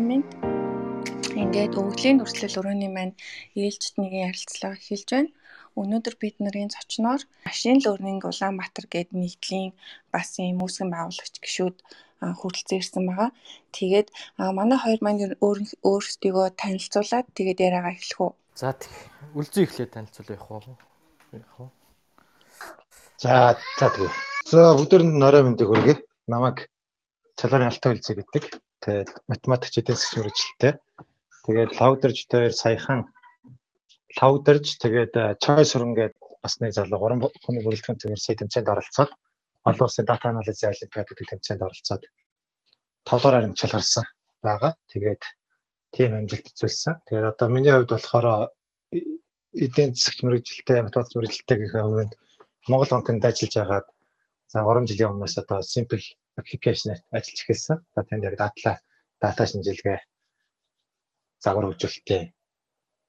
сайн минь. Ингээд өвглийн дүрслэл өрөөний маань ээлжид нэгэн ярилцлага эхэлж байна. Өнөөдөр бид нарын зочноор Машин Learning Улаанбаатар гээд нэгдлийн бас юм үүсгэн байгуулагч гişүүд хүрэлцэн ирсэн байгаа. Тэгээд манай хоёр маань өөрсдийгөө танилцуулаад тэгээд яриагаа эхлэх үү. За тэг. Үлзий эхлээд танилцуулъя явах уу? Явах уу? За за тэгээ. За бүгдээр нь норой мэндийг хүргэе. Намайг Чаларын Алтай үлзий гэдэг. Тэгээд математикч эдээс мэрэгчлээ. Тэгээд лавдерж дээр саяхан лавдерж тэгээд choice рун гээд бас нэг залуу 3 хүний бүрэлдэхүүн тэмцээний тэмцээнд оролцоод олон улсын дата анализ олимпиад гэдэг тэмцээнд оролцоод 5 дугаар амжилт гарсан байгаа. Тэгээд тийм амжилт үзүүлсэн. Тэгээд одоо миний хувьд болохоор эдийн засаг мэрэгжилтэй математик мэрэгжилтэй гэх хувьд Монгол банкнд ажиллаж байгаад за 3 жилийн өмнөөс одоо simple application-аар ажиллаж эхэлсэн. За тэнд яг дата дата шинжилгээ загвар хөгжүүлэлтийн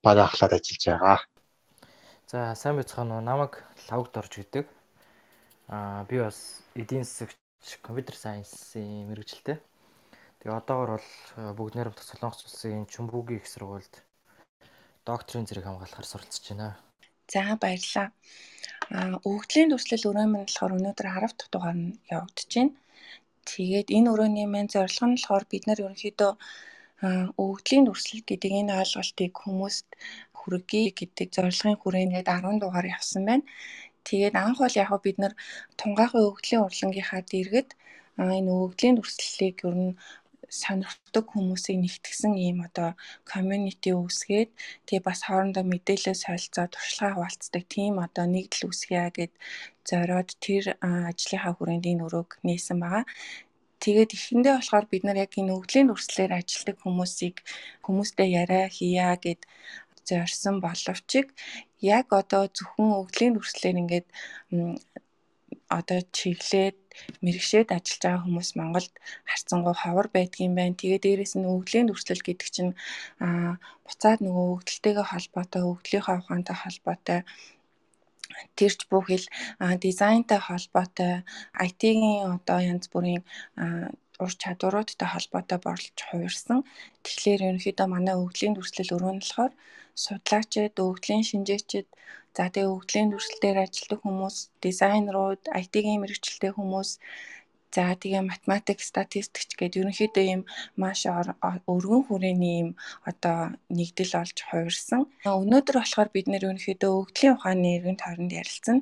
баг ахлаад ажиллаж байгаа. За сайн байцгаана уу. Намайг Лавгд орж гэдэг. Аа би бас эдийн засагч компьютер сайенсийн мэрэгжилтэй. Тэгээ одоогор бол бүгд найрамдах Солонгос улсын Чүмбүгийн их сургуульд докторийн зэрэг хамгаалахаар суралцж байна. За баярлалаа. Аа өвгдлийн дүрслэл өрөө минь болохоор өнөөдөр 10 дахь дугаар нь явагдаж байна. Тэгээд энэ өрөөний маань зорилго нь болохоор бид нар ерөнхийдөө өвгдлийн дүрслэл гэдэг энэ ойлголтыг хүмүүст хүргэе гэдэг зорилгын хүрээнд 10 дугаар явсан байна. Тэгээд анх бол яг бид нар тунгаахын өвгдлийн урлагийнхаа дэргэд энэ өвгдлийн дүрслэлийг ер нь сонирхдаг хүмүүсийг нэгтгсэн ийм одоо community үүсгээд тэгээ бас хоорондоо мэдээлэл солилцоо туршлагаа хуваалцдаг тийм одоо нэгдэл үүсгэе гэд зориод тэр ажлынхаа хүрээнд энэ өрөөг нээсэн байгаа. Тэгээд эхэндээ болохоор бид нар яг энэ өвглийн дүрслэлээр ажилладаг хүмүүсийг хүмүүстэй яриа хийя гэд зорьсон боловч яг одоо зөвхөн өвглийн дүрслэлээр ингээд одоо чиглээд мэрэгшээд ажиллаж байгаа хүмүүс Монголд харьцангуй ховор байдгийн байна. Тэгээ дээрэс нь өвглийн дүрслэл гэдэг чинь аа буцаад нөгөө өвгдөлтэйгээ холбоотой, өвгдлийнхаа ухаантай холбоотой тэрч бүхэл дизайнтай холбоотой IT-ийн одоо янз бүрийн ур чадваруудтай холбоотой болж хувирсан. Тэгэхээр ерөнхийдөө манай өвглийн дүрслэл өрөө нь болохоор судлаачид, өвглийн шинжээчид, за тэгээ өвглийн дүрслэлээр ажилладаг хүмүүс, дизайнерууд, IT-ийн мэрэгчлээ хүмүүс За тэгээ математик, статистикч гэдэг ерөнхийдөө ийм маш өргөн хүрээний ийм одоо нэгдэл олж хувирсан. Өнөөдөр болохоор бид нэр ерөнхийдөө өвгдлийн ухааны эргэн тойронд ярилцсан.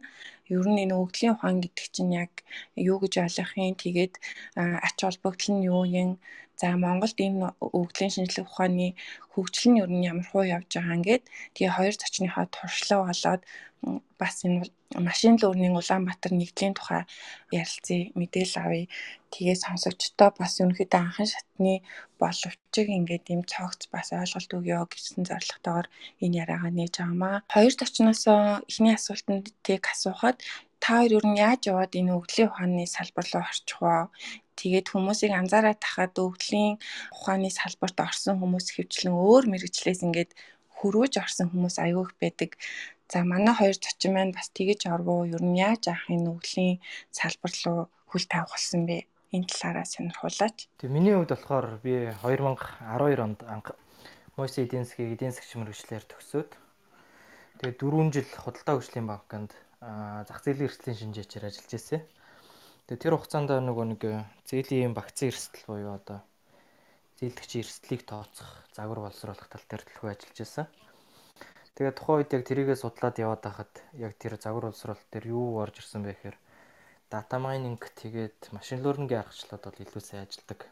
Ер нь энэ өвгдлийн ухаан гэдэг чинь яг юу гэж ойлгох юм? Тэгээд ач холбогдол нь юу юм? За Монголд энэ өвгдлийн шинжилгээ ухааны хөгжил нь ер нь ямар хуу явж байгаа ингээд тэгээ хоёр зочныхоо туршлага болоод бас энэ машин лернинг Улаанбаатар нэгдлийн тухай ярилцъя, мэдээлэл авъя. Тэгээ сонсогчдоо бас ерөнхийдөө анхан шатны боловчиг ингээд юм цогц бас ойлголт өгөө гэсэн зорилготойгоор энэ яриагаа нээж байгаамаа. Хоёр зочноос эхний асуултанд тийг асуухад та хоёр ер нь яаж яваад энэ өвглийн ухааны салбар руу орчих вэ? Тэгээд хүмүүсийг анзаараад тахад өвглийн ухааны салбарт орсон хүмүүс хөвчлэн өөр мэрэгчлээс ингээд хөрөөж орсон хүмүүс аягүй их байдаг. За манай хоёр зочин маань бас тэгэж орвоо ер нь яаж авах энэ өвглийн салбар руу хөл тавих болсон бэ? Энэ талаараа сонирхуулаач. Тэг миний хувьд болохоор би 2012 онд анх Мойсе эдийн засгийн эдийн засгч мэрэгчлэр төгсөөд тэгээ 4 жил худалдаа хөгжлийн банкнд зах зээлийн эрсдлийн шинжээчээр ажиллаж ирсэн. Тэгээ тэр хугацаанд нөгөө нэг зээлийн багцын эрсдэл буюу одоо зээлдэгчийн эрсдлийг тооцох, загвар боловсруулах тал дээр төлхөө ажиллаж байсан. Тэгээд тухайн үед яг тэрийгээ судлаад яваад байхад яг тэр загвар боловсруулалт дээр юу орж ирсэн бэ гэхээр дата майнинг тэгээд машин learning-ийн аргачлалууд бол илүү сайн ажилладаг.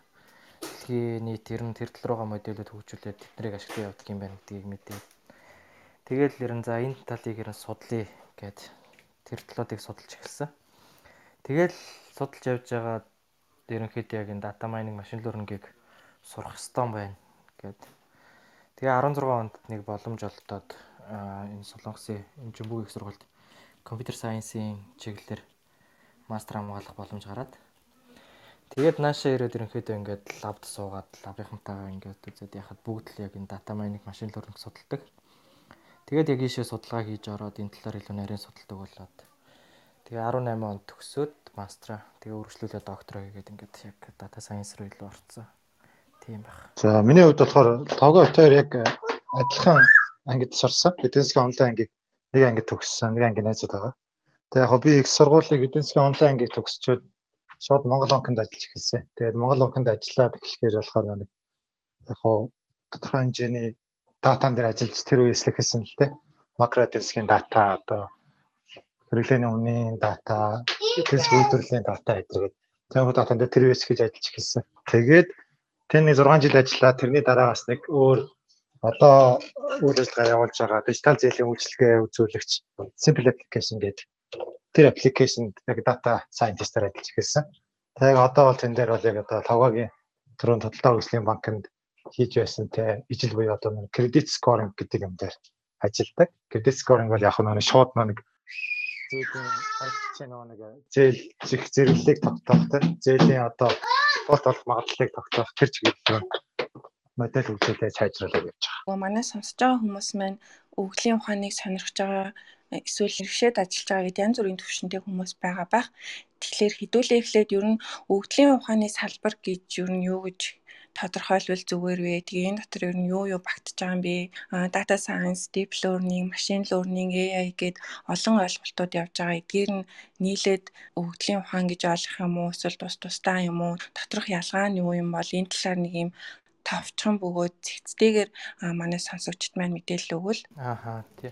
Дэлхийн нийт ер нь тэр тал руугаа модельүүд хөгжүүлээд тэднийг ашиглан явдаг юм байна гэдгийг мэдээ. Тэгээд ер нь за энэ талыг ер нь судлаа гэд тэр талуудыг судалж эхэлсэн. Тэгээд судалж явж байгаа ерөнхийдөө яг энэ дата майнинг машин learning-ийг сурах хэрэгтэй байна гэд. Тэгээ 16 онд нэг боломж олдоод энэ Солонгосын Эмчимбүү их сургуульд компьютер сайенсийн чиглэлээр мастер хамгаалах боломж гараад тэгээд наашаа ирээд ерөнхийдөө ингээд лабд суугаад лабынхантайгаа ингээд үзээд яхад бүгд л яг энэ дата майнинг машин learning судалдаг. Тэгээд яг ийшээ судалгаа хийж ороод энэ талаар илүү нарийн судалдаг болоод тэгээ 18 онд төгсөөд мастера тэгээ үргэлжлүүлээд доктороо хийгээд ингээд яг дата сайенс руу илүү орцсон. Тийм байх. За миний хувьд болохоор того хоёр яг адилхан ангид сурсан. Эдийн засгийн онлайн ангийг нэг ангид төгссөн, нэг анги найзууд байгаа. Тэгээ яг би их сургуулийг эдийн засгийн онлайн ангийг төгсчөөд шууд Монгол банкнд ажиллаж эхэлсэн. Тэгээд Монгол банкнд ажиллаад эхлэхээр болохоор нэг яг хоо тодорхой хэмжээний датан дээр ажиллаж тэр үеэс л эхэлсэн л дээ. Макро эдийн засгийн дата одоо хэрэглээний үнийн дата, засгийн үйлдвэрлэлийн дата гэдэргээд тэр датан дээр тэр үеэс гэж ажиллаж эхэлсэн. Тэгээд тэр нэг 6 жил ажиллаад тэрний дараагаас нэг өөр одоо үйл ажиллагаа явуулж байгаа дижитал зээлийн үйлчилгээ үзүүлэгч Simple Application гэдэг тэр аппликейшнд яг data scientist-аар ажиллаж эхэлсэн. Тэгээд одоо бол тэн дээр бол яг одоо логогийн түрүүн тодорхой хөгжлийн банкнд хийж байсан те ижил буюу одоо нэг credit scoring гэдэг юм дээр ажилладаг. Credit scoring бол яг нэг шууд нэг зээлийн харилцаа нэг зээл зэх зэрэглэлийг тогтоох те зээлийн одоо болт болох магадлалыг тогтоох тэр чиглэл модель хөгжүүлээ сайжруулах гэж байгаа. Манай сонсож байгаа хүмүүс маань өвглийн ухааныг сонирхож байгаа эсвэл хэрэгшээд ажиллаж байгаа гэдэг янз бүрийн төвшөнтэй хүмүүс байгаа байх. Тэгэхээр хэдүүлээ эхлээд ер нь өвгдлийн ухааны салбар гэж ер нь юу гэж тодорхойлвол зүгээр вэ? Тэгээ энэ дотор ер нь юу юу багтж байгаа юм бэ? Data science, deep learning, machine learning, AI гэд олон ойлголтууд явж байгаа. Эдгээр нь нийлээд өвгдлийн ухаан гэж ойлгох юм уу? Эсвэл тус тусдаа юм уу? Доторх ялгаа нь юу юм бол энэ талаар нэг юм товчхон бөгөөд цэгцтэйгээр манай сонсогчд маань мэдээлэл өгвөл. Ааха тий.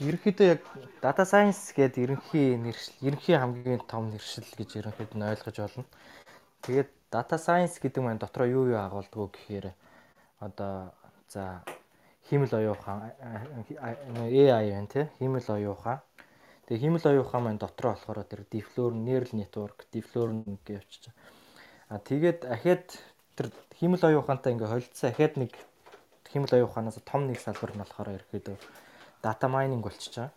Ерөнхийдөө яг data science гэдэг ерөнхий нэршил, ерөнхий хамгийн том нэршил гэж ерөнхийд нь ойлгож байна. Тэгээд data science гэдэг маань дотроо юу юу агуулдаг гэхээр одоо за хиймэл оюун ухаан AI байна тий. Хиймэл оюун ухаан. Тэгээ хиймэл оюун ухаан маань дотроо болохоор тэр deep learning, neural network, deep learning гэж явчих. А тэгээд ахаад тэр хиймэл оюун ухаантай ингээ холилцсон ахаад нэг хиймэл оюун ухаанаас том нэг салбар нь болохоор ерөөдөө data mining болчихж байгаа.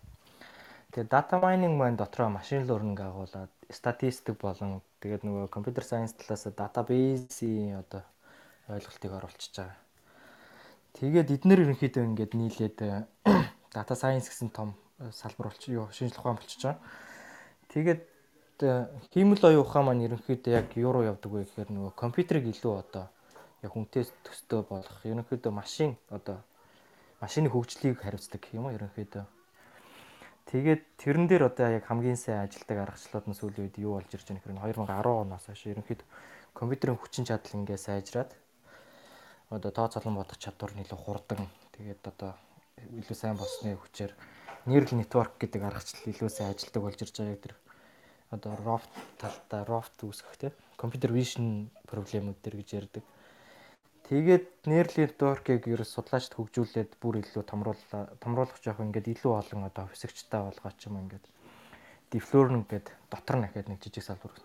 Тэгээд data mining маань дотроо машин learning агуулад статистик болон тэгээд нөгөө computer science талаас database-ийн одоо ойлголтыг оруулчихж байгаа. Тэгээд эднэр ерөнхийдөө ингээд нийлээд data science гэсэн том салбар болчих юу шинжлэх ухаан болчихж байгаа. Тэгээд хиймэл оюун ухаан маань ерөнхийдөө яг юу руу явдаг вэ гэхээр нөгөө компьютерийг илүү одоо яг хүнтэй төстэй болгох ерөнхийдөө машин одоо машины хөгжлийг хариуцдаг юм уу ерөнхийдөө. Тэгээд тэрэн дээр одоо яг хамгийн сайн ажилдаг аргачлалууд нь сүүлийн үед юу болж ирж байгаа нөхөр 2010 оноос хойш ерөнхийдөө компьютерийн хүчин чадал ингээ сайжраад одоо тооцоолон бодох чадвар нь илүү хурдан тэгээд одоо илүү сайн болсны хүчээр neural network гэдэг аргачлал илүү сайн ажилдаг болж ирж байгаа гэдэг одоо ROFT талдаа ROFT үүсгэх те компьютер vision проблемүүд төр гэж ярьдаг. Тэгээд нейрлийн network-ыг ерөөс судлаачд хөгжүүлээд бүр илүү томруулаа. Томруулах жоох ингээд илүү олон одоо физикчтай болгооч юм ингээд learning гэдэг дотор ахаад нэг жижиг салбар.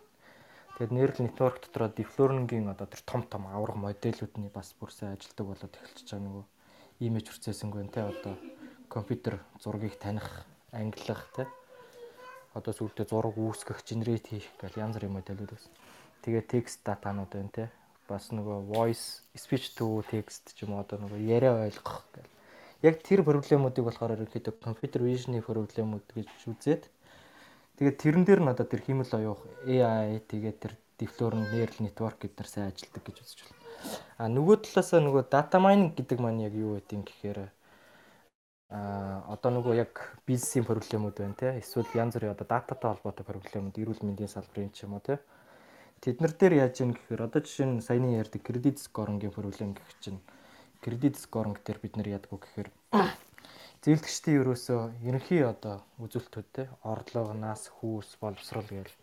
Тэгээд нейрал network дотроо learning-ийн одоо тэр том том авраг модельүүдний бас бүр сайн ажилдаг болоод эхэлчихэж байгаа нөгөө имиж байна те одоо компьютер зургийг таних, ангилах те одоо сүүлдээ зураг үүсгэх, генерate хийх гэл янз бүрийн модельүүд байсан. Тэгээд текст датанууд байна те бас нөгөө voice speech to text ч юм уу одоо нөгөө яриа ойлгох гэл. Яг тэр проблемуудыг болохоор ерөнхийдөө computer vision-ийн проблемууд гэж үзээд тэгээд тэрэн дээр нь одоо тэр хиймэл оюух AI тэгээд тэр deep neural network гэдэр сайн ажилдаг гэж үзэж байна. А нөгөө талаасаа нөгөө data mining гэдэг маань яг юу гэдэг юм гэхээр а одоо нөгөө яг бизнесийн проблемууд байна те эсвэл янз бүрийн одоо дататай холбоотой проблемууд эрүүл мэндийн салбарын ч юм уу те Тэднэр дээр яаж юм гэхээр одоо жишээ нь саяны ярьдаг кредит скорингийн проблем гэх чинь кредит скоринг дээр бид нар яадаг вэ гэхээр зээлдэгчдийн ерөөсөө ерөнхий одоо үзүүлэлтүүд те орлого, нас, хүүс, боловсрол гээл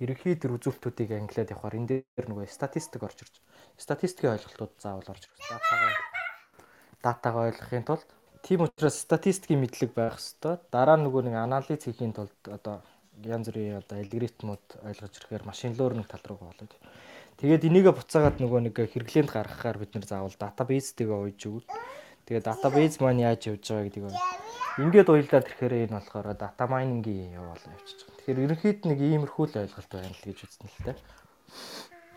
ерөнхий тэр үзүүлэлтүүдийг ангилаад явахаар энэ дээр нөгөө статистик орж ирж. Статистикийн ойлголтууд заавал орж ирэх. Датагаа датагаа ойлгохын тулд тийм учраас статистикийн мэдлэг байх хэвээр. Дараа нөгөө нэг анализ хийхийн тулд одоо янз бүрийн одоо алгоритмууд ойлгож ирэхээр машин learning тал руу болоод. Тэгээд энийгээ буцаагаад нөгөө нэг хэрэглээнд гаргахаар бид нэр заавал database-тэйгээ ууж өгвөл тэгээд database маань яаж явж байгаа гэдгийг ингээд уйлдаад ирэхээр энэ болохоор data mining-ийн яваал явчихж байгаа. Тэгэхээр ерөнхийд нэг иймэрхүү л ойлголт байна л гэж үзнэ л дээ.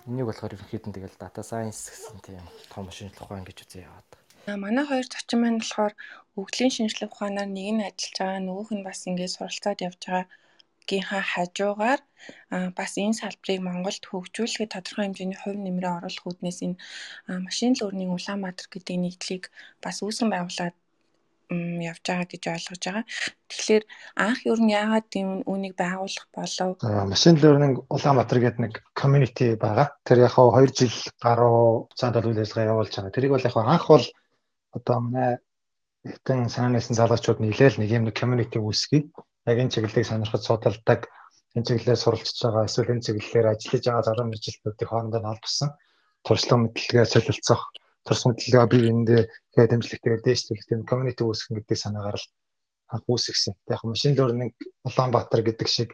Энийг болохоор ерөнхийд нь тэгэл data science гэсэн тийм том шинжилгээ ухаан гэж үзээ яваад. Манай хоёр зочин маань болохоор өвглийн шинжилгээ ухаанаар нэг нь ажиллаж байгаа, нөгөөх нь бас ингээд суралцаад явж байгаа гийнхаа хажуугаар бас энэ салбарыг Монголд хөгжүүлэхэд тодорхой хэмжээний хувь нэмрээ оруулах үүднээс энэ машин лөрнийн Улаанбаатар гэдэг нийтлийг бас үүсгэн байгуулад явж байгаа гэж ойлгож байгаа. Тэгэхээр анх юу нь яагаад тийм үүнийг байгуулах болов? Машин learning Улаанбаатар гэдэг нэг community байгаа. Тэр яг хаа 2 жил гаруй цаанд бол үйл ажиллагаа явуулж байгаа. Тэрийг бол яг анх бол одоо манай хитэн санаанаас залуучууд нийлээл нэг юм нэг community үүсгэе. Яг энэ чиглэлийг сонирхож судалдаг, энэ чиглэлээр суралцж байгаа, эсвэл энэ чиглэлээр ажиллаж байгаа залуу мэрэгчлүүдийн хоорондоо холбосон туршлага мэдлэгээ солилцох, турш мэдлэгээ бие биендээ тэгээд дэмжлэгтэйгээр дээшлүүлэх тийм community үүсгэн гэдэг санаагаар л анх үүсгэсэн. Яг машин learning Улаанбаатар гэдэг шиг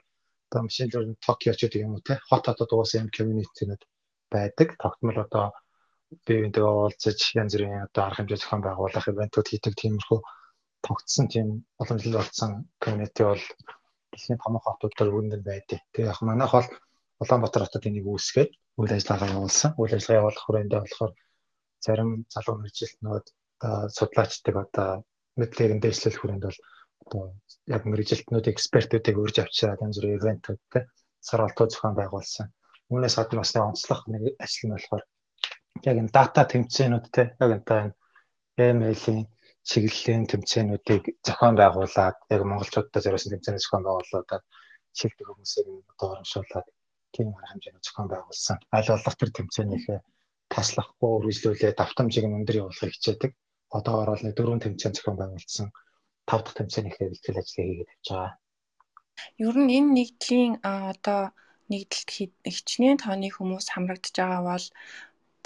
одоо машин learning Токио ч гэдэг юм уу те хот хотод угаасан юм community-нууд байдаг. Тогтмол одоо бие биендээ уулзаж янз бүрийн одоо арга хэмжээ зохион байгуулах ивентүүд хийдэг тиймэрхүү тогтсон тийм боломжтой болсон community бол дэлхийн томоохон хотуудаар үүнд байдаг. Тэгээ яг манайх бол Улаанбаатар хотод энийг үүсгээд үйл ажиллагаа явуулсан. Үйл ажиллагаа явуулах хүрээндээ болохоор зарим залуу мэрэгчлэнүүд одоо судлаачдаг одоо мэдлэгийг нь дэвшлэх хүрээнд бол одоо яг мэрэгжилтнүүд экспертүүдийг урьж авчираад янз бүрийн ивентүүд те сургалтууд зохион байгуулсан. Үүнээс гадна бас нэг онцлог нэг ажил нь болохоор яг энэ дата тэмцээнүүд те яг энэ email-ийн чиглэлийн тэмцээнүүдийг зохион байгуулад яг монголчуудад зориулсан тэмцээний зохион байгуулуулад шилдэг хүмүүсийг одоо оромшуулад тийм арга хэмжээний зохион байгуулсан. Аль болох тэр тэмцээнийхээ таслахгүй үргэлжлүүлээ давтамжийг нь өндөр явуулахыг хичээдэг. Одоогоор бол нэг дөрвөн тэмцээн зохион байгуулсан. Тав дахь тэмцээнийхээ бэлтгэл ажлыг хийгээд явж байгаа. Ер нь энэ нэгдлийн одоо нэгдэлт хичнээн тооны хүмүүс хамрагдж байгаа бол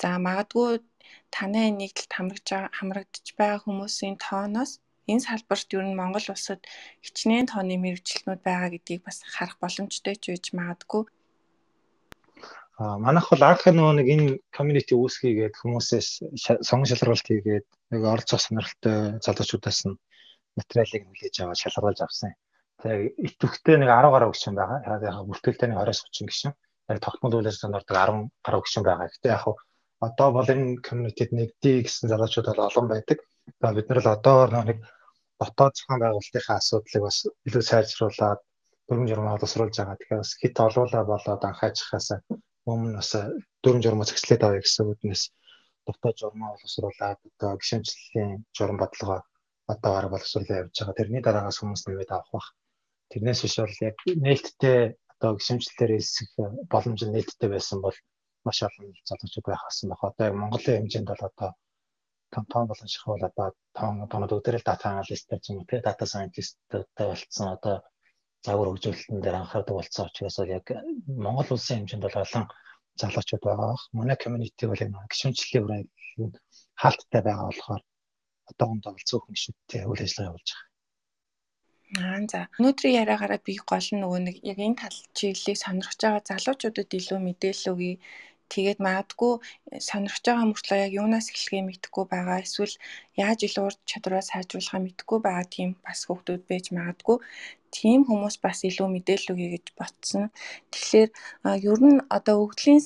За магадгүй танай нэгдэлд хамрагдж байгаа хүмүүсийн тооноос энэ салбарт ер нь Монгол улсад хичнээн тооны мэрэгчлэнүүд байгаа гэдгийг бас харах боломжтой ч үеж магадгүй. А манайх бол анх нөгөө нэг энэ community үүсгэгээд хүмүүсээс сонгон шалралт хийгээд нэг оролцох сонирхолтой залуучуудаас нь материалыг хүлээж аваад шалгаруулж авсан. Тэгээ идэвхтэй нэг 10 гаруй гишүүн байгаа. Яг бүртгэлтэй нэг 20-30 гишүүн. Яг тогтмол үйл ажиллагаанд ордог 10 гаруй гишүүн байгаа. Гэтэ яг одоо бол энэ community-д нэгдээ гэсэн залуучууд бол олон байдаг. За бид нар л одоо нэг дотоод зохион байгуулалтынхаа асуудлыг бас илүү сайжруулад дүрм журмаа боловсруулж байгаа. Тэгэхээр бас хит олуулаа болоод анхаажихаас өмнө бас дүрм журмаа зэгслээд авъя гэсэн үднэс дотоод журмаа боловсруулад одоо гишүүнчлэлийн журам бодлогоо одоогоор боловсруулаад явж байгаа. Тэрний дараагаас хүмүүс нэмээд авах бах. Тэрнээс биш бол яг нээлттэй одоо гишүүнчлэлээр хэлсэх боломж нь нээлттэй байсан бол маш олон залуучууд байх гэсэн баг. Одоо яг Монголын хэмжээнд бол одоо том том болон шахуулаад ба том томод өдөрөл дата аналисттэй ч юм уу те дата сайентисттэй болцсон одоо загвар хөгжүүлэлтэн дээр анхаардаг болсон учраас бол яг Монгол улсын хэмжээнд бол олон залуучууд байгаа. Манай community бол яг гишүүнчлэлийн бүрэн хаалттай байгаа болохоор одоохондоо бол цөөхөн гишүүдтэй үйл ажиллагаа явуулж байгаа. Аа за. Өнөөдрийн яриагаараа би гол нь нөгөө нэг яг энэ тал чиглэлийг сонирхож байгаа залуучуудад илүү мэдээлэл өгье Тэгээд магадгүй сонирхож байгаа мөртлөө яг юунаас эхлэхээ мэдэхгүй байгаа эсвэл яаж илүү урд чадвараа сайжруулахаа мэдэхгүй байгаа тийм бас хүүхдүүд байж магадгүй тийм хүмүүс бас илүү мэдээлэл өгье гэж ботсон. Тэгэхээр ер нь одоо өвгдлийн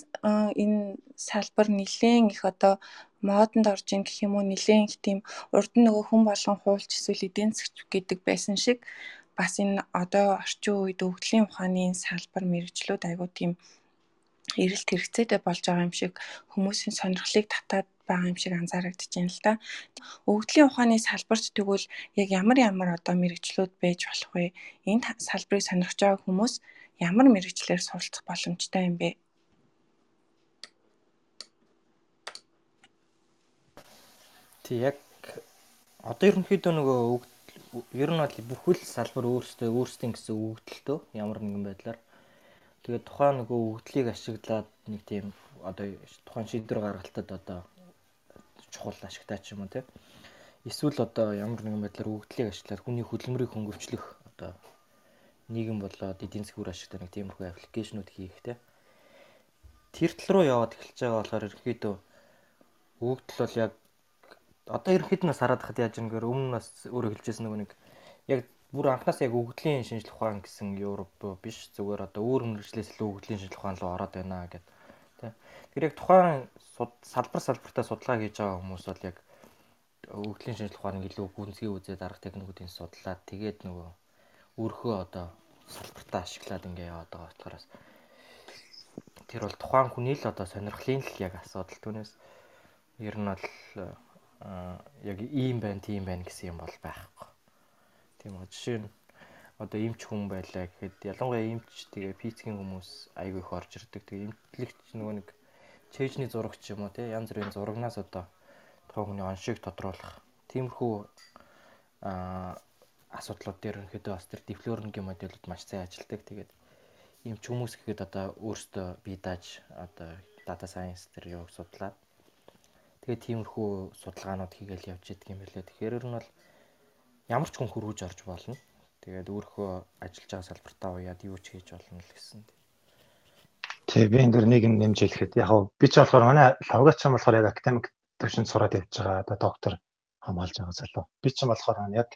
энэ салбар нэлээд их одоо модонд орж ин гэх юм уу нэлээд их тийм урд нь нөгөө хүн болгон хуулч эсвэл эдийн засгч гэдэг байсан шиг бас энэ одоо орчин үед өвгдлийн ухааны салбар мэрэгчлүүд айгуу тийм эрэлт хэрэгцээтэй болж байгаа юм шиг хүмүүсийн сонирхлыг татаад байгаа юм шиг анзаарэгдэж байна л да. Өвгдлийн ухааны салбарт тэгвэл яг ямар ямар одоо мэрэгчлүүд байж болох вэ? Энэ салбарыг сонирхож байгаа хүмүүс ямар мэрэгчлэр суралцах боломжтой юм бэ? Тэг яг одоо ерөнхийдөө нөгөө ер нь бол бүхэл салбар өөрсдөө өөрсдийн гэсэн өгөгдөлтөө ямар нэгэн байдлаар Тэгээд тухайн нөгөө өгдлийг ашиглаад нэг тийм одоо тухайн шийдвэр гаргалтад одоо чухал ашигтай ч юм уу тийм. Эсвэл одоо ямар нэгэн байдлаар өгдлийг ашиглаад хүний хөдөлмөрийг хөнгөвчлөх одоо нийгэм болоод эдийн засгийн үр ашигтай нэг тиймэрхүү аппликейшнуд хийх тийм. Тэр тал руу яваад эхэлж байгаа болохоор ерөөхдөө өгдөл бол яг одоо ерөөхдөө нас хараад хад яаж ингээр өмнө нас өөрөө хэлжсэн нөгөө нэг яг бүр анханаас яг өгдлийн шинжлэх ухаан гэсэн Европ биш зүгээр одоо өөр мэрэгчлээс илүү өгдлийн шинжлэх ухаан руу ороод байна гэд. Тэ. Тэр яг тухайн салбар салбартаа судалгаа хийж байгаа хүмүүс бол яг өгдлийн шинжлэх ухааныг илүү гүнзгий үзээд арга техникүүдийн судлаад тэгээд нөгөө өөрхөө одоо салбартаа ашиглаад ингээ яваад байгаа болохоор тэр бол тухайн хүний л одоо сонирхлын л яг асуудал түүнээс ер нь бол яг ийм байна тийм байна гэсэн юм бол байхгүй. Тийм үү жишээ нь одоо эмч хүн байлаа гэхэд ялангуяа эмч тэгээ пицгийн хүмүүс айгүй их орж ирдэг. Тэгээ эмтлэгч нөгөө нэг чэйжний зурагч юм уу те янз бүрийн зурагнаас одоо тухайн хүний оншийг тодруулах тиймэрхүү аа асуудлууд дээр ерөнхийдөө бас тэр диплорингийн модулууд маш сайн ажилладаг. Тэгээд ийм ч хүмүүс гэхэд одоо өөрсдөө бие дааж одоо data science тэр юуг судлаад тэгээд тиймэрхүү судалгаанууд хийгээл явж идэг юм билээ. Тэгэхээр ер нь бол ямар ч хүн хөрвж орж болно. Тэгээд өөрөө ажиллаж байгаа салбартаа уяад юу ч хийж болно л гэсэн. Тэгээ би энэ дөр нэг юм нэмж хэлэхэд яг би ч болохоор манай лавгач юм болохоор яг академик төвшөнд сураад явж байгаа одоо доктор хамгаалж байгаа залуу. Би ч юм болохоор яг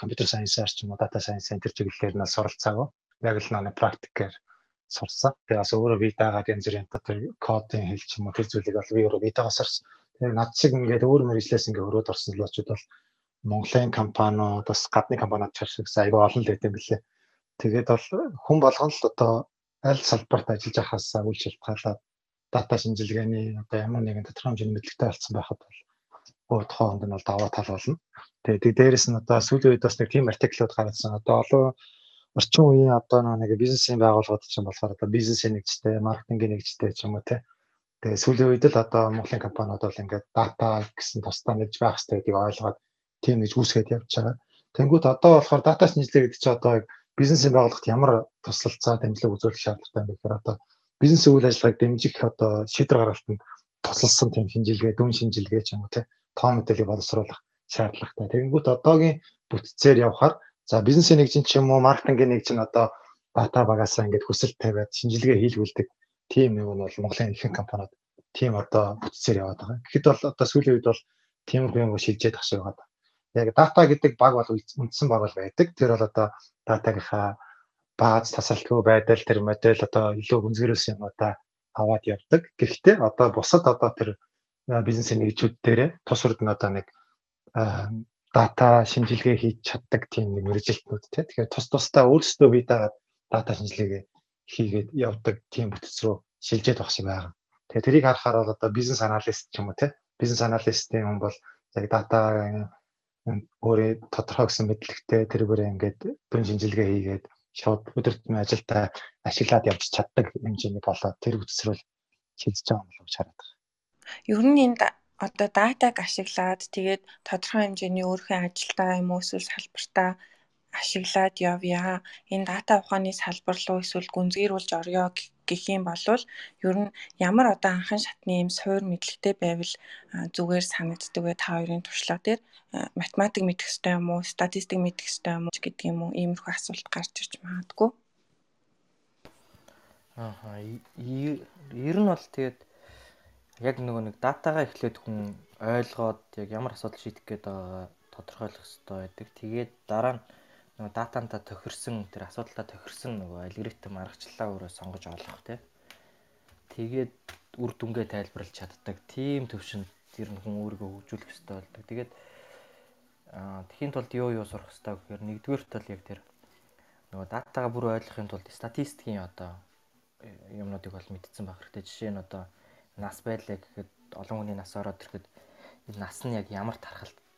компьютер сайенсаар ч юм уу дата сайенс энэ чиглэлээр нь суралцаагүй. Яг л нэг практикээр сурсан. Тэгээ бас өөрөө би дагаад янз бүрийн тэр кодын хэл ч юм уу тэр зүйлийг бол би өөрөө би дагаа сурсан. Тэгээ над шиг ингээд өөр мөржлээс ингээд өрөөд орсон луучууд бол Монголын компаниуд бас гадны компаниуд ч шиг айгүй олон л байт юм билээ. Тэгээд бол хүн болгон л одоо аль салбарт ажиллаж байхаас үл шалтгаалаад дата шинжилгээний одоо ямар нэгэн тодорхой хэмжээний мэдлэгтэй болсон байхад бол өөр тоонд нь бол даваа тал болно. Тэгээд дээрэс нь одоо сүүлийн үед бас нэг тийм артиклууд гаргасан. Одоо олон орчин үеийн одоо нэг бизнесийн байгууллагууд ч юм болохоор одоо бизнесийн нэгжтэй, маркетингийн нэгжтэй ч юм уу те. Тэгээ сүүлийн үед л одоо Монголын компаниуд бол ингээд дата гэсэн тусдаа нэгж байх хэрэгтэй гэдгийг ойлгоод тийм нэгж үүсгээд явж байгаа. Тэнгүүд одоо болохоор дата шинжилгээ гэдэг чинь одоо бизнесийн байгууллагт ямар туслалцаа дамжлаг үзүүлэх шаардлагатай юм бэ гэхээр одоо бизнес үйл ажиллагааг дэмжих одоо шийдвэр гаргалтанд тусалсан тийм шинжилгээ, дүн шинжилгээ ч юм уу те тоо мэдээллийг боловсруулах шаардлагатай. Тэгэнгүүт одоогийн бүтцээр явхаар за бизнесийн нэгжин ч юм уу маркетингийн нэгжин одоо дата багасаа ингээд хүсэлт тавиад шинжилгээ хийлгүүлдэг тийм нэг нь бол Монголын ихэнх компаниуд тийм одоо бүтцээр яваад байгаа. Тэгэхэд бол одоо сүүлийн үед бол тиймэрхүү юм шилжээд ах шиг байгаа. Яг дата гэдэг баг бол үндсэн баг бол байдаг. Тэр бол одоо датагийнхаа бааз тасалтгүй байдал тэр модель одоо илүү хүнзгэрүүлсэн юм одоо аваад явдаг. Гэхдээ одоо бусад одоо тэр бизнесийн нэгжүүд дээр тус урд нь одоо нэг дата шинжилгээ хийж чаддаг тийм нэг мэрэгжилтнүүд тий. Тэгэхээр тус тусдаа өөрсдөө бие дагаад дата шинжилгээ хийгээд явдаг тийм бүтц рүү шилжээд багш байгаа. Тэгээ тэрийг харахаар бол одоо бизнес аналист ч юм уу тий. Бизнес аналистийн хүн бол яг дата өөрөө тодорхой гэсэн мэдлэгтэй тэргүүрээ ингээд дүн шинжилгээ хийгээд шууд өдөр тутмын ажилдаа ашиглаад явж чаддаг хэмжээний болоод тэр рүү шилжиж байгаа юм болов хараад байна. Ер нь энэ одоо датаг ашиглаад тэгээд тодорхой хэмжээний өөрийнхөө ажилдаа юм уу эсвэл салбартаа ашиглаад явъя. Энэ дата ухааны салбар руу эсвэл гүнзгийрүүлж орё гэх юм бол ер нь ямар одоо анхан шатны юм суур мэдлэгтэй байвал зүгээр санагддаг вэ та хоёрын туршлага дээр математик мэдэх хэрэгтэй юм уу статистик мэдэх хэрэгтэй юм уу гэдэг юм уу иймэрхүү асуулт гарч ирж магадгүй. Аа ер нь бол тэгээд яг нөгөө нэг датагаа эхлээд хүн ойлгоод яг ямар асуудал шийдэх гээд байгаагаа тодорхойлох хэрэгтэй байдаг. Тэгээд дараа нь нөгөө датантаа тохирсон тэр асуудалтаа тохирсон нөгөө алгоритм аргачлалаа өөрөө сонгож олох тий. Тэгээд үр дүнгээ тайлбарлаж чаддаг. Тийм төвшөнд тэр нь хүн өөрийгөө хөгжүүлэх хэрэгтэй болдог. Тэгээд аа тхийн тулд юу юу сурах хэрэгтэй гэхээр нэгдүгээр тал яг тэр нөгөө датагаа бүр ойлгохын тулд статистикийн одоо юмнуудыг бол мэдсэн байх хэрэгтэй. Жишээ нь одоо нас байлаа гэхэд олон хүний нас ороод ирэхэд энэ нас нь яг ямар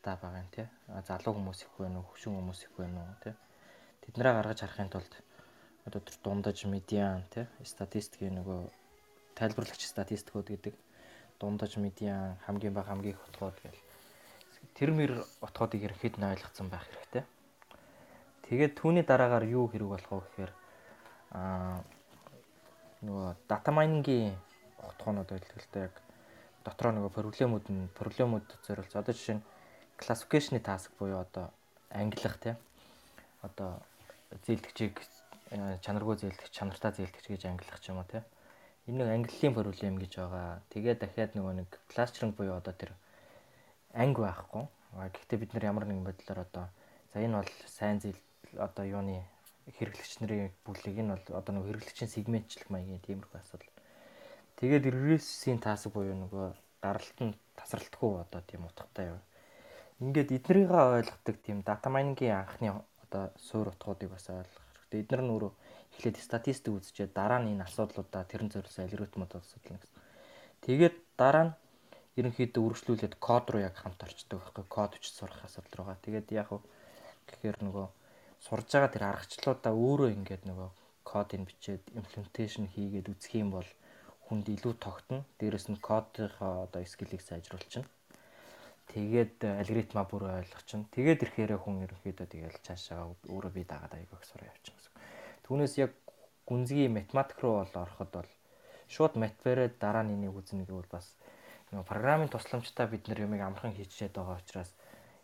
тархалттай байгаа юм те. Залуу хүмүүс их вэ нүү хөшин хүмүүс их вэ нүү те. Тэднэрээ гаргаж харахын тулд одоо тэр дундаж медиан те статистикийн нөгөө тайлбарлагч статистикууд гэдэг дундаж медиан хамгийн бага хамгийн их утгууд гэл. Тэр мэр утгуудыг ирэхэд нь ойлгоцсон байх хэрэгтэй. Тэгээд түүний дараагаар юу хэрэг болох вэ гэхээр аа нөгөө дата майнингийн утгуунууд байлгалтай яг дотроо нөгөө проблемууд нь проблемууд зориулж одоо жишээ нь classification-ы task буюу одоо ангилах тийм одоо зээлдэгчийг э, чанаргүй зээлдэгч чанартай зээлдэгч гэж ангилах ч юм уу тийм энэ нэг ангиллын проблем гэж байгаа. Тэгээ дахиад нөгөө нэг кластеринг буюу одоо тэр анги байхгүй. Гэхдээ бид нар ямар нэгэн байдлаар одоо за энэ бол сайн зээл одоо юуны хэрэглэгч нарын бүлэг энэ бол одоо нөгөө хэрэглэгчийн сегментчлэх маягийн тиймэрхүү асуудал Тэгээд регрессийн таасаг буюу нөгөө гаралт нь тасралтгүй одоо тийм утгатай юм. Ингээд эднэрийгээ ойлгодог тийм дата майнингийн анхны одоо суур утгуудыг бас ойлгох Гэхдээ эдгээр нь өөрөө эхлээд статистик үзчихээ дараа нь энэ асуудлуудаа тэрэн зориулсан алгоритмууд асуудал гэсэн. Тэгээд дараа нь ерөнхийдөө үргэлжлүүлээд код руу яг хамт орчдөг байхгүй код хүч сурах асуудал руугаа. Тэгээд яг уу гэхээр нөгөө сурж байгаа тэр аргачлалуудаа өөрөө ингээд нөгөө кодыг бичээд имплементашн хийгээд үзэх юм бол хүнд илүү тогтно. Дээрэс нь кодынхоо одоо скиллийг сайжруулчихна. Тэгээд алгоритма бүр ойлгочихно. Тэгээд ирэхээр хүн ерөнхийдөө тэгэл цаашаа өөрөө бие дагаад аяг их сураа явчихна гэсэн. Түүнээс яг гүнзгий математик руу бол ороход бол шууд матбараа дараа нь энийг үзнэ гэвэл бас нөгөө программын тусламжтай бид нар юмыг амархан хийчихэд байгаа учраас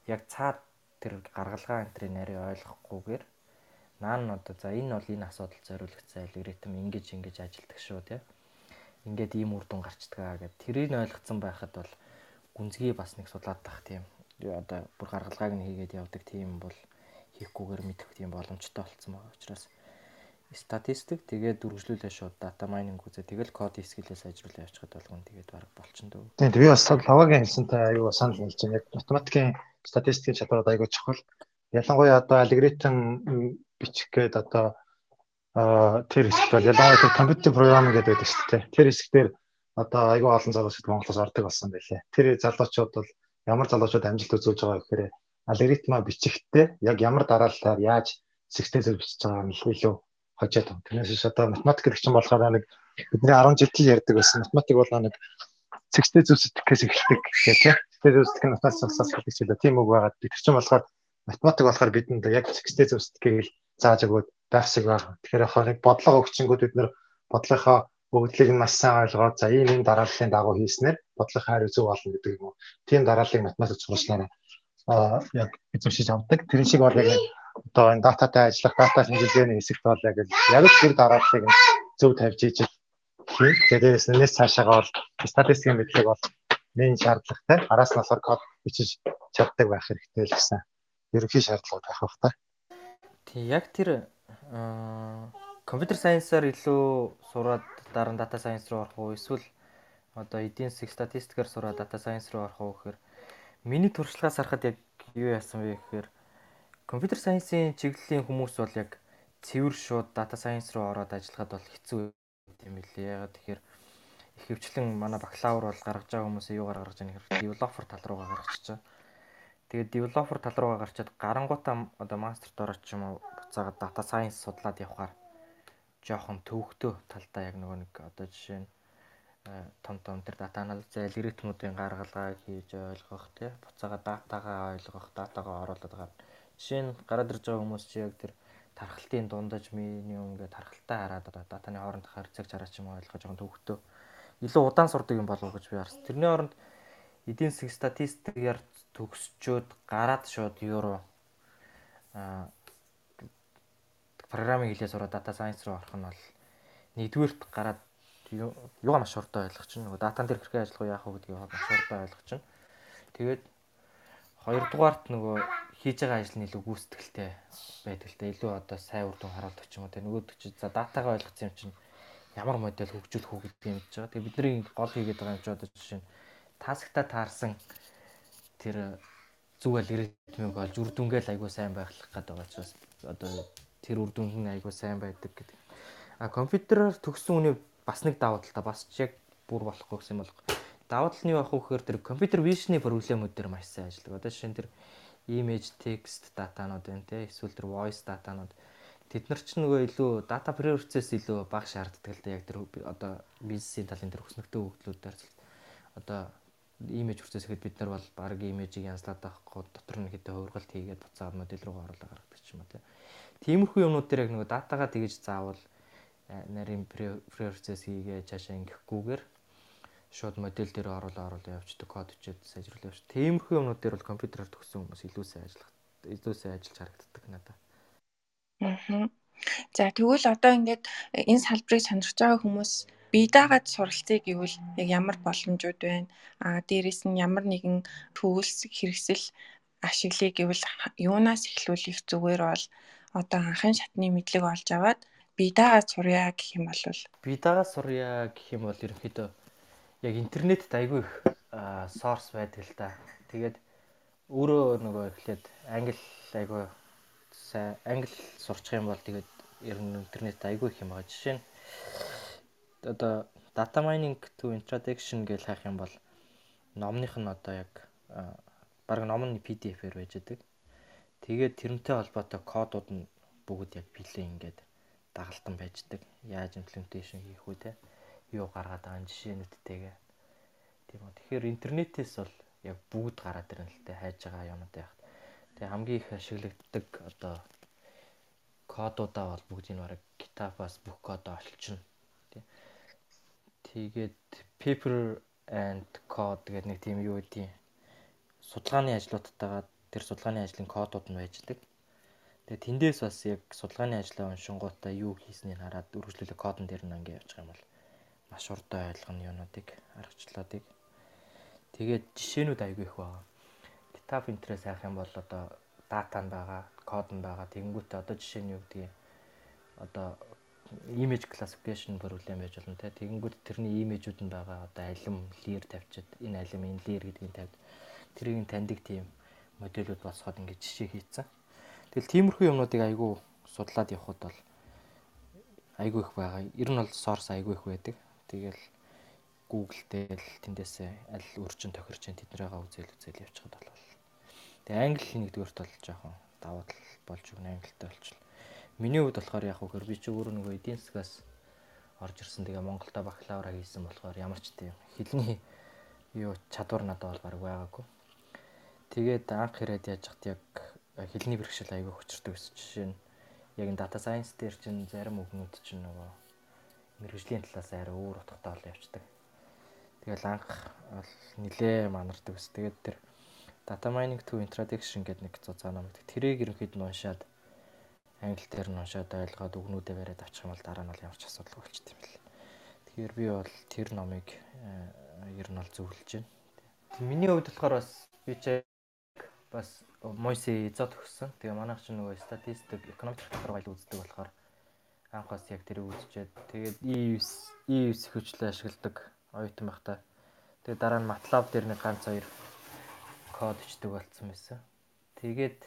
яг цаад тэр гаргалгаа энтрийг нарийн ойлгохгүйгээр наа нь одоо за энэ бол энэ асуудал зориулагдсан алгоритм ингэж ингэж ажилдаг шүү тий. Ингээд ийм үр дүн гарчдаг гэд тэрийг ойлгоцсон байхад бол гүнзгий бас нэг судлаад тах тийм одоо бүр гаргалгааг нь хийгээд явдаг тийм бол хийхгүйгээр мэдэх тийм боломжтой болцсон байгаа учраас статистик тэгээд үргэлжлүүлээ шууд дата майнинг үзээ тэгэл код скиллээ сайжруулах явчихад болгоно тэгээд баг болчихно дөө. Тийм би бас лавагийн хэлсэнтэй аюу санал хэлж байна. Яг математикийн статистикийн чадварууд аюу чухал. Ялангуяа одоо алгоритм бичих гээд одоо тэр хэсэгт бол ялангуяа тэр компьютер программинг гэдэг байдаг шүү дээ. Тэр хэсгээр одоо аюу олон залуучууд Монголоос ордог болсон байлээ. Тэр залуучууд бол ямар залуучууд амжилт үзүүлж байгаа гэхээр алгоритма бичихтэй яг ямар дараалалаар яаж сэгтэй зөв бичиж байгаа нь илүү хожоод байна. Тэрнээс ш одоо математик гэдэг чинь болохоор нэг бидний 10 жил ярьдаг байсан. Математик бол нэг цэгцтэй зүс сэтгэхээс эхэлдэг гэх тийм. Цэгцтэй зүс сэтгэх нь математик сонсож гэдэг чинь тийм үг байгаа. Тэр чинь болохоор математик болохоор бидэнд яг цэгцтэй зүс сэтгэхийг зааж өгөөд байсаг байгаа. Тэгэхээр яг бодлого өгчингүүд бид нэр бодлогынхоо бүгдлийг нь маш сайн ойлгоод за ийм ийм дарааллын дагуу хийснээр бодлогын хариу зөв болно гэдэг юм уу. Тийм дарааллыг математик сурчлаараа а яг эзэмшиж авдаг. Тэр шиг бол яг одоо энэ дататай ажиллах дата шинжилгээний хэсэгт бол яг яг л тэр дарааллыг зөв тавьж ийж хийн. Тэгээд энэс цаашаага бол статистикийн мэдлэг бол нэг шаардлагатай. Араас нь болохоор код бичиж чаддаг байх хэрэгтэй л гэсэн ерөнхий шаардлага байх бах та. Тий яг тэр компьютер сайенсаар илүү сураад дараа нь дата сайенс руу орох уу эсвэл одоо эдийн засаг статистикээр сураад дата сайенс руу орох уу гэхээр миний туршлагаас харахад яг юу яасан бэ гэхээр компьютер сайенсийн чиглэлийн хүмүүс бол яг цэвэр шууд дата сайенс руу ороод ажиллахад бол хэцүү юм билээ. Ягаад тэгэхээр их хвчлэн манай бакалавр бол гаргаж байгаа хүмүүсээ юугаар гаргаж байгаа нөхөр девелопер тал руугаа гаргачихж байгаа. Тэгээд девелопер тал руугаа гарчаад гарангуудаа одоо мастерт ороод ч юм уу буцаагаад дата сайенс судлаад явхаар жоохон төвөгтөө талдаа яг нөгөө нэг одоо жишээ нь э, том том тэр дата анализ алгоритмуудын гаргалгааг хийж ойлгох тий буцаага датагаа ойлгох датагаа оруулаад гарна Жишээ нь гараад ирж байгаа хүмүүс чи яг тэр тархалтын дундаж минимум гэдэг тархалтай хараад одоо датаны хоорондох харьцааг чараач юм ойлгож байгаа төвхтөө илүү удаан сурдаг юм болов уу гэж би харсан. Тэрний оронд эдийн засаг статистикээр төгсчөөд гараад шууд евро а программын хэлээ сураад дата сайенс руу орох нь бол нэгдүгээрт гараад юугаа маш хурдан ойлгох чинь нөгөө датан дээр хэрхэн ажиллах вэ? яах вэ гэдгийг маш хурдан ойлгох чинь. Тэгээд хоёрдугаарт нөгөө хийж байгаа ажил нь илүү гүйцэтгэлтэй байдаг л та. Илүү одоо сайн үр дүн харуулдаг ч юм уу те. Нөгөөдөг чи за датагаа ойлгосон юм чинь ямар модель хөгжүүлэх үү гэдэг юм гэж байгаа. Тэгээ бидний гол хийгээд байгаа юм чи одоо жишээ нь тасагта таарсан тэр зүг алгоритмыг олж үр дүнгээл айгуу сайн байхлах гэдэг байгаа ч бас одоо тэр үр дүн нь айгуу сайн байдаг гэдэг. А компьютероор төгссөн үний бас нэг давуу тал та бас яг бүр болохгүй гэсэн юм бол давуу тал нь юу ах вэ гэхээр тэр компьютер вижны проблемүүд дээр маш сайн ажилладаг. Одоо жишээ нь тэр image text датанууд байна те. Эсвэл тэр voice датанууд тэд нар ч нөгөө илүү data priority-с илүү бага шаарддаг л да. Яг тэр одоо бизнесийн талын тэр хөснөгтэй хөгжлүүдээр одоо имиж процесс гэхэд бид нар бол баг имижийг янзлаад байхгүй дотор нь хэдэ хувиргалт хийгээд буцаад модель руу оруулаад гаргадаг ч юм уу тиймэрхүү юмнууд дээр яг нөгөө датагаа тэгэж заавал э, нарийн процесс хийгээ цаашаа ингэхгүйгээр шууд модель дээр оруулаа оруулаа явждаг код өчөөд сайжруулах явж. Тиймэрхүү юмнууд дээр бол компьютераар төгссөн хүмүүс илүү сайн ажиллах илүү сайн ажиллаж харагддаг надад. Аа. За тэгвэл одоо ингээд энэ салбарыг сонирхож байгаа хүмүүс бие даагаад суралцъя гэвэл яг ямар боломжууд байна? Аа дээрэс нь ямар нэгэн төвлс хэрэгсэл ашиглая гэвэл юунаас эхлүүлэх зүгээр бол одоо анхын шатны мэдлэг олж аваад бие даагаад сурья гэх юм бол бие даагаад сурья гэх юм бол ерөнхийдөө яг интернетд айгүй их сорс байдаг л та. Тэгээд өөрөө нөгөө эхлээд англи айгүй сайн англи сурчих юм бол тэгээд ер нь интернет айгүй их юм байгаа. Жишээ нь одоо data mining to introduction гэж хайх юм бол номных нь одоо яг баг номны PDF-ээр байж байгаа. Тэгээд тэрнтэй холбоотой кодууд нь бүгд яг билээ ингээд дагалдан байждаг. Яаж implementation хийх үү те юу гаргаад байгаа жишээнүүдтэйгээ. Тийм үү. Тэгэхээр интернетээс бол яг бүгд гараад ирнэ л те хайж байгаа юмуд яг. Тэгээ хамгийн их ашиглагддаг одоо кодуудаа бол бүгдийг нь бараг GitHub-аас бүх кодоо олчихно. Тийм. Тэгээд paper and code гэдэг нэг тийм юу гэдэг судалгааны ажлуудтайгаа тэр судалгааны ажлын кодууд нь байждаг. Тэгээ тэндээс бас яг судалгааны ажлаа уншингуудаа юу хийснийг хараад үргэлжлүүлээ кодон дээр нь ингээ явж байгаа юм бол маш урдаа ойлгоно юунуудыг аргачлалуудыг. Тэгээд жишээнүүд айгүй их байгаа. GitHub интерес хайх юм бол одоо дата нь байгаа, код нь байгаа. Тэгэнгүүтээ одоо жишээ нь юу гэдгийг одоо image classification проблем байж болно те. Тэгэнгүүт тэрний имижүүд нь байгаа. Одоо алим layer тавьчиад энэ алим энэ layer гэдгийг тавьд. Тэрийг таньдаг тийм модулүүд босгоод ингээд жишээ хийцэн. Тэгэл тиймэрхүү юмнуудыг айгүй судлаад явхад бол айгүй их байгаа. Ер нь бол source айгүй их байдаг. Тэгэл Google дээр л тэндээсээ аль үржин тохирч тэднийгээ үзэл үзэл явчихад болов. Тэгээ англи нэгдүгээрт бол жоохон давуу тал болж өгнө англитай болчихлоо. Миний хувьд болохоор яг хөө би чи өөрөө нөгөө эдийн засгаас орж ирсэн. Тэгээ Монголда бакалавра хийсэн болохоор ямар ч тийм хэлний юу чадвар надад бол баг байгаагүй. Тэгээд анх ирээд яаж хат яг хэлний бэрхшээл аягүй хүчрдэг гэсэн жишээ нь яг энэ data science дээр чинь зарим үгнүүд чинь нөгөө мэрэгжлийн талаас арай өөр утгатай бол явцдаг. Тэгэл анх бол нилээ манардаг ус. Тэгээд тэр data mining to introduction гэдэг нэг цуцаа ном гэдэг. Тэрийг ерөнхийд нь уншаад англи дээр нь уншаад ойлгоод үгнүүдээ бариад авчих юм бол дараа нь бол ямар ч асуудал болчт юм бэл. Тэгэхээр би бол тэр номыг э, ер нь бол зөвлөж байна. Миний хувьд болохоор бас би ч бас Мойси эзод өгсөн. Тэгээ манайх ч нөгөө статистик, экономик тодорхой айл үздэг болохоор анхаас яг тэрийг үзчихэд тэгээд E9 E9 хөвчлөө ашигладаг оюутан байхдаа. Тэгээд дараа нь MATLAB дээр нэг ганц хоёр код бичдэг болцсон байсан. Тэгээд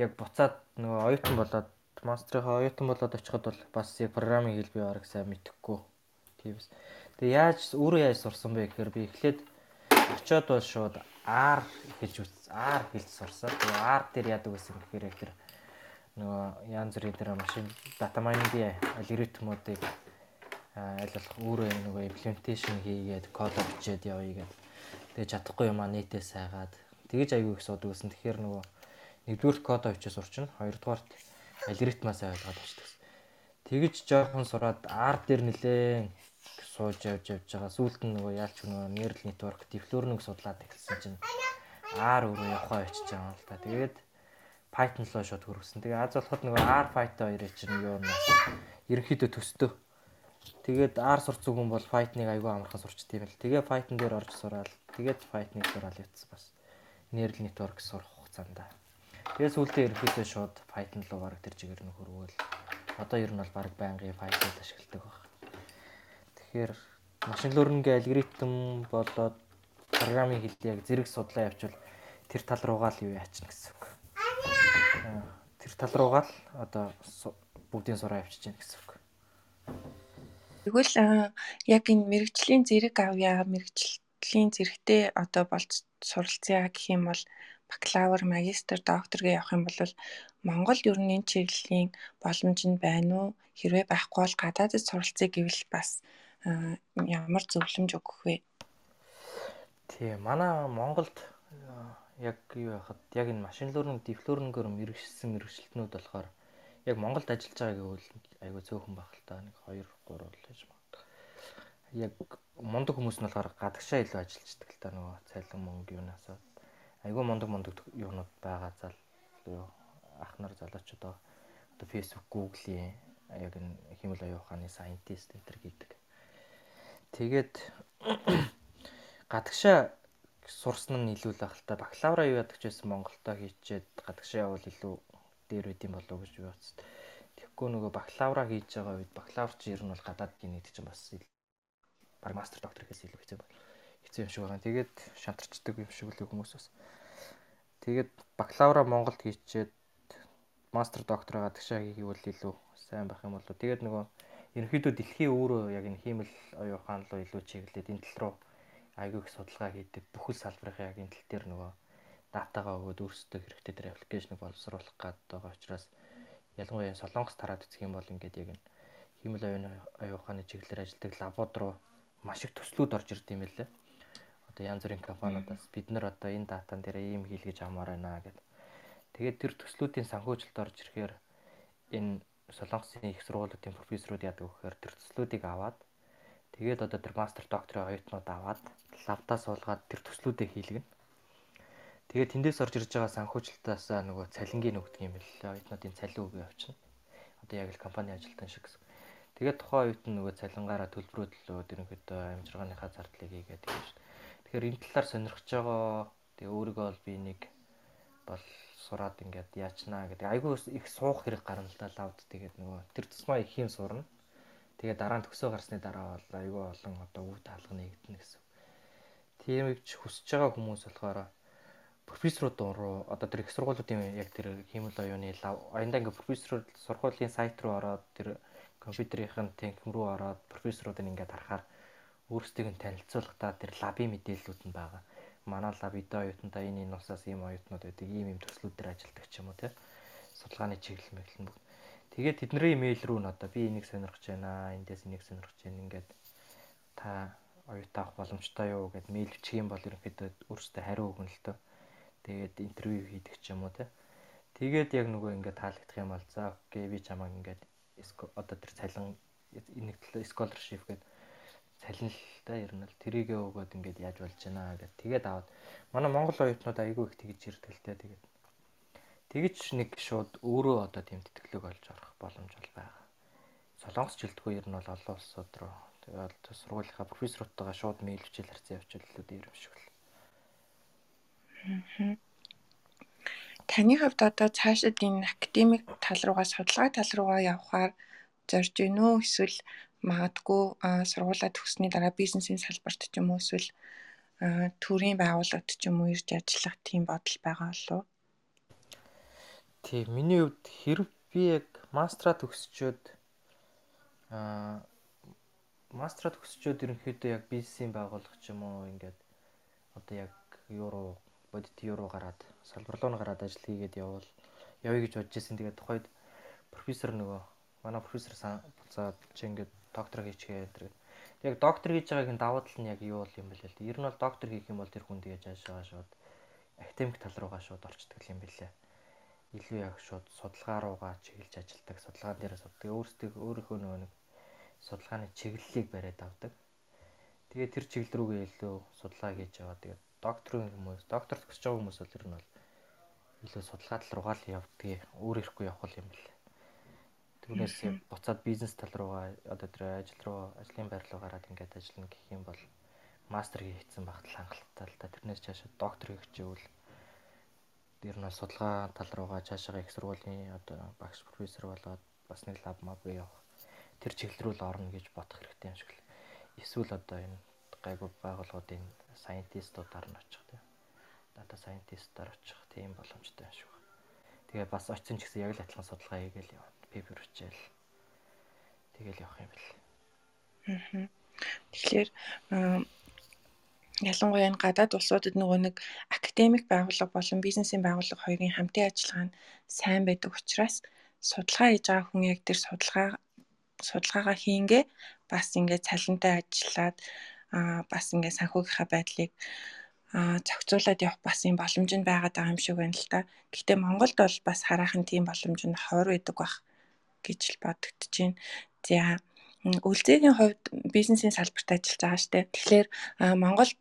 яг буцаад нөгөө оюутан болоод монстрийнхаа оюутан болоод очиход бол бас яг программын хэл би бараг сайн мэдэхгүй. Тиймээс. Тэгээ яаж өөрөө яаж сурсан бэ гэхээр би эхлээд очиод бол шууд R хэлж үз. R хэлж сурсан. Тэгээ R дээр яадаг гэсэн гэхээр тэр нөгөө янз бүрийн тэр машин дата майнингийн алгоритмуудыг аль болох өөрөө нөгөө имплементашн хийгээд код бичээд явъя гэдэг. Тэгээ чадахгүй юм а нийтээс сайгаад тэгэж аягүй их суудаг гэсэн. Тэгэхээр нөгөө нэгдүгээр кодоо бичиж сурчна. Хоёрдугаарт алгоритмаас ойлгоод авчихдаг. Тэгэж жоохон сураад R дээр нэлээ сууж явж явж байгаа. Сүүлд нь нөгөө яалч нөгөө neural network learning судлаад эхэлсэн чинь R өөрөө явахаа очиж байгаа юм л та. Тэгээд Python руу шууд хөрвсөн. Тэгээ аз болоход нөгөө R Python хоёрыг чинь юу наас ерөнхийдөө төстөө. Тэгээд R сурцсан хүн бол Python-ыг аягүй амархан сурчт юм л. Тэгээ Python дээр орж сураал. Тэгээд Python-ыг сураал явцсан бас. Neural network сурах хугацаанд. Тэгээд сүүлдээ ерөнхийдөө шууд Python руу баг тэр чигээр нь хөрвөөл. Одоо ер нь бол баг байнгын Python ашигладаг баг. Тэгэхээр машин learning-ийн алгоритм болоод программын хэлийг яг зэрэг судлаа явуул тэр тал руугаа л юу яачна гэсэн үг. Тэр тал руугаа л одоо бүгдийн сураа явчихж байна гэсэн үг. Тэгвэл яг энэ мэрэгжлийн зэрэг авъя, мэрэгжлийн зэрэгтэй одоо болж суралцъя гэх юм бол бакалавр, магистр, докторгээ явах юм бол Монголд ер нь энэ чиглэлийн боломж нь байна уу? Хэрвээ байхгүй бол гадаадд суралцъя гэвэл бас ямар зөвлөмж өгөх вэ? Тийм манай Монголд яг юу яхад яг энэ машин learning, deep learning-оор мэрэгшсэн мэрэгчлэтнүүд болохоор яг Монголд ажиллаж байгаа гэвэл айгүй цөөхөн байх л та нэг 2 3 л гэж магадгүй. Яг мундаг хүмүүс нь болохоор гадагшаа илүү ажиллаждаг л та нөгөө цайлан мөнгө юунаас айгүй мундаг мундаг юунууд байгаа зал юу ах нар залуучууд одоо Facebook, Google-ийн яг энэ хэмэл оюун ухааны scientist энэ төр гэдэг Тэгээд гадагшаа сурсан нь илүү л ах л та бакалавра юу ядагч байсан Монголдо хийчээд гадагшаа явал илүү дээр үт юм болов гэж би бодсон. Тэгэхгүй нөгөө бакалавра хийж байгаа үед бакалавр чи ер нь бол гадаад гинэ гэдэг чинь бас баг мастер доктор гэхээс илүү хэцүү байна. Хэцүү юм шиг байгаа. Тэгээд шантарчдаг юм шиг л хүмүүс бас. Тэгээд бакалавра Монголд хийчээд мастер доктороо гадагшаа хийвэл илүү сайн байх юм болоо. Тэгээд нөгөө ерөнхийдөө дэлхийн өөрөө яг энэ хиймэл оюун ухаан руу илүү чиглээд энэ тал руу айгүй их судалгаа хийдэг. Бүхэл салбарын яг энэ тал дээр нөгөө датагаа өгөөд өөрсдөө хэрэгтэй тэр аппликейшнийг боловсруулах гээд байгаа учраас ялангуяа Солонгос тараад үзэх юм бол ингээд яг энэ хиймэл оюун оюун ухааны чиглэлээр ажилладаг лабод руу маш их төслүүд орж ирд юм лээ. Одоо янз бүрийн компаниудаас бид нар одоо энэ датан дээр ийм хийлгэж амаар байна гэдэг. Тэгээд тэр төслүүдийн санхүүжилт орж ирэхээр энэ Солонгосын их сургуулиудын профессорууд яадаг вэ гэхээр тэр төслүүдийг аваад тэгээд одоо тэр мастер докторийн оюутнууд аваад лавтаа суулгаад тэр төслүүдээ хийлгэнэ. Тэгээд тэндээс орж ирж байгаа санхүүжилтаас нөгөө цалингийн өгдөг юм бэл оюутнуудын цалин өгөө явчихна. Одоо яг л компани ажилтан шиг гэсэн. Тэгээд тухайн оюутан нөгөө цалингаараа төлбөрөөдлөө ерөнхийдөө амжиргааныхаа зардлыг хийгээд тийм шүү. Тэгэхээр энэ талаар сонирхож байгаа тэгээ өөрийгөө бол би нэг бол сураад ингээд яачнаа гэдэг. Айгүй их суух хэрэг гарна л да лавд тэгээд нөгөө тэр тусмаа их юм сурна. Тэгээд дараа нь төгсөө гарсны дараа бол айгүй олон одоо үг таалга нэгдэнэ гэсэн. Тийм их хүсэж байгаа хүмүүс болохоор профессорууд руу одоо тэр их сургуулиудын яг тэр химэл оюуны лав аяндаа ингээд профессор сургуулийн сайт руу ороод тэр компьютерийн тэнхим рүү ороод профессоруудыг ингээд харахаар өөрсдийг нь танилцуулахдаа тэр лабын мэдээллүүд нь байгаа. Манай лаб эдэ оюутнуудаа энэ энэ усаас ийм оюутнууд байдаг, ийм ийм төслүүд дээр ажилладаг ч юм уу тий. Судалгааны чиглэл мэглэн бүгд. Тэгээд тэдний имэйл рүү н одоо би энийг сонирхож байна, эндээс энийг сонирхож байна ингээд та оюутан авах боломжтой юу гэд мэйл бичих юм бол ерөнхийдөө өөрсдөө хариу өгнө л дөө. Тэгээд интервью хийдэг ч юм уу тий. Тэгээд яг нөгөө ингээд таалагдах юм бол за окей би чамайг ингээд одоо тэр цалин нэг талаа scholarship гэдэг цалинлалтай ер нь л тэрийгэ өгөөд ингээд яаж болж байна гэдэг. Тэгээд аваад манай Монгол оюутнууд айгүй их тэгж те тэгээд тэгж нэг шууд өөрөө одоо тийм тэтгэлэг олж орох боломж бол байгаа. Солонгос жилдгүй ер нь бол олон улсууд руу тэгээд сургуулийнхаа профессоруудтайгаа шууд мэйл хичээл харьцан явуул илүү дээр юм шиг л. Таны хувьд одоо цаашид энэ академик тал руугаа судалгаа тал руугаа явхаар зорж гинэ үү эсвэл магадгүй сургуулаа төгссөний дараа бизнесийн салбарт ч юм уу эсвэл төрийн байгууллагт ч юм уу ирж ажиллах тийм бодол байгаа болов? Тийм миний хувьд хэрв би яг мастера төгсчөөд аа мастера төгсчөөд ерөнхийдөө яг бизнесийн байгууллага ч юм уу ингээд одоо яг юуруу бодит юуруу гараад салбар руу гараад ажил хийгээд явбал явъя гэж бодож байсан. Тэгээд тухайд профессор нөгөө манай профессор буцаад чи ингээд доктор хийчихээ гэдэг. Яг доктор хийж байгаагийн давуу тал нь яг юу бол юм бэ л дээ. Ер нь бол доктор хийх юм бол тэр хүн тэгээ жааш байгаа шууд академик тал руугаа шууд орчдөг юм бэлээ. Илүү яг шууд судалгаа руугаа чиглэж ажилладаг, судалгаан дээр суддаг. Өөрсдөө өөрийнхөө нөгөө нэг судалгааны чиглэлийг бариад авдаг. Тэгээ тэр чиглэл рүүгээ илүү судалгаа хийж яваа. Тэгээ докторын хүмүүс, доктор төгсөж байгаа хүмүүс бол ер нь бол илүү судалгаа тал руугаа л явдгийг өөр ирэхгүй явах юм бэлээ. Түүнээс буцаад бизнес тал руугаа одоо тэр ажил руу ажлын байр руу гараад ингээд ажиллана гэх юм бол мастер хийцэн багт хангалттай л та тэрнээс цаашаа доктор хийх чивэл ер нь судалгаа тал руугаа цаашаа их сургуулийн одоо багш профессор болоод бас нэг лаб маб явах тэр чиглэл рүү л орно гэж бодох хэрэгтэй юм шиг л. Эсвэл одоо энэ гайгүй байгууллагуудын сайентистуудаар нь очих тийм. Дата сайентистаар очих тийм боломжтой юм шиг. Тэгээ бас очсон ч гэсэн яг л адилхан судалгаа хийгээл явна пепер хичээл тэгэл явах юм бэл. Аа. Тэгэхээр ялангуяа энэ гадаад улсуудад нөгөө нэг академик байгууллага болон бизнесийн байгууллага хоёрын хамтын ажиллагаа нь сайн байдаг учраас судалгаа хийж байгаа хүн яг тэр судалгаа судалгаагаа хийнгээ бас ингээд цалинтай ажиллаад аа бас ингээд санхүүгийнхаа байдлыг аа зохицуулаад явах бас юм боломж нь байгаад байгаа юм шиг байна л та. Гэхдээ Монголд бол бас хараахан тийм боломж нь ховор байдаг бах гэж л бодогдож байна. За Үлзээгийн хувьд бизнесийн салбарт ажиллаж байгаа штэ. Тэгэхээр Монголд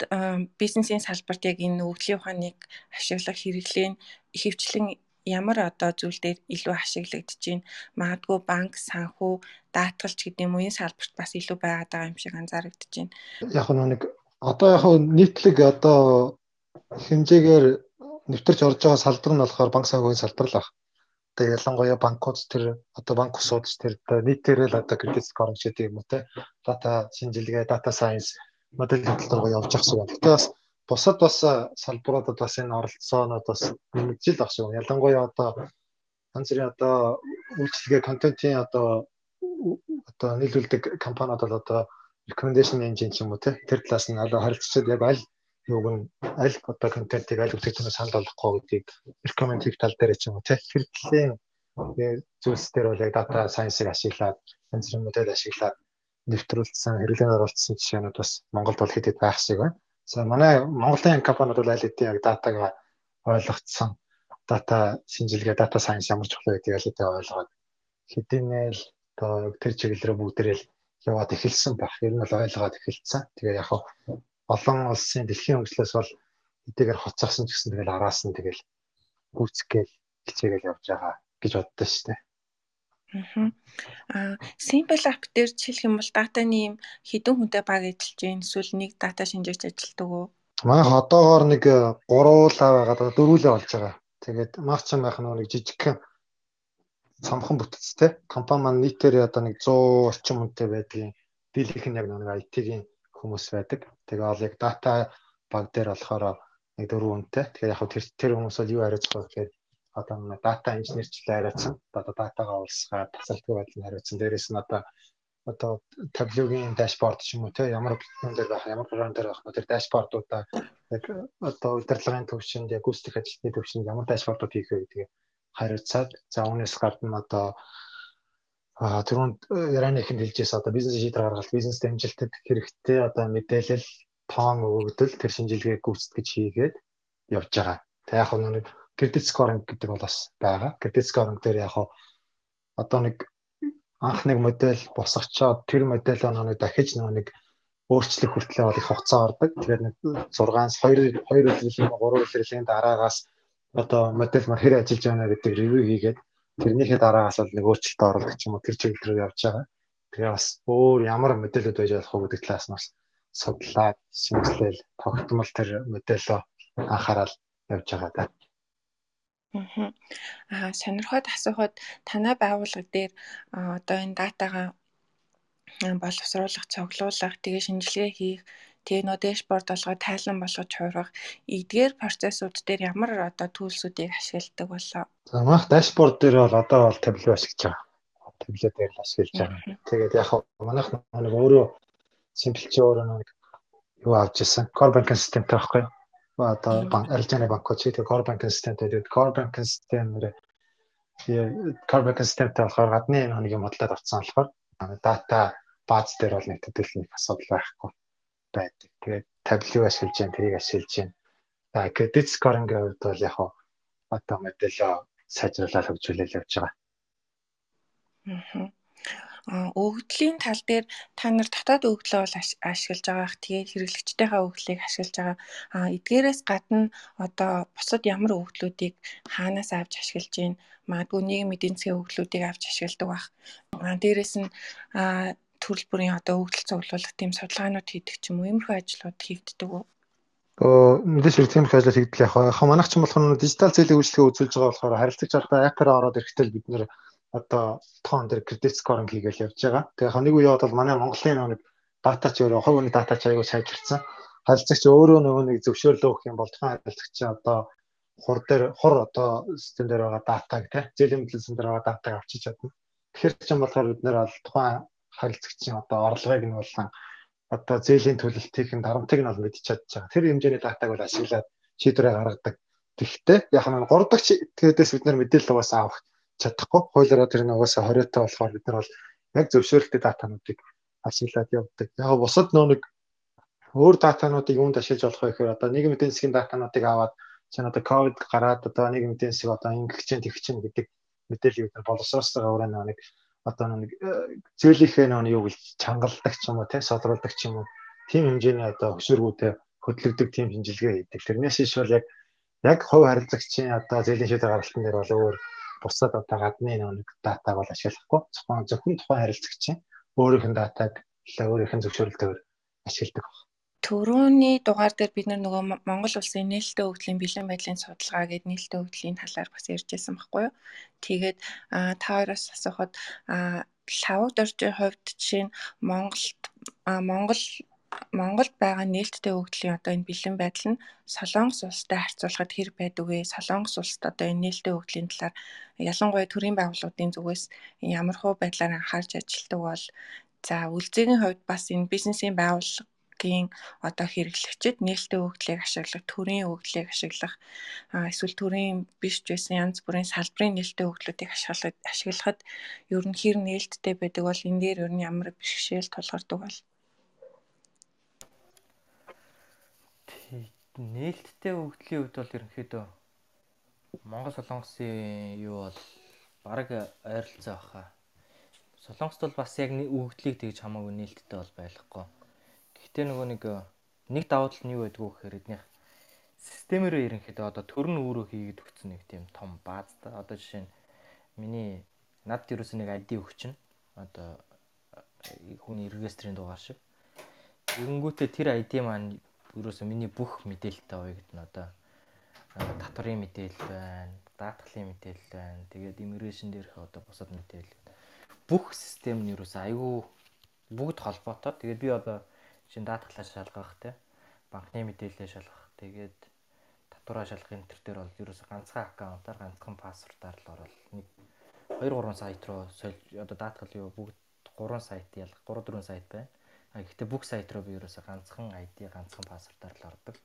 бизнесийн салбарт яг энэ өгдлийн ухааныг ашиглах хэрэглээ нь ихэвчлэн ямар одоо зүйл дээр илүү ашиглагдаж байна. Магадгүй банк, санхүү, даатгалч гэдэг юм уу энэ салбарт бас илүү байгаад байгаа юм шиг анзаарэгдэж байна. Яг нэг одоо яг нийтлэг одоо хэмжээгээр нэвтэрч орж байгаа салбар нь болохоор банк санхүүгийн салбар л байна. Одоо ялангуяа банкуд тэр одоо банк усууд тэр нийтээрээ л одоо кредит скоринг гэдэг юм уу те дата шинжилгээ, дата сайенс модель хөтөлбөр рүү явж ахсаг байна. Гэтэ бас бусад бас салбаруудад бас энэ оролцоонод бас нэмэгдэл багш юм. Ялангуяа одоо янз бүрийн одоо үйлчлэгээ контентын одоо одоо нийлүүлдэг компаниуд бол одоо recommendation engine ч юм уу тэр талаас нь одоо харилцаад яг аль юуг нь аль одоо контентыг аль үзэгчнээс санал болгохгүй гэдгийг recommend хийх тал дээр ч юм уу тэр талын зүйлс дээр бол яг data science-ыг ашиглаад янз бүрийн модель ашиглаад нэвтрүүлсэн хэрэглээнд оруулсан жишээнүүд бас Монголд бол хэд хэд байх шиг байна. За манай Монголын компаниуд бол аль хэдийн яг датаг ойлгоцсон дата шинжилгээ, data science ямар чухал гэдгийг аль хэдийн ойлгоод хэдийнэл одоо тэр чиглэлээр бүгдээрээ яваад эхэлсэн баг. Ер нь бол ойлгоод эхэлсэн. Тэгээ яг олон улсын дэлхийн хөгжлөөс бол эдгээр хоцорсон ч гэсэн тэгэл араас нь тэгэл гүйцгээл хичээгээл явж байгаа гэж боддоо шүү дээ. Аа simple app дээр жишээлх юм бол датаны юм хэдэн хүнтэй баг ажиллаж байна эсвэл нэг дата шинжигч ажилладаг уу? Манайх одоогоор нэг 3 лав байгаад 4 лав болж байгаа. Тэгээд мах чам байх нэг жижигхэн цомхон бүтцтэй. Компани маань нийтээр одоо нэг 100 орчим хүнтэй байдгийн дийлэх нь яг нэг IT-ийн хүмүүс байдаг. Тэгээ ол яг дата баг дээр болохоор нэг 4 хүнтэй. Тэгээ яг тэр тэр хүмүүс бол юу хариуцах вэ гэхээр одоо дата инженерчлээ хариуцсан. Одоо датагаа уулсгаад тасалдгүй байдлыг хариуцсан. Дээрээс нь одоо одоо таблогийн дашборд ч юм уу те ямар юм дээр байх ямар програм дээр байх тэр дашбордуудаа яг одоо удирдлагын төвшөнд яг гүйцэтгэх ажилтны төвшөнд ямар дашбордууд хийх вэ гэдгийг хариуцаад за үүнээс гадна одоо а түрүүнд Ираны ихэнд хэлжээс одоо бизнес шийдвэр гаргалт бизнес дамжилтад хэрэгтэй одоо мэдээлэл тоон өгөгдөл тэр шинжилгээг гүйцэтгэж хийгээд явж байгаа. Тэг яг нэг кредит скоринг гэдэг бол бас байгаа. Кредит скоринг дээр яг одоо нэг анх нэг модель босгочоод тэр модельоо нэг дахиж нэг өөрчлөх хүртлээр бол их хугацаа ордог. Тэгэхээр нэг 6-аас 2 2 өдрийн 3 өдрийн дараагаас одоо модель мар хэр ажиллаж байна гэдэг ревю хийгээд тэрнийхээ дараагаас бол нэг өөрчлөлт оруулах юм уу тэр чиглэл рүү явж байгаа. Тэгээ бас өөр ямар модельуд байж болох вэ гэдэг талаас нь бас судлаад шинжилэл тогтмол тэр модельоо анхаарал явж байгаа даа. Аа сонирхоод асуухад танай байгууллага дээр одоо энэ датагаа боловсруулах, цуглуулах, тэгээ шинжилгээ хийх Тэгээ нөө дэшборд болгоод тайлан болгож хувирах эдгээр процессууд дээр ямар одоо төлсүүдийг ашигладаг болоо. За манайх дэшборд дээр бол одоо бол табло ашиглаж байгаа. Табло дээр л ашиглаж байгаа. Тэгээд яг манайх нэг өөрөө симплч өөрөө нэг юу авч ирсэн. Core banking systemтэй байхгүй юу? Одоо банк арилжааны банкуд чи тэгээд core banking systemтэй тэгээд core banking systemээр core banking systemтэй болохоор гадны нэг юм бодлоод авцсан болохоор дата бааз дээр бол нэг төдийлөх асуудал байхгүй байдаг. Тэгээд табло ашиглаж जैन тэрийг ашиглаж जैन. За credit scoring-ийн хувьд бол яг одоо модельо сайжруулаад хөгжүүлэл явж байгаа. Аа өгөгдлийн тал дээр та нар дотоод өгөгдлөө бол ашиглаж байгаах. Тэгээд хэрэглэгчдийнхээ өгөгдлийг ашиглаж байгаа. Аа эдгээрээс гадна одоо бусад ямар өгөгдлүүдийг хаанаас авч ашиглаж гин магадгүй нийгмийн эдийн засгийн өгөгдлүүдийг авч ашигладаг байх. Аа дээрэс нь аа төрөл бүрийн одоо өгдөл цуглуулах тийм судалгаанууд хийдэг ч юм уу иймэрхүү ажлууд хийгддэг үү? Мэдээж хэрэг тиймэрхүү ажил хийгдэл яг яг манайх ч болохоор дижитал зээлийн үйлчлэгээ үзүүлж байгаа болохоор харилцагч алдаа апп-аар ороод ирэхдээ бид нэр одоо тоон дээр кредит скоринг хийгээл явж байгаа. Тэгээ нэг үе яваад бол манай Монголын нэг дата ч өөрөө хүний дата ч аягүй сайжирсан. Харилцагч өөрөө нөгөө нэг зөвшөөрлөө өгөх юм бол тухайн харилцагч одоо хур дээр хур одоо систем дээр байгаа датаг тий зээлийн мэдээлэл дээр байгаа датаг авчиж чадна. Тэгэхээр ч юм болохоор бид нэр бол тухайн харилцагчийн одоо орлогыг нь болон одоо зээлийн төлөлтийг нь дарамтыг нь бол мэдчих чадж байгаа. Тэр хэмжээний датаг бол ашиглаад шийдвэрээ гаргадаг. Тэгэхдээ яг нь 3 дахь тэдээс бид нар мэдээлэл угаасаа авах чадахгүй. Хуулиараа тэр нь угаасаа 20-той болохоор бид нар бол яг зөвшөөрөлттэй датануудыг ашиглаад явдаг. Яг бусад нөө нэг өөр датануудыг юунд ашиглаж болох вэ гэхээр одоо нийгмийн эдийн засгийн датануудыг аваад чинь одоо ковид гараад одоо нийгмийн эдийн засаг одоо тэгэх чинь гэдэг мэдээллийг бид боловсруулсаар өөрөө нэг одоо нэг э, зөөлийнхээ нэг юу гэж чангалдаг ч юм уу тий содруулдаг ч юм уу тийм хэмжээний одоо хөшөөргүүтэй хөдлөгдөг тийм шинжилгээ хийдэг. Тэрнээс иш бол яг яг хувь харилцагчийн одоо зээлийн шийдвэр гаргалтын дээр бол өөр бусад одоо гадны нэг датаг бол ашиглахгүй. Зөвхөн зөвхөн тухайн харилцагчийн өөрийнх нь датаг өөрийнх нь зөвшөөрлөлтөөр ашигладаг. Төрөүний дугаар дээр бид нөгөө Монгол улсын нээлттэй хөгжлийн бэлэн байдлын судалгаа гэдэг нээлттэй хөгжлийн талаар бас ярьжсэн байхгүй юу. Тэгээд та хоёроос асуухад лавд оржийн хувьд жишээ нь Монголд Монгол Монголд байгаа нээлттэй өгөгдлийн одоо энэ бэлэн байдал нь Солонгос улстай харьцуулахад хэр байдаг вэ? Солонгос улсад одоо энэ нээлттэй өгөгдлийн талаар ялангуяа төрийн байгууллагуудын зүгээс ямар хөө байдлаар анхаарч ажилладаг бол за үлзээгийн хувьд бас энэ бизнесийн байгууллагын одоо хэрэглэгчид нээлттэй өгөгдлийг ашиглах, төрийн өгөгдлийг ашиглах эсвэл төрийн биш ч байсан янз бүрийн салбарын нээлттэй өгөгдлүүдийг ашиглахад ашиглахад ер нь хэр нээлттэй байдаг бол энэ дээр ер нь ямар бэрхшээл тулгардаг бол нээлттэй өгдлийн хувьд бол ерөнхийдөө Монгол солонгосын юу бол бараг ойролцоо баха. Солонгост бол бас яг өгдлийг тэгж хамаагүй нээлттэй бол байхгүй. Гэхдээ нөгөө нэг нэг давуу тал нь юу байдг вэ гэхээр эднийх системээрээ ерөнхийдөө одоо төр нь өөрөө хийгээд өгсөн нэг тийм том бааз та. Одоо жишээ нь миний над ерөөсөө нэг ID өгч нь одоо хүний регистрийн дугаар шиг. Тэгэнгүүтээ тэр ID маань ерөөсөө миний бүх мэдээлэлтэй оёгдно одоо татварын мэдээлэл байна, даатгалын мэдээлэл байна. Тэгээд иммиграшн дээрх одоо бусад мэдээлэл. Бүх систем нь ерөөсөө айгүй бүгд холбоотой. Тэгээд би одоо чинь даатгалаа шалгах те банкны мэдээлэлээ шалгах. Тэгээд татвараа шалгах энэ төр дээр бол ерөөсөө ганцхан аккаунтаар ганцхан пассвортаар л орол нэг 2 3 сайт руу одоо даатгал юу бүгд 3 сайт ялах 3 4 сайт байна А гэхдээ бүх сайт руу би ерөөсө ганцхан ID, ганцхан пассвортоор л ордог.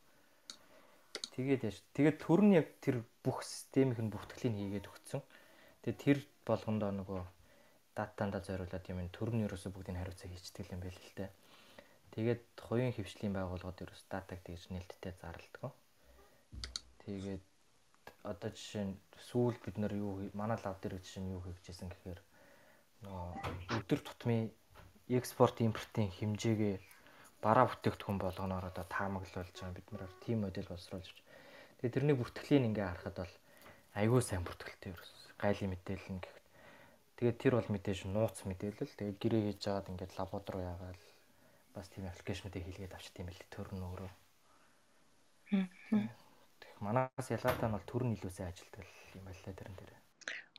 Тэгээд яаш. Тэгээд төр нь яг тэр бүх системийнх нь бүртгэлийг хийгээд өгсөн. Тэгээд тэр болгондоо нөгөө датанда зориулаад юм төр нь ерөөсө бүгдийг хариуцаа хийчихдэг юм байл л те. Тэгээд хувийн хөвчлийн байгууллагууд ерөөс датаг тэгж нээлттэй зарладаг. Тэгээд одоо жишээ нь сүүл бид нар юу манай лав дээр жишээ нь юу хийжсэн гэхээр нөгөө өдөр тутмын экспорт импортын хэмжээгээ бараа бүтээгдэхүүн болгоноор одоо таамаглуулж байгаа бид нар тийм модель боловсруулж байна. Тэгээ тэрний бүртгэлийг ингээ харахад бол айгүй сайн бүртгэлтэй ерөөс гайлын мэдээлэл нь гэхэд тэгээд тэр бол мэдээж нууц мэдээлэл тэгээд гэрээ хийж жагаад ингээд руу яагаад бас тийм аппликейшнуудыг хийлгээд авчт юм бэл төр нь өөрөө. Тэг манаас ялгаатай нь бол төр нь илүү сайн ажилтгал юм байна лээ тэрэн дээр.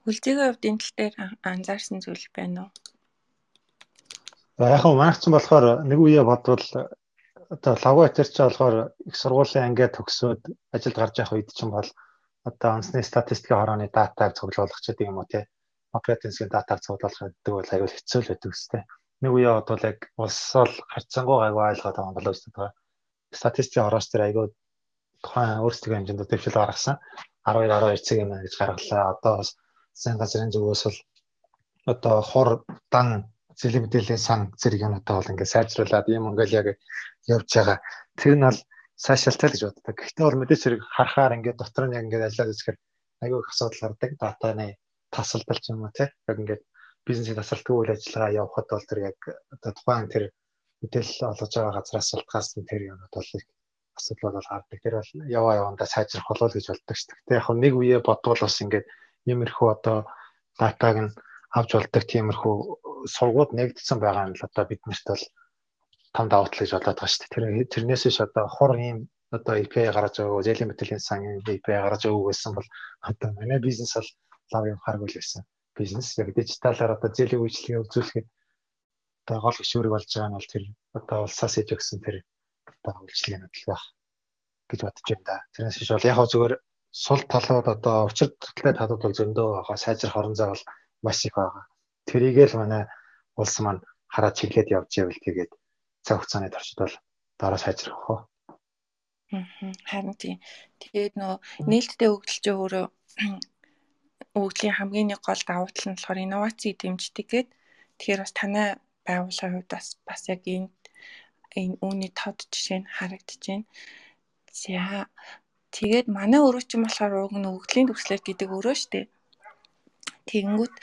Үлзээгийн хувьд энэ тал дээр анзаарсан зүйл байна уу? За яг хөө манайч ч болохоор нэг үе бодвол одоо лавга атерч болохоор их сургуулийн ангиа төгсөөд ажилд гарч явах үед чинь бол одоо онцны статистикийн хорооны датаг цуглуулах ч гэдэг юм уу те оперативын датаг цуглуулах гэдэг бол аюул хэцүү л байдаг үстэй. Нэг үе бодвол яг улсал харьцангуй аюул ойлгоод байгаа болов уу гэдэг. Статистикийн хорооч тэр аюул тухайн өөрсдөө хэмжээнд дэвшил гаргасан 12 12 цаг юм гэж гаргалаа. Одоо бас сайн газрын зүгээс бол одоо хур дан зэлийн мэдээллийн сан зэрэг юмудаа бол ингээд сайжруулад юм ингээл яг явж байгаа. Тэр нь бол сайшаалтай л гэж боддог. Гэхдээ бол мэдээч хэрэг харахаар ингээд дотор нь яг ингээд ажиллаад үзэхээр аюу их асуудал гардаг. Датаны тасалдал ч юм уу тий. Яг ингээд бизнесийн тасалтгүй үйл ажиллагаа явахад бол тэр яг одоо тухайн тэр мэдээлэл олгож байгаа газраас салтгаас нь тэр юмуд бол асуудал бол гардаг. Тэр бол яваа явандаа сайжрах болов гэж боддог шүү дээ. Яг нэг үе бодвол бас ингээд иймэрхүү одоо датаг нь авч болдог тиймэрхүү сургууд нэгдсэн байгаа нь л одоо биднэрт бол том давуу тал гэж болоод байгаа шүү дээ. Тэр тэрнээс ш одоо хур ийм одоо API гаргаж өгөө, зэлийн мэдээллийн сан API гаргаж өгөө гэсэн бол одоо манай бизнес бол лав юм харгүй л байсан. Бизнес яг дижиталаар одоо зэлийн үйлчлэгээ үзүүлэхэд одоо гол гişүүрэг болж байгаа нь бол тэр одоо улсаас иж өгсөн тэр одоо үйлчлэгээнүүд л байх гэж бодож байна да. Тэрнээс ш бол яг зүгээр сул талууд одоо учир талтай талууд бол зөндөө байгаа. Сайжрах орон зай бол маш их байгаа. Тэрийг л манай улс маань хараад чиглээд явж ивэл тэгээд цаг хугацааны туршид бол дараа сайжрах хөө. Харин тийм. Тэгээд нөө нээлттэй өгдөлч өөрөө өгдлийн хамгийн нэг гол давуу тал нь болохоор инновацийг дэмждэг гээд тэгэхээр бас танай байгууллагын хувьд бас бас яг энэ энэ үүний тод жишээ нь харагдаж байна. За тэгээд манай өрөө чинь болохоор уг нь өгдлийн төгслөл гэдэг өрөө штэ. Тэгэнгүүт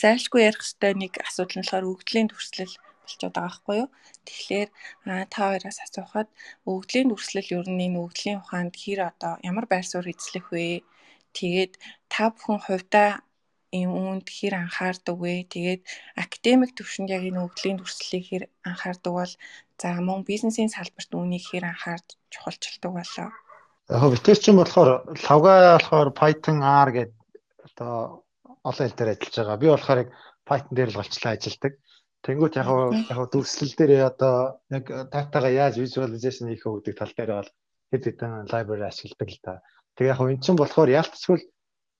зайлшгүй ярих хэвээр нэг асуудал нь болохоор өгдлийн дүрслэл болчиход байгаа байхгүй юу. Тэгэхээр та хоёроос асуухад өгдлийн дүрслэл ер нь энэ өгдлийн ухаанд хэр одоо ямар байр суурь эзлэх вэ? Тэгээд та бүхэн хувьдаа энэ үүнд хэр анхаардаг вэ? Тэгээд академик төвшөнд яг энэ өгдлийн дүрслэлийг хэр анхаардаг бол за мөн бизнесийн салбарт үүнийг хэр анхаарч чухалчилдаг болоо. Яг битэр чинь болохоор лавга болохоор Python R гэдэг одоо олон хэл дээр ажиллаж байгаа. Би болохоор яг Python дээр л голчлаа ажилладаг. Тэнгүүт яг яг дүрслэл дээр одоо яг датагаа яаж visualization хийх вэ гэдэг тал дээр бол хэд хэдэн library ашигладаг л да. Тэгээ яг энэ чинь болохоор яалтчгүй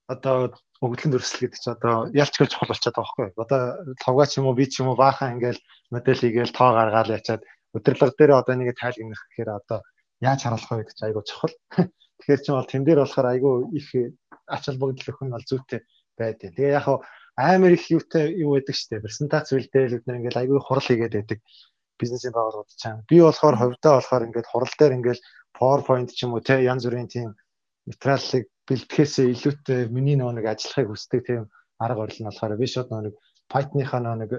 одоо өгдлөн дүрслэл гэдэг чинь одоо ялчгүй чухал болчиход байгаа байхгүй. Одоо лавга ч юм уу би ч юм уу баахан ингээл модель хийгээл тоо гаргаал ячаад өдөрлөг дээр одоо нэг тайлгнах гэхээр одоо яаж харуулах вэ гэдэг чинь айгүй чухал. Тэгэхээр чинь бол тэн дээр болохоор айгүй их ач холбогдол өхөн бол зүйтэй байдیں۔ Тэгээ яг амар их юутай юу байдаг штэ. Презентац үйлдэл бид ингээл айгүй хурал хийгээд байдаг бизнесийн байгууллагууд чам. Би болохоор хувьдаа болохоор ингээд хурал дээр ингээл PowerPoint ч юм уу те янз бүрийн тийм материалыг бэлтгэхээс илүүтэй миний нэг ажиллахыг хүсдэг тийм арга барил нь болохоор би шууд нэг Python-ийнхаа нэг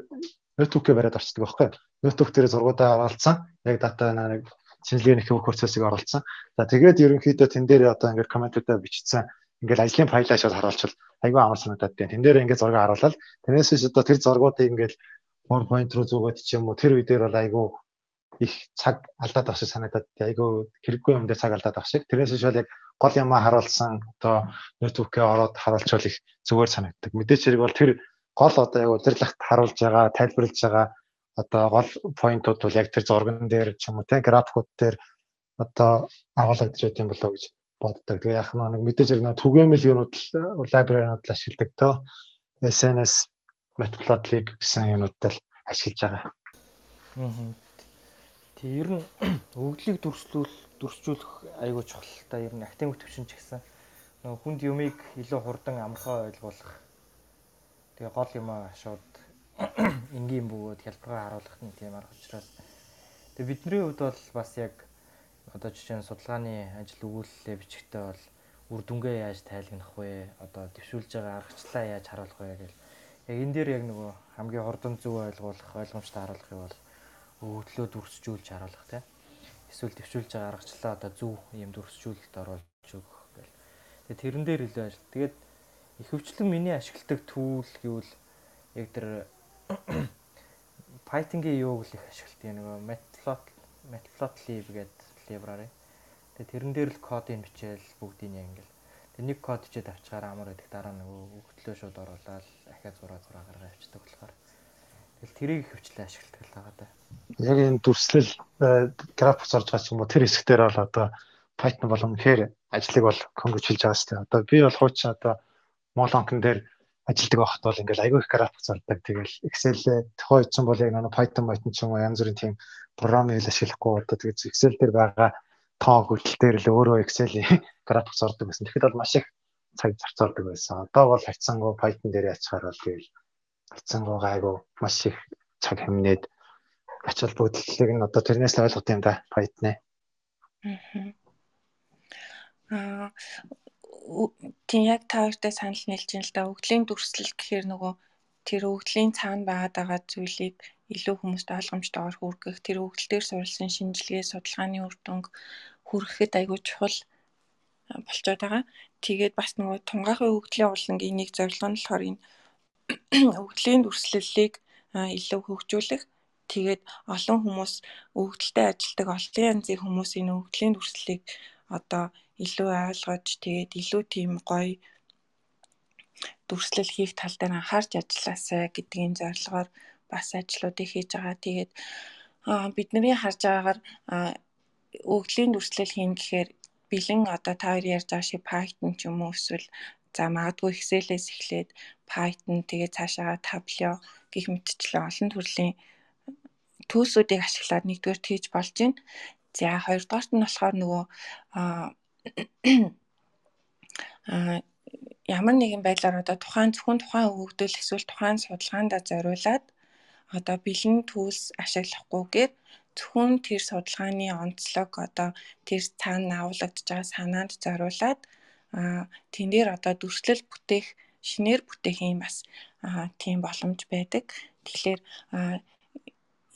ноутбукээ бариад орчдөг байхгүй. Ноутбук дээр зургуудаа оруулсан. Яг дата нэг шинжилгээний хөв процессыг оруулсан. За тэгээд ерөнхийдөө тэн дээр одоо ингээд комментуудаа бичсэн ингээл ажлын файлаа шууд харуулчихвал айгүй амар санагдаад байна. Тэн дээр ингээд зураг харуулаад тэрнээс одоо тэр зургуудыг ингээд PowerPoint руу зүгээд ч юм уу тэр үе дээр бол айгүй их цаг алдаад авах шиг санагдаад айгүй хэрэггүй юм дээр цаг алдаад авах шиг. Тэрнээс шууд яг гол юмаа харуулсан одоо ноутбукээ ороод харуулчвал их зүгээр санагддаг. Мэдээч хэрэг бол тэр гол одоо яг удирдлагт харуулж байгаа, тайлбарлаж байгаа одоо гол поинтууд бол яг тэр зурган дээр ч юм уу те графикууд дээр одоо агуулгадж байт юм болоо гэж боддог. Тэгээ яг нэг мэдээж яг нэг түгээмэл юунууд лайбрариуд л ашигладаг то SNS Matplotlib гэсэн юмудад ашиглаж байгаа. Аа. Тэг ер нь өгдлийг дүрслүүл дүрсжүүлэх айгүй чухал та ер нь академик төвшин ч гэсэн нөгөө хүнд юмыг илүү хурдан амархан ойлгуулах. Тэгээ гол юмаа шууд энгийн бөгөөд хялбаргаар харуулах нь тийм арга учраас тэгээ бидний хувьд бол бас яг одоо жишээ нь судалгааны ажил өгүүлэлээ бичихтэй бол үр дүнгээ яаж тайлгнах вэ? Одоо дэвшүүлж байгаа аргачлалаа яаж харуулах вэ гэл. Яг энэ дээр яг нөгөө хамгийн хурдан зөв ойлгуулах, ойлгомжтой харуулахыг бол өгдлөө дүрсжүүлж харуулах тийм. Эсвэл дэвшүүлж байгаа аргачлалаа одоо зөв юм дүрсжүүлэлт оруулж өгөх гэл. Тэгээ тэрэн дээр илүү ажил. Тэгээд ихэвчлэн миний ашигладаг түүл гэвэл яг тэр Python-гийн юуг л их ашигладаг нөгөө Matplotlib Matplotlib гэдэг library. Тэгээ тэрэн дээр л кодыг бичээл бүгдийг ингээл. Тэгээ нэг код чид авчгаар амар гэдэг дараа нөгөө өгтлөө шууд оруулаад ахиад зураа зураа гаргаа авчдаг болохоор. Тэгэл тэрийг хөвчлээ ашигладаг л байгаа да. Яг энэ дүрслэл э, график зорж байгаа ч юм уу тэр хэсгээр бол одоо Python болон хэр ажлыг бол конгочилж байгаа шүү дээ. Одоо би бол хуучин одоо Molonk дээр ажилдаг байхад бол ингээл айгүй их график зардаг. Тэгэл Excel тухайн үеийн бол яг нэг Python Python ч юм уу янз бүрийн тийм програмыг ашиглахгүй одоо тэгээд Excel дээр байгаа тоо хөдөл дээр л өөрөө Excel-ийн график зардаг гэсэн. Тэгэхэд бол маш их цаг зарцуулдаг байсан. Одоо бол хавцсангуу Python дээр яачаар бол тэгэл хавцсангуу гайгүй маш их цаг хэмнээд ачаал бүтлэлийг нь одоо тэрнээс л ойлгох юм да Python-ээ. Аа тийм яг та хоёртай санал нийлж байна л да. Өгдлийн дүрслэл гэхээр нөгөө тэр өгдлийн цаана байгаад байгаа зүйлийг илүү хүмүүст ойлгомжтойгоор хүргэх, тэр өгдөл дээр суурилсан шинжилгээ, судалгааны үр дүнг хүргэхэд аягүй чухал болцоод байгаа. Тэгээд бас нөгөө тунгаахын өгдлийн урлангийн нэг зорилго нь болохоор энэ өгдлийн дүрслэлийг илүү хөгжүүлэх тэгээд олон хүмүүс өгдөлтэй ажилдаг олон янзын хүмүүс энэ өгдлийн дүрслэлийг одоо илүү ойлгож тэгээд илүү тийм гоё дүрслэл хийх тал дээр анхаарч ажилласаа гэдгийн зорилгоор бас ажлуудыг хийж байгаа. Тэгээд бидний харж байгаагаар өгдлийн дүрслэл хийн гэхээр бэлэн одоо та хоёр ярьж байгаа шиг Python ч юм уу эсвэл за магадгүй Excel-ээс эхлээд Python тэгээд цаашаа Tableau гэх мэтчлэн олон төрлийн төөсүүдийг ашиглаад нэгдүгээр хийж болж байна. За хоёрдугаарт нь болохоор нөгөө ямар нэгэн байдлаар одоо тухайн зөвхөн тухайн өгөгдөл эсвэл тухайн судалгаанд зориулаад одоо бэлэн түүлс ашиглахгүйгээр зөвхөн тэр судалгааны онцлог одоо тэр цаана агуулгадж байгаа санаанд зориулаад тэн дээр одоо дүрслэл бүтээх шинээр бүтээх юм бас тийм боломж байдаг. Тэгэхээр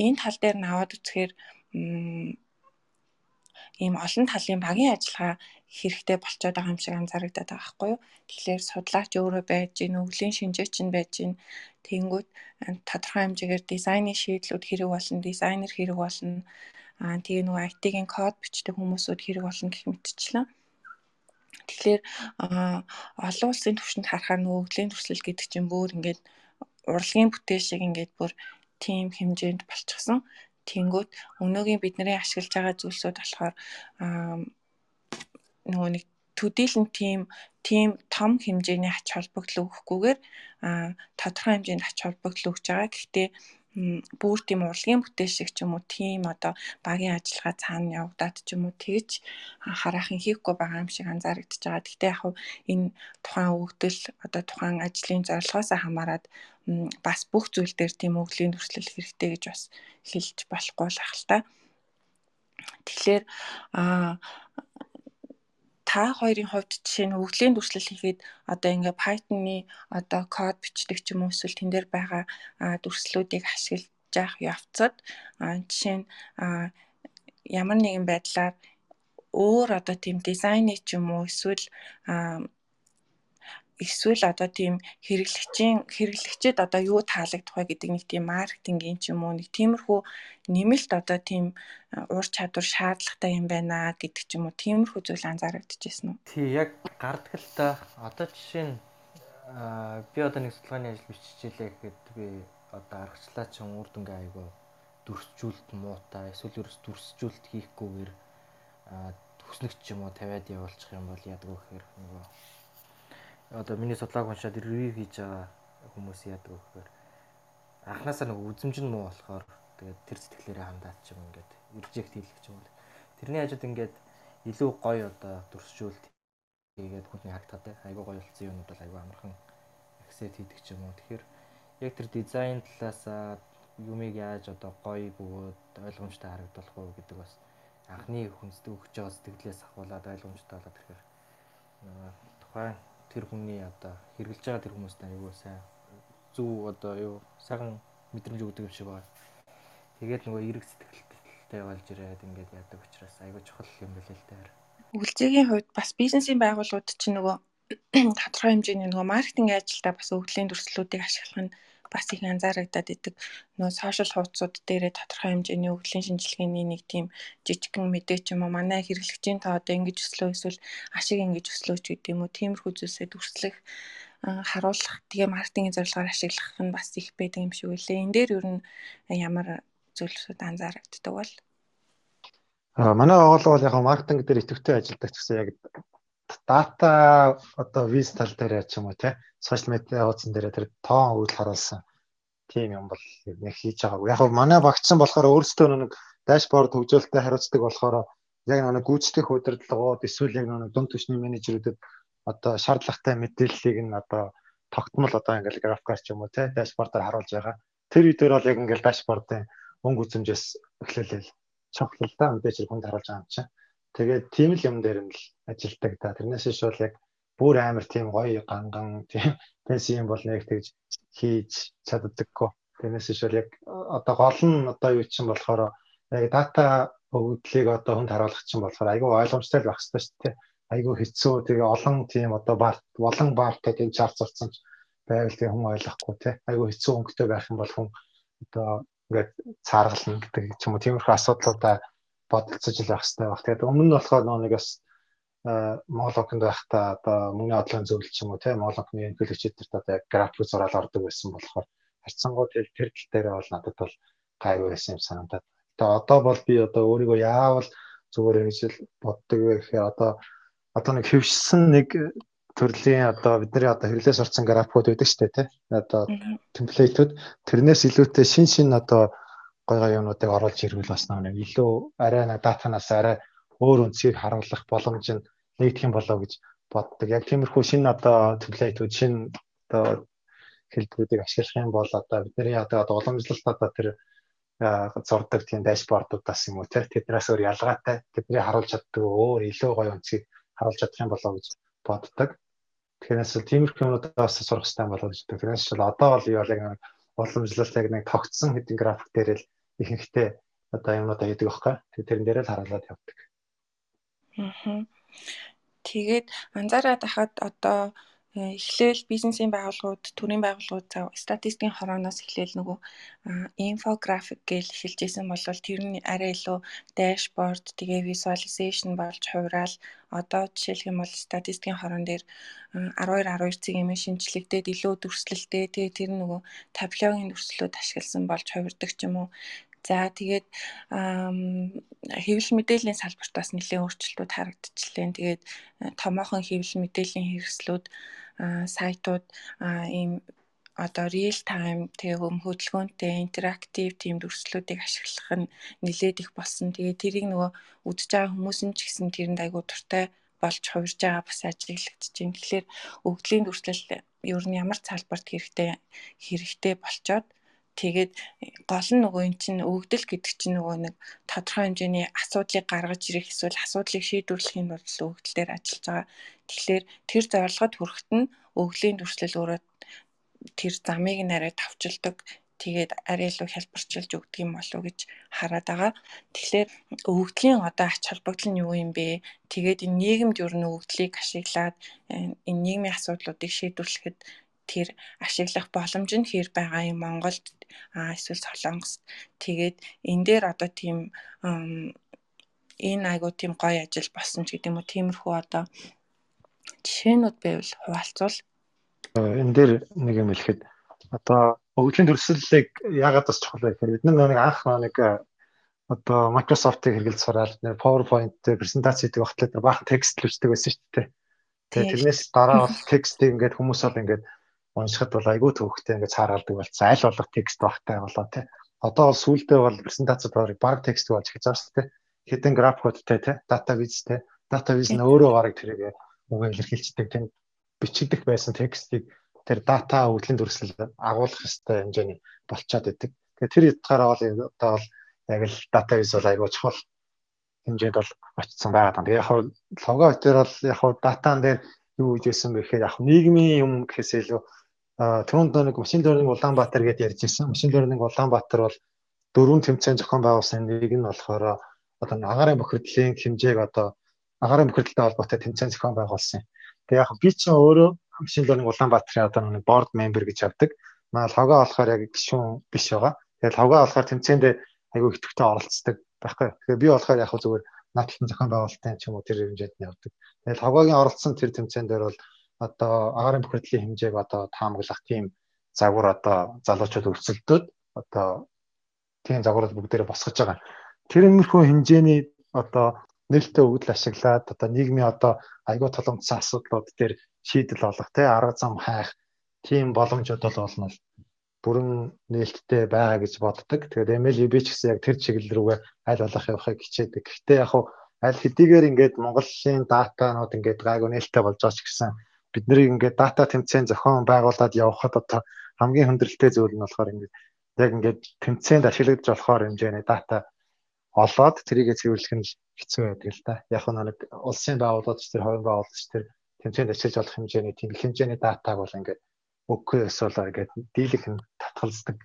энэ тал дээр наваад үзэхээр ийм олон талын багийн ажиллагаа хэрэгтэй болцоод байгаа юм шиг анзаарэгдээд байгаа байхгүй юу. Тэгэхээр судлаач өөрөө байж гин, өвлийн шинжээч нь байж гин. Тэнгүүд тодорхой хэмжээгээр дизайны шийдлүүд хэрэг болно, дизайнер хэрэг болно. Аа тэгээ нөгөө IT-ийн код бичдэг хүмүүсүүд хэрэг болно гэх мэтчлэн. Тэгэхээр олон улсын түвшинд харахаар нөгөө өвлийн төсөл гэдэг чинь бүр ингээд урлагийн бүтээл шиг ингээд бүр тийм хэмжээнд болчихсон. Тэнгүүт өнөөгийн бидний ашиглаж байгаа зүйлсүүд болохоор нөгөө нэг төдийлөн тийм тийм том хэмжээний ач холбогдол өгөхгүйгээр тодорхой хэмжээнд ач холбогдол өгж байгаа. Гэхдээ бүр тийм урлагийн бүтээл шиг ч юм уу тийм одоо багийн ажиллагаа цаана явагдаад ч юм уу тэгж хараахан хийхгүй байгаа юм шиг анзаарэгдэж байгаа. Гэхдээ яг энэ тухайн өгдөл одоо тухайн ажлын зорилгоос хамаарат бас бүх зүйл дээр тийм өглийн төрслөл хэрэгтэй гэж бас хэлж болохгүй л ахalta. Тэгэхээр аа та хоёрын хувьд жишээ нь өглийн дүрслэл хийхэд одоо ингээ Python-ы одоо код бичдэг ч юм уу эсвэл тэн дээр байгаа дүрслэлүүдийг ашиглаж явах явцад жишээ нь ямар нэгэн байдлаар өөр одоо тийм дизайны ч юм уу эсвэл эсвэл одоо тийм хэрэглэгчийн хэрэглэгчэд одоо юу таалагдах вэ гэдэг нэг тийм маркетингийн ч юм уу нэг тиймэрхүү нэмэлт одоо тийм ур чадвар шаардлагатай юм байна гэдэг ч юм уу тиймэрхүү зүйл анзаарэгдэжсэн үү? Тий яг та. Одоо жишээ нь би одоо нэг судалгааны ажил биччихлээ гэхэд би одоо аргачлаа ч үр дүнгээ айгаа дүрсжүүлэлт муутай эсвэл ерөөс дүрсжүүлэлт хийхгүйгээр төснөгч юм уу тавиад явуулчих юм бол вэ гэхээр нөгөө одоо миний судлааг уншаад ревю хийж байгаа хүмүүс яадаг вэ гэхээр анханасаа нэг үзэмж нь муу болохоор тэгээд тэр сэтгэлээрээ хандаад ч юм ингээд режект хийлгэх юм бол. Тэрний хажууд ингээд илүү гоё одоо дүрсжүүлэлт хийгээд хүний харагдаад айгүй гоё болсон юмуд бол айгүй амархан аксет хийдэг ч юм уу. Тэгэхээр яг тэр дизайн талаас юмыг яаж одоо гоё бөгөөд ойлгомжтой харагдуулах уу гэдэг бас анхны хүнсдэг өгч байгаа сэтгэлээс ахуулаад ойлгомжтой болоод ирэхээр тухайн тэр хүний одоо хэрэгжилж байгаа тэр хүмүүст аюул сайн зүв одоо юу сайхан мэдрэмж өгдөг юм шиг байна. Тэгээд нөгөө эрэг сэтгэлтэй болж ирээд ингээд яадаг учраас аюул чухал юм байл л дээр. Үйлчээгийн хувьд бас бизнесийн байгууллагууд чинь нөгөө тодорхой хэмжээний нөгөө маркетинг ажилдаа бас өгдлийн төрслүүдийг ашиглах нь бас их анзаарагдаад идэг. Нөө сошиал хуудасууд дээрээ тодорхой хэмжээний өгөглийн шинжилгээний нэг тийм жижигхэн мэдээ ч юм уу манай хэрэглэгчийн та одоо ингэж өслөө эсвэл ашиг ингэж өслөөч гэдэг юм уу тиймэрхүү зүйлсээ дүрслэх харуулах тэгээ маркетингийн зорилгоор ашиглах нь бас их байдаг юм шиг үлээ. Энд дээр ер нь ямар зүйлсүүд анзаарагддаг бол А манай байгууллага бол яг маркетинг дээр идэвхтэй ажилладаг гэсэн яг дата одоо виз тал дээр ч юм уу те сошиал медиа хуудсан дээр тэр тоон өгөл харуулсан тийм юм бол нэг хийж байгаагүй. Яг манай багцсан болохоор өөрсдөө нэг дашборд хөгжөөлтөй хариуцдаг болохоор яг нэг гүйцэтгэх удирдлагууд эсвэл яг нэг дунд түвшний менежерүүдэд одоо шаардлагатай мэдээллийг нь одоо тогтмол одоо ингээл графикаар ч юм уу те дашбордоор харуулж байгаа. Тэр үедэр бол яг ингээл дашбордын өнгө үзэмжээс эхлэлэл чухал да мэдээж хүнд харуулж байгаа юм чинь. Тэгээд тийм л юм дээр нь л ажилдаг да. Тэрнээс иш бол яг бүр амар тийм гоё ганган тийм пенси юм бол нэг тэгж хийж чаддаггүй. Тэрнээс иш бол яг одоо гол нь одоо юу чинь болохоор яг дата өгөгдлийг одоо хүнд харуулах чинь болохоор айгүй ойлгомжтой л байх хэрэгтэй шүү дээ. Айгүй хэцүү тэгээ олон тийм одоо бар болон баартай тийм чарт зурцсан байвал тийм хүн ойлгохгүй тий. Айгүй хэцүү өнгөтэй байх юм бол хүн одоо ингээд цааргална гэдэг ч юм уу тиймэрхүү асуудлуудаа бодолцож л байх хэрэгтэй баг. Тэгээд өмнө нь болохоор нэг бас Молоконд байхдаа одоо мөнгөний одлогын зөвлөлт ч юм уу тийм Молокны нөхөлөгчид нарт одоо яг график зураал ордог байсан болохоор харьцангуй тэр тэр тал дээр бол надад бол гайгүй байсан юм санагдаад. Тэгээ одоо бол би одоо өөрийгөө яавал зүгээр ингэж л боддог вэ гэхээр одоо одоо нэг хөвшсөн нэг төрлийн одоо бидний одоо хэрэглээс орсон графикууд байдаг шүү дээ тий. Одоо темплейтүүд тэрнээс илүүтэй шин шин одоо гой гой юмнуудыг оруулж ирвэл бас нэг илүү арай нэг датанаас арай өөр үнцгийг харуулах боломж нь нэгдэх юм болоо гэж боддог. Яг тиймэрхүү шинэ одоо темплейтүүд шинэ одоо хэлбэрүүдийг ашиглах юм бол одоо бидний одоо уламжлалт одоо тэр зурдаг тийм дашбордуудаас юм уу тэднээс өөр ялгаатай тэдний харуулж чаддаг өөр илүү гоё үнцгийг харуулж чадах юм болоо гэж боддог. Тэгэхээр тиймэрхүү юмудаас сурах хэрэгтэй болоо гэж боддог. Бол одоо бол юу яг уламжлалт яг нэг тогтсон хэдин график дээр л ихэнхдээ одоо юмнуудаа хийдэг байхгүй. Тэгээ тэрэн дээрээ л харуулад явдаг. Аа. Тэгээд анзаараад байхад одоо эхлээл бизнесийн байгууллагууд, төрийн байгууллагууд за статистикийн хорооноос эхлээл нөгөө инфографик гэж эхэлжсэн бол тэр нь арай илүү дашборд тэгээ visualization болж хувраал одоо жишээлх юм бол статистикийн хорон дээр 12 12 цаг юм шинжлэгдээд илүү дүрслэлтэй тэгээ тэр нөгөө таблогийн дүрслэлүүд ашигласан болж хувирдаг ч юм уу За тэгээд хэвлэл мэдээллийн салбарт бас нэлээд өөрчлөлтүүд харагдчихлээ. Тэгээд томоохон хэвлэл мэдээллийн хэрэгслүүд сайтууд ийм одоо real time тэгээ хөдөлгөөнтэй интерактив тийм дүрслүүдийг ашиглах нь нэлээд их болсон. Тэгээ тэрийг нөгөө үдж байгаа хүмүүс нь ч гэсэн тэрэнд айгуу дуртай болж хувирж байгаа бас ажиглагдаж байна. Тэгэхээр өгдлийн дүрслэл ер нь ямар салбарт хэрэгтэй хэрэгтэй болчоод тэгээд гол нь нөгөө эн чинь өгдөл гэдэг чинь нөгөө нэг тодорхой хэмжээний асуудлыг гаргаж ирэх эсвэл асуудлыг шийдвэрлэхийн тулд өгдөл дээр ажиллаж байгаа. Тэгэхээр тэр зорилгод хүрэхэд нь өглийн дүрслэл өөрөө тэр замыг нь арай тавчилдаг тэгээд арай илүү хялбарчилж өгдөг юм болов гэж хараад байгаа. Тэгэхээр өгдлийн одоо ач холбогдол нь юу юм бэ? Тэгээд энэ нийгэмд юу н өгдлийг ашиглаад энэ нийгмийн асуудлуудыг шийдвэрлэхэд тэр ашиглах боломж нь хэр байгаа юм Монголд эсвэл Солонгост. Тэгээд энэ дээр одоо тийм энэ айгуу тийм гоё ажил болсон ч гэдэг юм уу тиймэрхүү одоо жишээнүүд байвал хуваалцвал энэ дээр нэг юм хэлэхэд одоо өвлийн төрслөлийг яагаад бас чухал вэ гэхээр бид нар нэг анх нэг одоо Microsoft-ыг хэрэгэлж сураад PowerPoint презентац хийдэг багтлаа баахан текст л үсдэг байсан шүү дээ. Тэгээ тэрнээс дараа бол текстийг ингээд хүмүүс бол ингээд уншихад бол айгүй төвхтэй ингээд цааргалдаг болцсон. Аль болох текст багтай болоо тий. Одоо бол сүүлдээ бол презентацид баг текст болж гэж байгаа шүү дээ. Хэдэн графикуудтай тий, дата визтэй. Дата виз нь өөрөө гараг тэрийг үгээр илэрхийлждэг. Тэнд бичигдэх байсан текстийг тэр дата өвдлийн дүрслэл агуулгах хэвээр хэмжээний болцоод идэг. Тэгэхээр тэр ятгаараа бол одоо бол яг л дата виз бол айгүй чухал хэмжээнд бол очсон байгаа даа. Тэгээ яг лого дээр бол яг датан дээр юу гэж хэлсэн бэ гэхээр яг нийгмийн юм гэхээс илүү түрүүнд нэг машин learning Улаанбаатар гэдээ ярьж ирсэн. Машин learning Улаанбаатар бол дөрвөн тэмцээн зохион байгуулсан нэг нь болохоор одоо агаарын бохирдлын хэмжээг одоо агаарын бохирдолтой холбоотой тэмцээн зохион байгуулсан. Тэгээ яг би чинь өөрөө машин learning Улаанбаатарын одоо нэг board member гэж авдаг. Маа лого болохоор яг гişүүн биш байгаа. Тэгээ лого болохоор тэмцээнд айгүй идэвхтэй оролцдог байхгүй. Тэгээ би болохоор яг зүгээр наадлан зохион байгуулалтын ч юм уу тэр хэмжээнд нь явдаг. Тэгээ логогийн оролцсон тэр тэмцээн дээр бол одоо агаарын бохирдлын хэмжээг одоо таамаглах тийм загвар одоо залуучууд өрсөлдөөд одоо тийм загварууд бүгдээрээ босгож байгаа. Тэр нэрхүү хэмжээний одоо нээлттэй өгдөл ашиглаад одоо нийгмийн одоо аягүй толомцсон асуудлууд дээр шийдэл олох те арга зам хайх тийм боломжууд бол болно бүрэн нээлттэй байгаа гэж боддог. Тэгээд MLB ч гэсэн яг тэр чиглэл рүүгээ аль болох явахыг хичээдэг. Гэхдээ яг хуу аль хэдийгээр ингээд Монголын датанууд ингээд гайгүй нээлттэй болж байгаа ч гэсэн бид нарыг ингээд дата тэмцээн зохион байгуулад явахад одоо хамгийн хүндрэлтэй зүйл нь болохоор ингээд яг ингээд тэмцээнд ашиглагдж болохоор хэмжээний дата олоод тэрийгэ цэвэрлэх нь хэцүү байдаг л да. Яг нэг улсын байгууллагч тэр хувийн байгууллагч тэр тэмцээнд ашиглаж болох хэмжээний тийм хэмжээний датаг бол ингээд өгөхгүй эсвэл ингээд дийлэх нь татгалздаг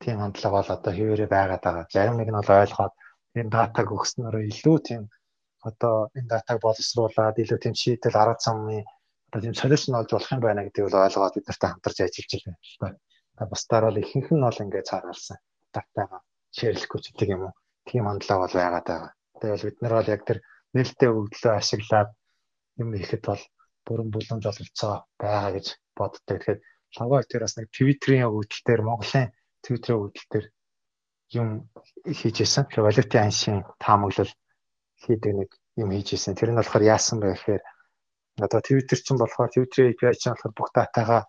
тийм хандлага бол одоо хэвээрээ байгаад байгаа. Зарим нэг нь бол ойлгоод энэ датаг өгснөөрөө илүү тийм одоо энэ датаг боловсруулад илүү тийм шийдэл арга замын одоо тийм солиушн олж болох юм байна гэдгийг бол ойлгоод бид нартай хамтарч ажиллаж байна л да. Та бусдаар бол ихэнх нь бол ингээд цааргалсан. Датагаа шеэрлэхгүй ч гэдэг юм уу. Тийм хандлага бол байгаад байгаа. Тэгэл бид нар бол яг тэр нээлттэй өгдлөө ашиглаад юм ихэд бол бүрэн бүлэмж ололцоо байгаа гэж боддог. Тэгэхээр лавга дээр бас нэг Twitter-ийн өгдөл дээр Монголын Twitter-ийн өгдөл дээр юм хийж исэн. Тэгэхээр валютын аншийн таамаглал хийдэг нэг юм хийж исэн. Тэр нь болохоор яасан бэ гэхээр одоо Twitter чинь болохоор Twitter API чинь болохоор бүх датагаа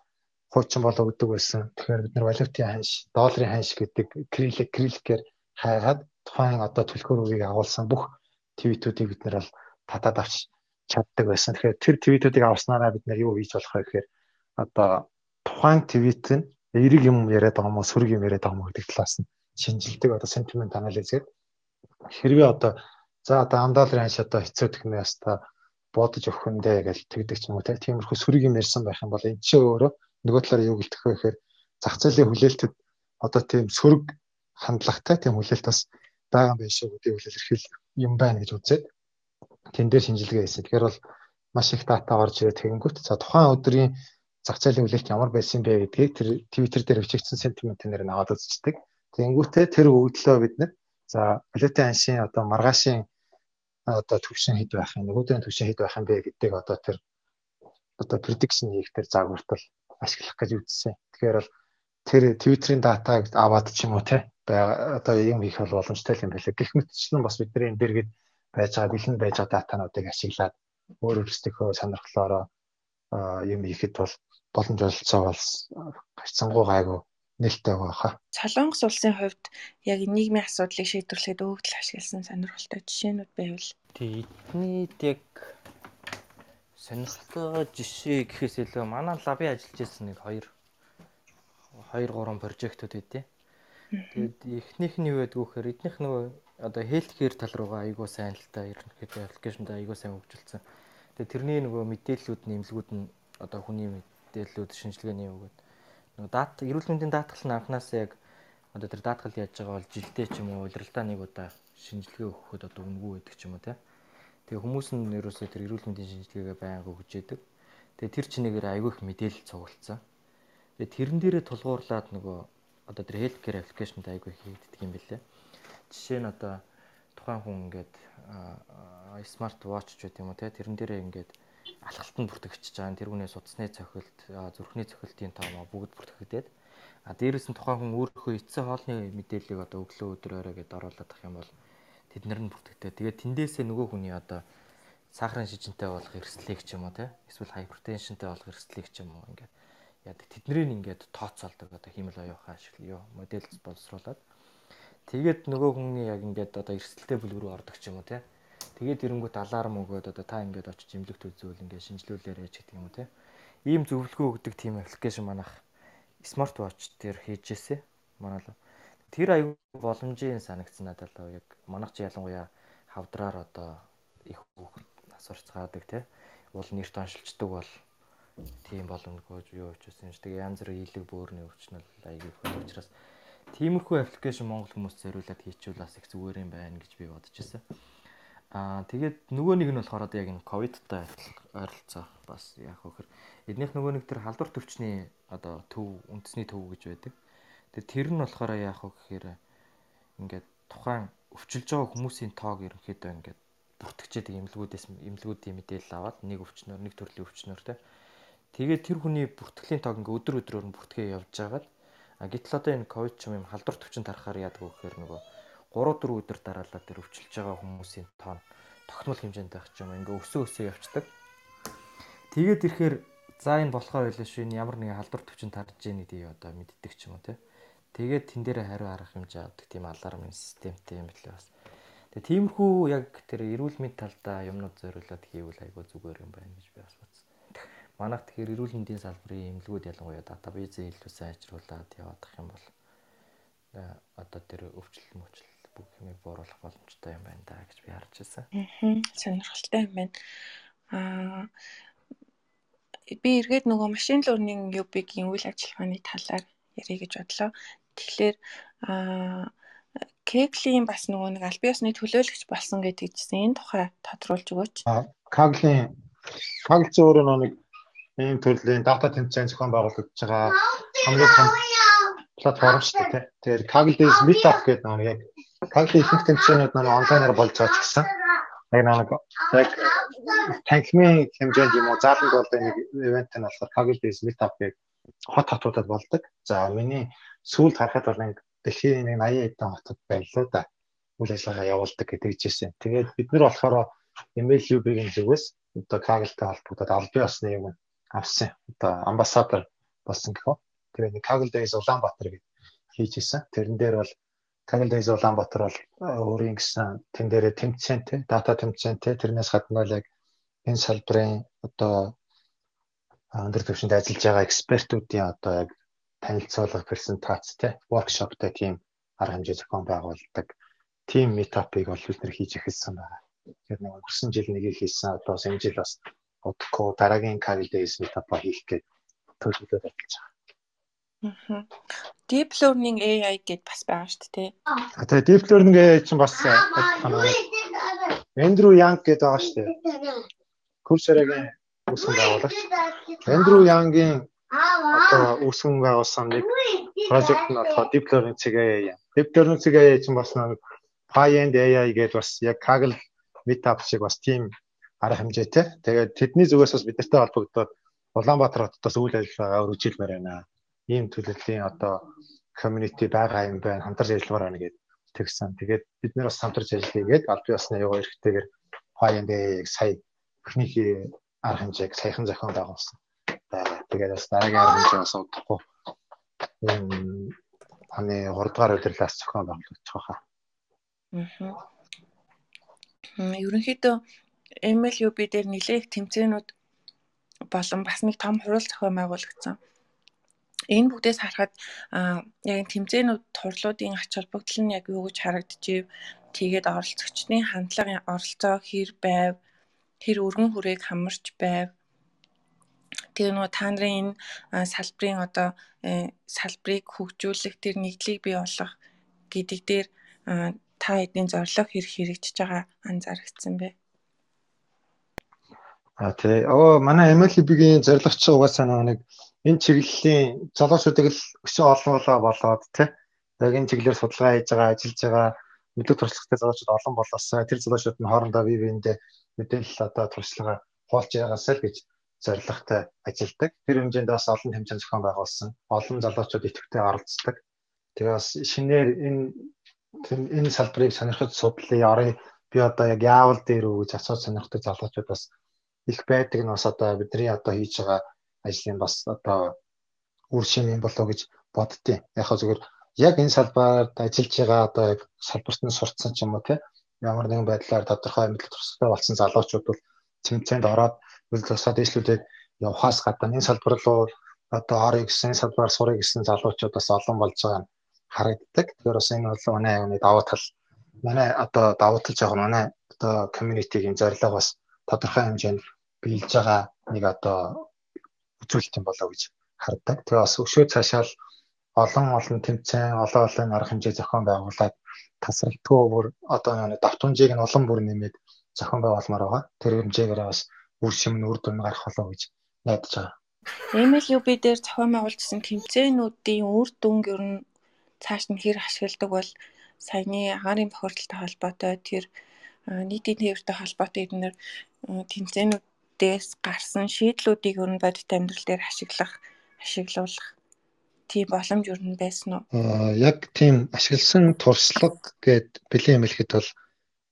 хуучин болоо өгдөг байсан. Тэгэхээр бид нар валютын ханш, долларын ханш гэдэг крилик криликээр хайгаад тухайн одоо төлхөөрөгийг агуулсан бүх твитүүдийг бид нар бол татаад авч чаддаг байсан. Тэгэхээр тэр твитүүдийг авснараа бид нар юу хийж болох вэ гэхээр одоо тухайн твит нь эерэг юм яриад байгаа юм уу, сөрөг юм яриад байгаа юм уу гэдэг талаас нь шинжилдэг одоо sentiment analysis гэдэг. Хэрвээ одоо за одоо амдаалрын ханш одоо хэцүү технээ яста бодож өгөх юм дэ гэж тэгдэг ч юм уу тиймэрхүү сүрэг юм ярьсан байх юм бол энэ чинь өөрөө нөгөө талаар юу гэлтэх вэ гэхээр зах зээлийн хүлээлтэд одоо тийм сөрөг хандлагатай тийм хүлээлт бас байгаа юм биш үү гэдэг илэрхийл юм байна гэж үзээд тэн дээр шинжилгээ хийсэн. Тэгэхээр бол маш их дата орж ирээд тэгэнгүүт за тухайн өдрийн зах зээлийн хүлээлт ямар байсан бэ гэдгийг тэр Twitter дээр бичигдсэн сентиментээр наваад үзчихдэг. Тэнгүүтээ тэр өгдлөө бид нэр за полиотын аншийн одоо маргаашийн одоо төвшин хэд байх юм нөгөөдрийн төвшин хэд байх юм бэ гэдгийг одоо тэр одоо prediction хийх тэр загвартал ашиглах гэж үзсэн. Тэгэхээр бол тэр Twitter-ийн датаг аваад ч юм уу те одоо юм хийх бол боломжтой юм байлаа. Гэх мэтчлэн бас бидний энэ дэргэд байж байгаа бэлэн байж байгаа датануудыг ашиглаад өөр өөрсдийнхөө сонирхлоороо юм хийхэд бол боломж олцоо бол гарцсангуу гайгүй нээлттэй байгаа хаа. Солонгос улсын хувьд яг нийгмийн асуудлыг шийдвэрлэхэд өгдөл ашигласан сонирхолтой жишээнүүд байвал тий эднийд яг сонирхолтой жишээ гэхээс илүү манай лабын ажиллаж байсан нэг 2 2 3 прожектууд өгдөө. Тэгээд эхнийх нь юу байдг гэхээр эднийх нөгөө одоо healthcare тал руугаа айгуу сайн л та ерөнхийдөө аппликейшнд айгуу сайн хөгжүүлсэн. Тэгээд тэрний нөгөө мэдээллүүд нэмлэгүүд нь одоо хүний мэдээллүүд шинжилгээний өгөөд нөгөө дата эрүүл мэндийн даатгал нь анханасаа яг одоо тэр даатгал яаж байгаа бол жилдээ ч юм уу удирдалтаа нэг удаа шинжилгээ өгөхөд одоо үнгүй байдаг ч юм уу те. Тэгээ хүмүүс нь ерөөсөө тэр эрүүл мэндийн шинжилгээгээ байнга өгч яадаг. Тэгээ тэр чинээгээр айгүй их мэдээлэл цуглалцсан. Тэгээ тэрэн дээрээ тулгуурлаад нөгөө одоо тэр healthcare application-д айгүй хийгддэг юм билээ. Жишээ нь одоо тухайн хүн ингээд смарт watch ч гэдэг юм уу те тэрэн дээрээ ингээд алхалтанд бүртгэж байгаа. Тэр хүнээс судасны цохилт, зүрхний цохилтын тоомоо бүгд бүртгэгдээд а дээрэс нь тухайн хүн өөрийнхөө эцсийн хоолны мэдээллийг одоо өглөө өдөр орой гэдээ оруулах юм бол тэд нар нь бүртгэгдээ. Тэгээд тэндээсээ нөгөө хүний одоо сахарын шижинтэй болох эрсдлийг ч юм уу те эсвэл hypertensionтэй болох эрсдлийг ч юм уу ингээд яадаг. Тэднийг ингээд тооцоолдог одоо хиймэл оюухан ашигла юу модель боловсруулад тэгээд нөгөө хүний яг ингээд одоо эрсдэлтэй бүлэг рүү ордог ч юм уу те Тэгээд ирэнгүүт аларм өгөөд одоо та ингээд очиж имлэгт үзвэл ингээд шинжилүүлээрэй гэдэг юм уу те. Ийм зөвлөгөө өгдөг тийм аппликейшн манах смарт вотч дээр хийжээсэ манай л тэр аюу боломжийн санагдсан надад л яг манах чи ялангуяа хавдраар одоо их хүүхэд асуурцгаадаг те уул нэрт оншилчдаг бол тийм боломжгүй юу юм шиг тэгээ янз бүрийн ийлэг бөөрийн өвчнөл аягүй их учраас тиймэрхүү аппликейшн Монгол хүмүүс зориулаад хийчихвэл бас их зүгээр юм байна гэж би бодож байсан. Аа тэгээд нөгөө нэг нь болохоор одоо яг энэ ковидтай ойролцоо бас вэ гэхээр эднийх нөгөө нэг тэр халдвар төвчний одоо төв үндэсний төв гэж байдаг. Тэгээд тэр нь болохоор вэ гэхээр ингээд тухайн өвчлөж байгаа хүмүүсийн тоог ерөнхийдөө ингээд бүртгэжээд имлгүүдээс имлгүүдийн мэдээлэл аваад нэг өвчнөр нэг төрлийн өвчнөр те. Тэгээд тэр хүний бүртгэлийн тоог ингээд өдөр өдрөөр нь бүртгээ явж байгаад а гэтэл одоо энэ ковид ч юм халдвар төвчин тарахаар яадаг вэ гэхээр нөгөө 3 4 өдөр дараалал тэр өвчлөж байгаа хүмүүсийн тоон тогтмол хэмжээнд байх ч юм ингээ өсөө өсөө явцдаг. Тэгээд ирэхээр за энэ болохоор байлаа шүү энэ ямар нэгэн халдвар төвчөнд тарж ийн гэдгийг одоо мэддэг ч юм уу те. Тэгээд тэн дээр хариу аргах хэмжээ авдаг тийм алармын системтэй юм билээ бас. Тэгээд тиймэрхүү яг тэр эрүүл мэнд талдаа юмнууд зориулаад хийвэл айгүй зүгээр юм байна гэж би бас бодсон. Манайх тэгэхээр эрүүл мэндийн салбарын эмнэлгүүд ялангуяа датабейзээ илүү сайжруулад яваадах юм бол одоо тэр өвчлөл мөчлөл бүх юмыг бууруулах боломжтой юм байна да гэж би харж байсан. Аа сонирхолтой юм байна. Аа би эргээд нөгөө машин learning UB-гийн үйл ажиллагааны талаар ярих гэж бодлоо. Тэгэхээр аа Кеглийн бас нөгөө нэг аль биесны төлөөлөгч болсон гэдэгчсэн энэ тухай тодруулж өгөөч. Каглийн Кагл зөвөр нэг ийм төрлийн дата тэмцээн зохион байгуулагдж байгаа хамгийн том платформ шүү дээ. Тэгэхээр Kaggle Meetup гэдэг нэг яг Кагли ихэнх тэмцээнүүд нэг онлайнаар болж байгаа ч гэсэн яг нэг яг танхимын хэмжээнд юм уу зааланд болдог нэг ивент нь болохоор Days Meetup гэх хот хотуудад болдог. За миний сүүлд харахад бол нэг дэлхийн нэг 80 хэдэн хотод байлаа да. Үйл ажиллагаа явуулдаг гэдэг жишээ. Тэгээд бид нар болохоор MLUB-ийн зүгээс одоо Kaggle-тай холбогдоод албан ёсны юм авсан. Одоо амбассадор болсон гэх үү. Тэгээд Days Улаанбаатар гэж хийж исэн. Тэрэн дээр бол Tanil Days Улаанбаатар бол өөрийн гэсэн тэн дээрээ тэмцээнтэй, дата тэмцээнтэй тэрнээс гадна л яг энэ салбарын одоо өндөр түвшинд ажиллаж байгаа экспертүүдийн одоо яг танилцуулга презентацтэй, воркшоптой тийм арга хэмжээ зохион байгуулдаг тийм метапыг бол бид нэр хийж эхэлсэн байна. Тэгэхээр нэг өнгөрсөн жил нэгийг хийсэн одоо энэ жил бас удахгүй дараагийн Kaggle Days метапа хийх гэж төлөвлөд ажиллаж байгаа. Deep learning AI гэд бас байгаа шүү дээ. А тэгээ deep learning AI чинь бас Эндрю Янг гэдэг байгаа шүү дээ. Coursera-гийн үүсгэн байгуулагч. Эндрю Янгийн одоо үүсгэн байгуулсан нэг project нь болохоор deep learning цэг AI юм. Deep learning цэг AI чинь бас нэг high-end AI гэдээ бас яг Kaggle meetup шиг бас тийм арга хэмжээтэй. Тэгээд тэдний зүгээс бас бид нартай холбогдоод Улаанбаатар хотоос үйл ажиллагаа өргөжүүлмээр байна ийм төлөвлийн одоо community байгаа юм байна. Хамтарч ажилламаар байна гэдэг тэгсэн. Тэгээд бид нэр бас хамтарч ажиллаегээд аль бие усны яваа эрэхтэйгээр Pioneer-ийг сая бүхнийхээ арга хэмжээг саяхан зохион байгуулсан. Тэгээд бас дараагийн арга хэмжээ бас удахгүй таны 3 дугаар удирлаас зохион байгуулж байгаа. Аа. Ерөнхийдөө MLUB дээр нэлээх тэмцээнүүд болон бас нэг том хурал зохион байгуулагдсан. Энэ бүгдээс харахад яг тэмцээнүүд турлуудын ач холбогдол нь яг юу гэж харагдчихэв. Тэгээд оролцогчдын хандлагын оролцоо хэр байв, хэр өргөн хүрээг хамарч байв. Тэгээ нөгөө та нарын энэ салбарын одоо э, салбарыг хөгжүүлэх тэр нэгдлийг бий болгох гэдэг дээр та эдийн зорилго хэр хэрэгжиж байгаа анзаарэгдсэн бэ? А тий. Оо манай MLB-ийн зорилго ч угаасаа нэг энэ чиглэлийн залуучуудыг л өсөө олуулаа болоод тий. Яг энэ чиглэлээр судалгаа хийж байгаа, ажиллаж байгаа мэдээ туршлагатай залуучууд олон болоосаа тэр залуучууд нь хоорондоо бие биендээ мэдээлэл одоо туршлага хуваалж байгаасаа л гэж зорилготой ажилладаг. Тэр хэмжээнд бас олон хэмжээнд зохион байгуулсан. Олон залуучууд идэвхтэй оролцдог. Тэгээ бас шинээр энэ энэ салбарыг сонирхож судлаа орой би одоо яг яавал дээр үү гэж асууж сонирхдаг залуучууд бас их байдаг нь бас одоо бидний одоо хийж байгаа ажлын бас одоо үр шим юм болоо гэж боддتي. Яг хөө зүгээр яг энэ салбарт ажиллаж байгаа одоо яг салбарт нь сурцсан ч юм уу те ямар нэгэн байдлаар тодорхой мэдлэг туршлагатай болсон залуучууд бол тэмцээнд ороод үйл тусаад дэвшлүүлээд явхаас гадна энэ салбар руу одоо орё гэсэн салбараар сурыг гэсэн залуучууд бас олон болж байгаа нь харагддаг. Тэгэхээр бас энэ бол манай аюуны давуу тал манай одоо давуу тал жоох манай одоо community-гийн зорилго бас тодорхой хэмжээнд биелж байгаа нэг одоо үзүүлэлт юм болоо гэж хардаг. Тэгээ бас өшөө цаашаал олон олон тэмцээн, олон олон арга хэмжээ зохион байгуулад тасралтгүй бүр одоо нэг давтамжийг нь улам бүр нэмээд зохион байгуулмаар байгаа. Тэр хэмжээгээр бас үр шим нь үр дүн гарах болоо гэж найдаж байгаа. MLUB дээр зохион байгуулсан тэмцээнүүдийн үр дүнг ер нь цааш нь хэр ашигладаг бол саяны агаарын бохирдолтой холбоотой тэр нийтийн тээвэртэй холбоотой эдгээр тэмцээнүүдээс гарсан шийдлүүдийг ер нь бодит амьдрал дээр ашиглах, ашиглуулах тийм боломж ер нь байсан уу? Аа яг тийм ашигласан туршлага гэд бэлэн юм хэлэхэд бол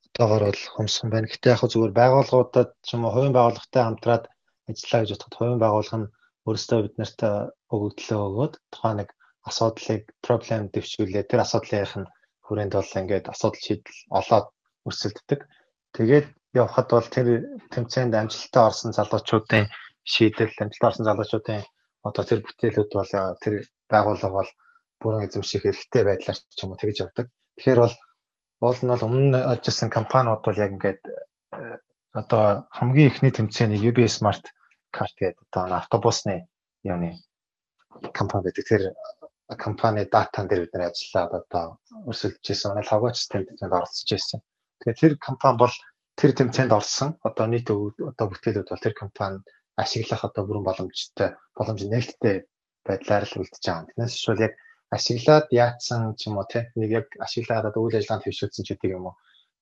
одоогор бол хумсхан байна. Гэтэ яг зүгээр байгууллагуудад ч юм уу хувийн байгууллагатай хамтраад ажиллаа гэж бодоход хувийн байгууллага нь өөрөөсөө бид нарт өгөгдлөө өгөөд тухайн нэг асуудлыг проблем дэвшүүлээ. Тэр асуудлынх нь хүрээнд бол ингээд асуудал шийдэл олоод өрсөлддөг. Тэгээд явхад бол тэр тэмцээнд амжилттай орсон залуучуудын шийдэл, амжилттай орсон залуучуудын одоо тэр бүтээлүүд бол тэр байгууллага бол бүрэн эзэмших хэрэгтэй байдлаар ч юм уу тэгж явдаг. Тэгэхээр бол уул нь бол өмнө ажилласан компаниуд бол яг ингээд э, одоо хамгийн ихний тэмцээний UB Smart Card гэдэг одоо автобусны юуны компани байдаг. Тэр компани датан дээр бид нэр ажиллаад одоо өрсөлдөж байсан. Манай логоч тэмцээнд оролцож байсан. Тэгэхээр тэр компани бол тэр тэмцээнд орсон. Одоо нийт одоо бүтээлүүд бол тэр компанид ашиглах одоо бүрэн боломжтой боломж нээлттэй байдлаар л үлдэж байгаа. Тэрнээс шүүл яг ашиглаад яатсан ч юм уу те нэг яг ашиглаад одоо үйл ажиллагаанд хөвшүүлсэн ч гэдэг юм уу.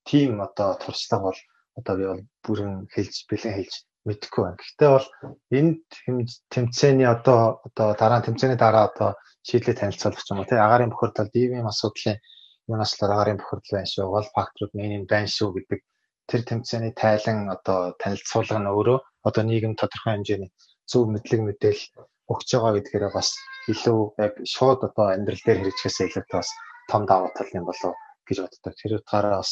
Тим одоо туршлага бол одоо би бол бүрэн хэлж бэлэн хэлж мэдэхгүй байна. Гэхдээ бол энд тэмцээний одоо одоо дараа нь тэмцээний дараа одоо шийдлээ танилцуулах юм уу тий агарын бохирдол дивийн асуудлын юунаас л агарын бохирдол байна шүү гол факторууд нэг байна шүү гэдэг тэр тэмцээний тайлан одоо танилцуулга нь өөрөө одоо нийгэм тодорхой хэмжээний зөв мэдлэг мэдээлэл өгч байгаа гэдгээрээ бас илүү яг шууд одоо амьдрал дээр хэрэгжихээс илүүтэй бас том давуу тал юм болов гэж боддог. Тэр утгаараа бас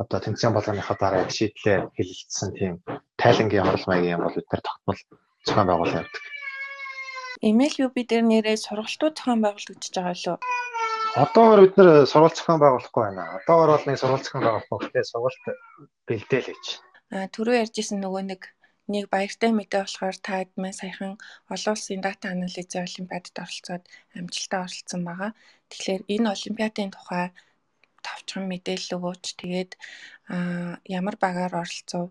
одоо тэмцээн болгоныхоо дараа шийдлээ хэлэлцсэн тийм тайлангийн хурал маягийн юм бол бид нар тогтмол зохион байгуулалт явуулдаг. MLUB дээр нэрээ сургалтууд зохион байгуулагдаж байгаа лөө. Одоогор бид нэр сургалт зохион байгуулахгүй байна. Одоогор бол нэг сургалт зохион байгуулахгүй. Гэхдээ сургалт бэлдээл гэж. А түрүү ярьжсэн нөгөө нэг нэг баяртай мэдээ болохоор та админ саяхан олон улсын дата анализын олимпиадад оролцоод амжилттай оролцсон байгаа. Тэгэхээр энэ олимпиадын тухай товчхон мэдээлэл өгөөч. Тэгээд ямар багаар оролцов.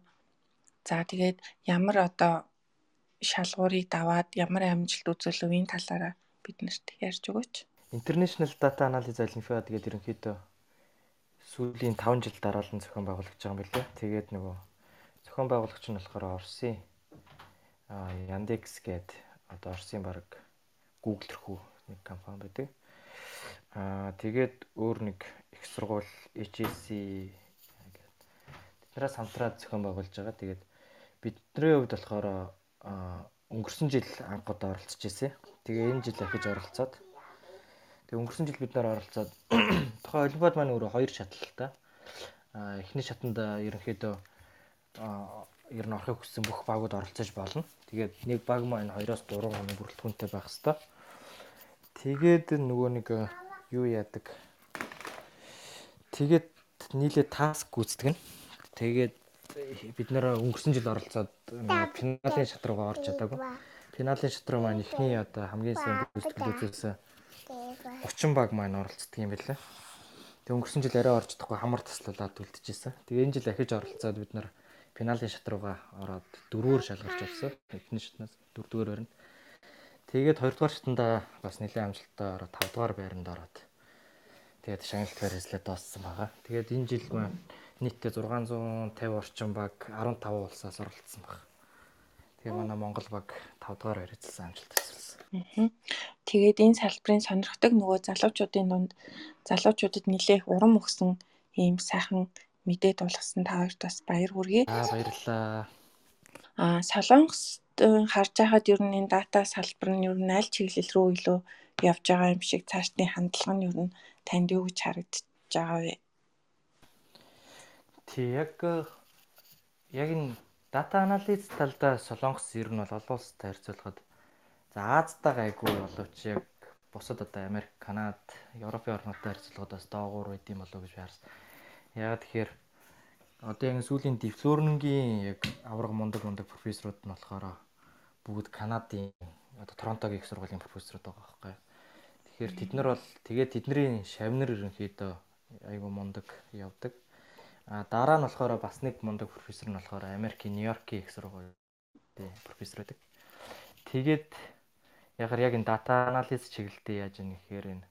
За тэгээд ямар одоо шалгуурыг даваад ямар амжилт үзүүлв энэ талаараа биднэрт ярьж өгөөч. International Data Analysis Olympiad гэдэг ерөнхийдөө сүүлийн 5 жил дараалан зохион байгуулагдж байгаа юм билээ. Тэгээд нөгөө зохион байгуулагч нь болохоор Оросын Yandex гээд одоо Оросын баг Google төрхүү нэг компани байдаг. Аа тэгээд өөр нэг их сургууль HEC гэдэг тэднээс хамтраад зохион байгуулж байгаа. Тэгээд бидний хувьд болохоор өнгөрсөн жил анхад оролцож ирсэн. Тэгээ энэ жил ахиж оролцоод тэгээ өнгөрсөн жил бид нар оролцоод тухайн олимпиад маань өөрөө хоёр шатлалтай. А эхний шатанд ерөнхийдөө ер нь орохыг хүссэн бүх багууд оролцож болно. Тэгээд нэг баг маань 2-оос 3 хоног бүрэлдэхүүнтэй байх хэвээр. Тэгээд нөгөө нэг юу яадаг. Тэгээд нийлээ таск гүйцэтгэв. Тэгээд бид нэр өнгөрсөн жил оролцоод финалийн шат руугаа орж чадаагүй. Финалийн шат руу маань эхний одоо хамгийн сайн гүйцэтгэлүүдээс 30 баг маань оролцдог юм байлаа. Тэг өнгөрсөн жил арай орж чадахгүй хамар таслуулаад үлдчихсэн. Тэгээ энэ жил ахиж оролцоод бид нар финалийн шат руугаа ороод дөрвөөр шалгарч авсан. Эхний шатнаас дөрөвдүгээр өрнө. Тэгээд хоёрдугаар шатанда бас нэлээд амжилттай ороод тавдугаар байранд ороод тэгээд шагналт барьслаа дууссан байгаа. Тэгээд энэ жил маань нийтдээ 650 орчим баг 15 улсаас оролцсон баг. Тэгээ манай Монгол баг 5 дугаар барьцсан амжилт төсөлсөн. Тэгээд энэ салбарын сонирхдаг нөгөө залуучуудын дунд залуучуудад нэлээх урам өгсөн ийм сайхан мэдээ дуулгасан та хоёрт бас баяр хүргэе. Аа баярлалаа. Аа Солонгост харж байхад ер нь энэ дата салбар нь ер нь аль чиглэл рүү илүү явж байгаа юм шиг цаашдын хандлага нь ер нь танд юу гэж харагдаж байгаа вэ? Тий яг яг энэ дата анализ талдаа Солонгос ер нь бол олон улстай харьцуулахад за Аздаа гайгүй боловч яг бусад одоо Америк, Канад, Европын орнуудтай харьцуулахад бас доогуур байд юм болов гэж харсан. Яг тэгэхээр одоо яг сүүлийн дипломингийн яг авраг мундаг мундаг профессорууд нь болохоор бүгд Канадын одоо Торонтогийн их сургуулийн профессорууд байгаа байхгүй. Тэгэхээр тэд нар бол тэгээд тэдний шавнар ерөнхийдөө айгүй мундаг явдаг. А дараа нь болохоор бас нэг мундаг профессор нь болохоор Америкийн Нью-Йоркийн их сургуулийн профессор байдаг. Тэгээд ягаар яг энэ дата анализ чиглэлдээ яаж ийм гэхээр энэ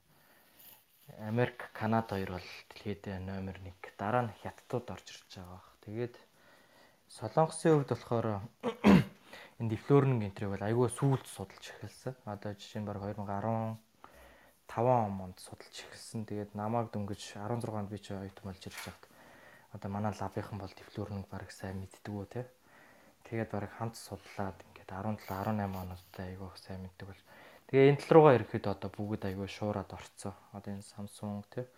Америк, Канада хоёр бол дэлхийд номер 1. Дараа нь Хятадууд орж ирж байгаа бах. Тэгээд Солонгосын хувьд болохоор энэ дифлоринг энтрийг бол айгүй сүүлд судалж эхэлсэн. Одоо жишээ нь баг 2015 онд судалж эхэлсэн. Тэгээд намайг дөнгөж 16-нд би ч оюутан болж ирж байгаад одоо манай лабийнхан бол дифлоринг баг сайн мэддэг үү те. Тэгээд баг хамт судлаад 17 18 оноотой айгүй сайн мэддэг бол. Тэгээ энэ тал руугаа ирэхэд одоо бүгд айгүй шуураад орцсон. Одоо энэ Samsung те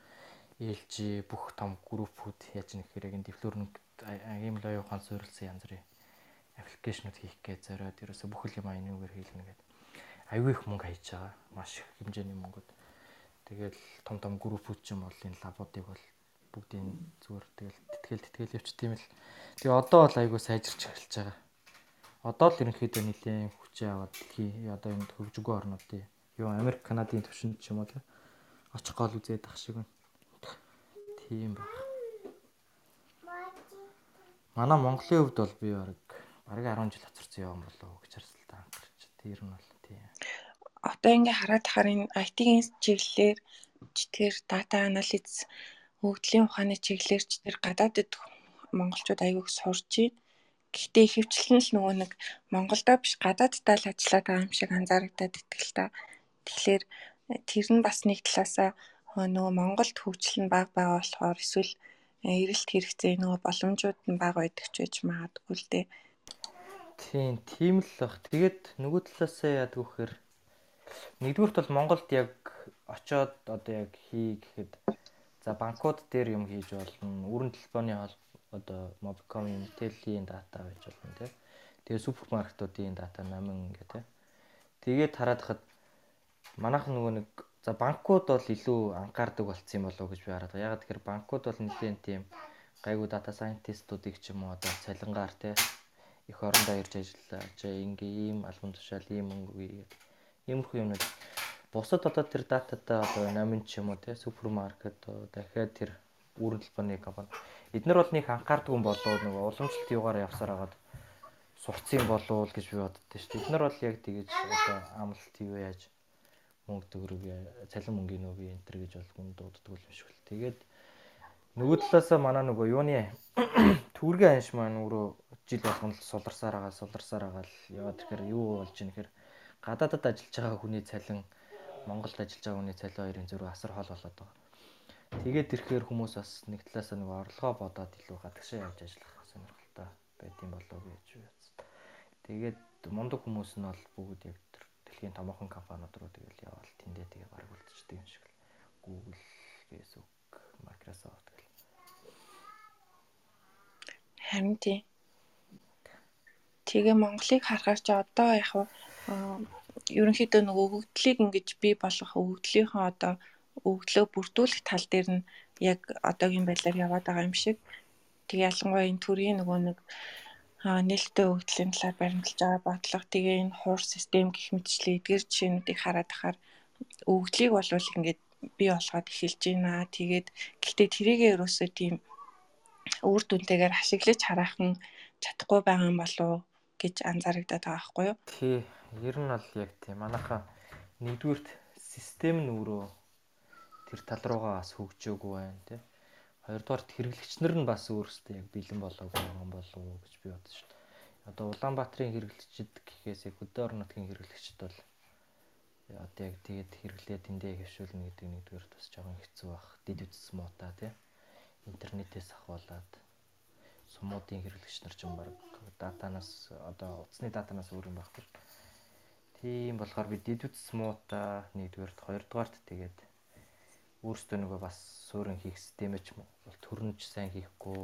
LG бүх том группүүд яаж нэхэр яг энэ дифлоринг ийм л оюухан суурилсан янз бүрийн аппликейшнуд хийх гэж зориод ерөөсө бүхэл юм айнуугаар хийлнэ гэдэг. Аюу их мөнгө хайж байгаа. Маш их хэмжээний мөнгөд. Тэгээд том том группүүд ч юм бол энэ лабуудыг бол бүгдийн зүгээр тэгэл тэтгэл тэтгэл явчих тийм л. Тэгээ одоо бол айгүй сайжирч эхэлж байгаа. Одоо л ерөнхийдөө нэлийн хүчээ аваад дэлхий одоо энэ хөгжигөө орнуудын юу Америк, Канадын төвшөнд ч юм уу те очих гол үзээд ах шиг байна. Тийм баг. Манай Монголын хувьд бол би баг бараг 10 жил хоцорсон юм болов уу гэж харсалтай анхаарч. Тэр нь бол тийм. Одоо ингээ хараад тахаар энэ IT-ийн чиглэлээр тэр дата анализ Хөгжлийн ухааны чиглэлээр тэр гадаадд монголчууд аягүй их сурж байна. Гэхдээ ихэвчлэн л нөгөө нэг Монголдоо биш гадааддаа л ажиллаад байгаа юм шиг анзаарагдаад итгэл та. Тэгэхээр тэр нь бас нэг талаасаа нөгөө Монголд хөгжил нь бага байгаа болохоор эсвэл эрэлт хэрэгцээ нөгөө боломжууд нь бага байдаг ч гэж магадгүй л дээ. Тийм, тийм л баг. Тэгээд нөгөө талаасаа яадаг вэхээр нэгдүгürt бол Монголд яг очоод одоо яг хий гэхэд За банкуд дээр юм хийж болно. Өрн телефоны одоо Mobicom-ийн Tel-ийн дата байж болно тий. Тэгээ супермаркетуудын дата намын ингээ тий. Тэгээд хараад хад манайх нөгөө нэг за банкуд бол илүү анхаардаг болцсон юм болов уу гэж би хараад байгаа. Ягаад тэгэхээр банкуд бол нэгэн тийм гайгүй дата сайентистуудыг ч юм уу одоо цалингаар тий их орондоо ирж ажиллаж ингээ ийм албан тушаал ийм мөнгө иймэрхүү юмнууд бусад одоо тэр дататай одоо намын ч юм уу те супермаркет дахиад тэр үүрэн талбарны компани эднэр бол нэг анхаардаг юм болоо нөгөө уламжлалт юугаар явсаар хагаад сурцсан болов гэж би боддоо шүү нар бол яг тэгэж одоо амлалт юу яаж мөнгө төгрөг цалин мөнгөний би энэ төр гэж бол хүн дууддаг юм шиг л. Тэгээд нөгөө талаасаа манай нөгөө юуны түргийн анш маань өөрөө жил болгоно л суларсаар байгаа суларсаар байгаа л яваад тэгэхээр юу болж ийн гэхээр гадаадад ажиллаж байгаа хүний цалин Монголд ажиллаж байгаа хүний цалин хоёрын зөрүү асар хол болоод байгаа. Тэгээд ирэхээр хүмүүс бас нэг талаасаа нэг орлогоо бодоод илүү гадагшаа явж ажиллах сонирхолтой байдсан болов уу гэж байна. Тэгээд мундаг хүмүүс нь бол бүгд яг дэлхийн томоохон компаниуд руу тэгэл яваал тэндээ тэгээ бараг үлдчихдэг юм шиг л. Google, Facebook, Microsoft гэл. Харин тийм. Тэгээ Монголыг харахаар чи одоо яг ерөнхийдөө нөгөө өгөгдлийг ингэж бий болгох өгөгдлийнхөө одоо өгдлөө бүрдүүлэх тал дээр нь яг одоогийн байдлаар яваад байгаа юм шиг. Тэгээ ялангуяа энэ төрийн нөгөө нэг нээлттэй өгдлийн талаар баримталж байгаа бодлого тэгээ энэ хуур систем гэх мэтчлээ эдгээр жишээнүүдийг хараад ахаар өгдлийг бол ингээд бий болгоод эхэлж байна. Тэгээд гэхдээ тэрийгээ ерөөсөө тийм үр дүнтэйгээр ашиглаж хараахан чадахгүй байгаа юм болов гэж анзаарэгдаад байгаа байхгүй юу? Тий. Ер нь бол яг тийм. Манайхаа нэгдүгürt систем нь өөрөө тэр тал руугаа бас хөгжөөгүй байна тий. Хоёрдугаар хэрэглэгчнэр нь бас өөрсдөө яг бэлэн болоогүй юм болов уу гэж би бодсон шүү дээ. Одоо Улаанбаатарын хэрэглэгчид гэхээс хөдөө орон нутгийн хэрэглэгчид бол одоо яг тэгээд хэрэглээ тэндээ хэвшүүлнэ гэдэг нэгдүгээр бас жоохон хэцүү бах. Дид үтс муута тий. Интернетээс ахуулаад сумуудын хэрэглэгч нар ч юм баг датанаас одоо утасны датанаас өөр юм байхгүй. Тийм болохоор би дид үтс муута нэгдүгээрт хоёрдугаарт тэгээд өөрсдөө нөгөө бас суурин хийх системэж төрнөж сайн хийхгүй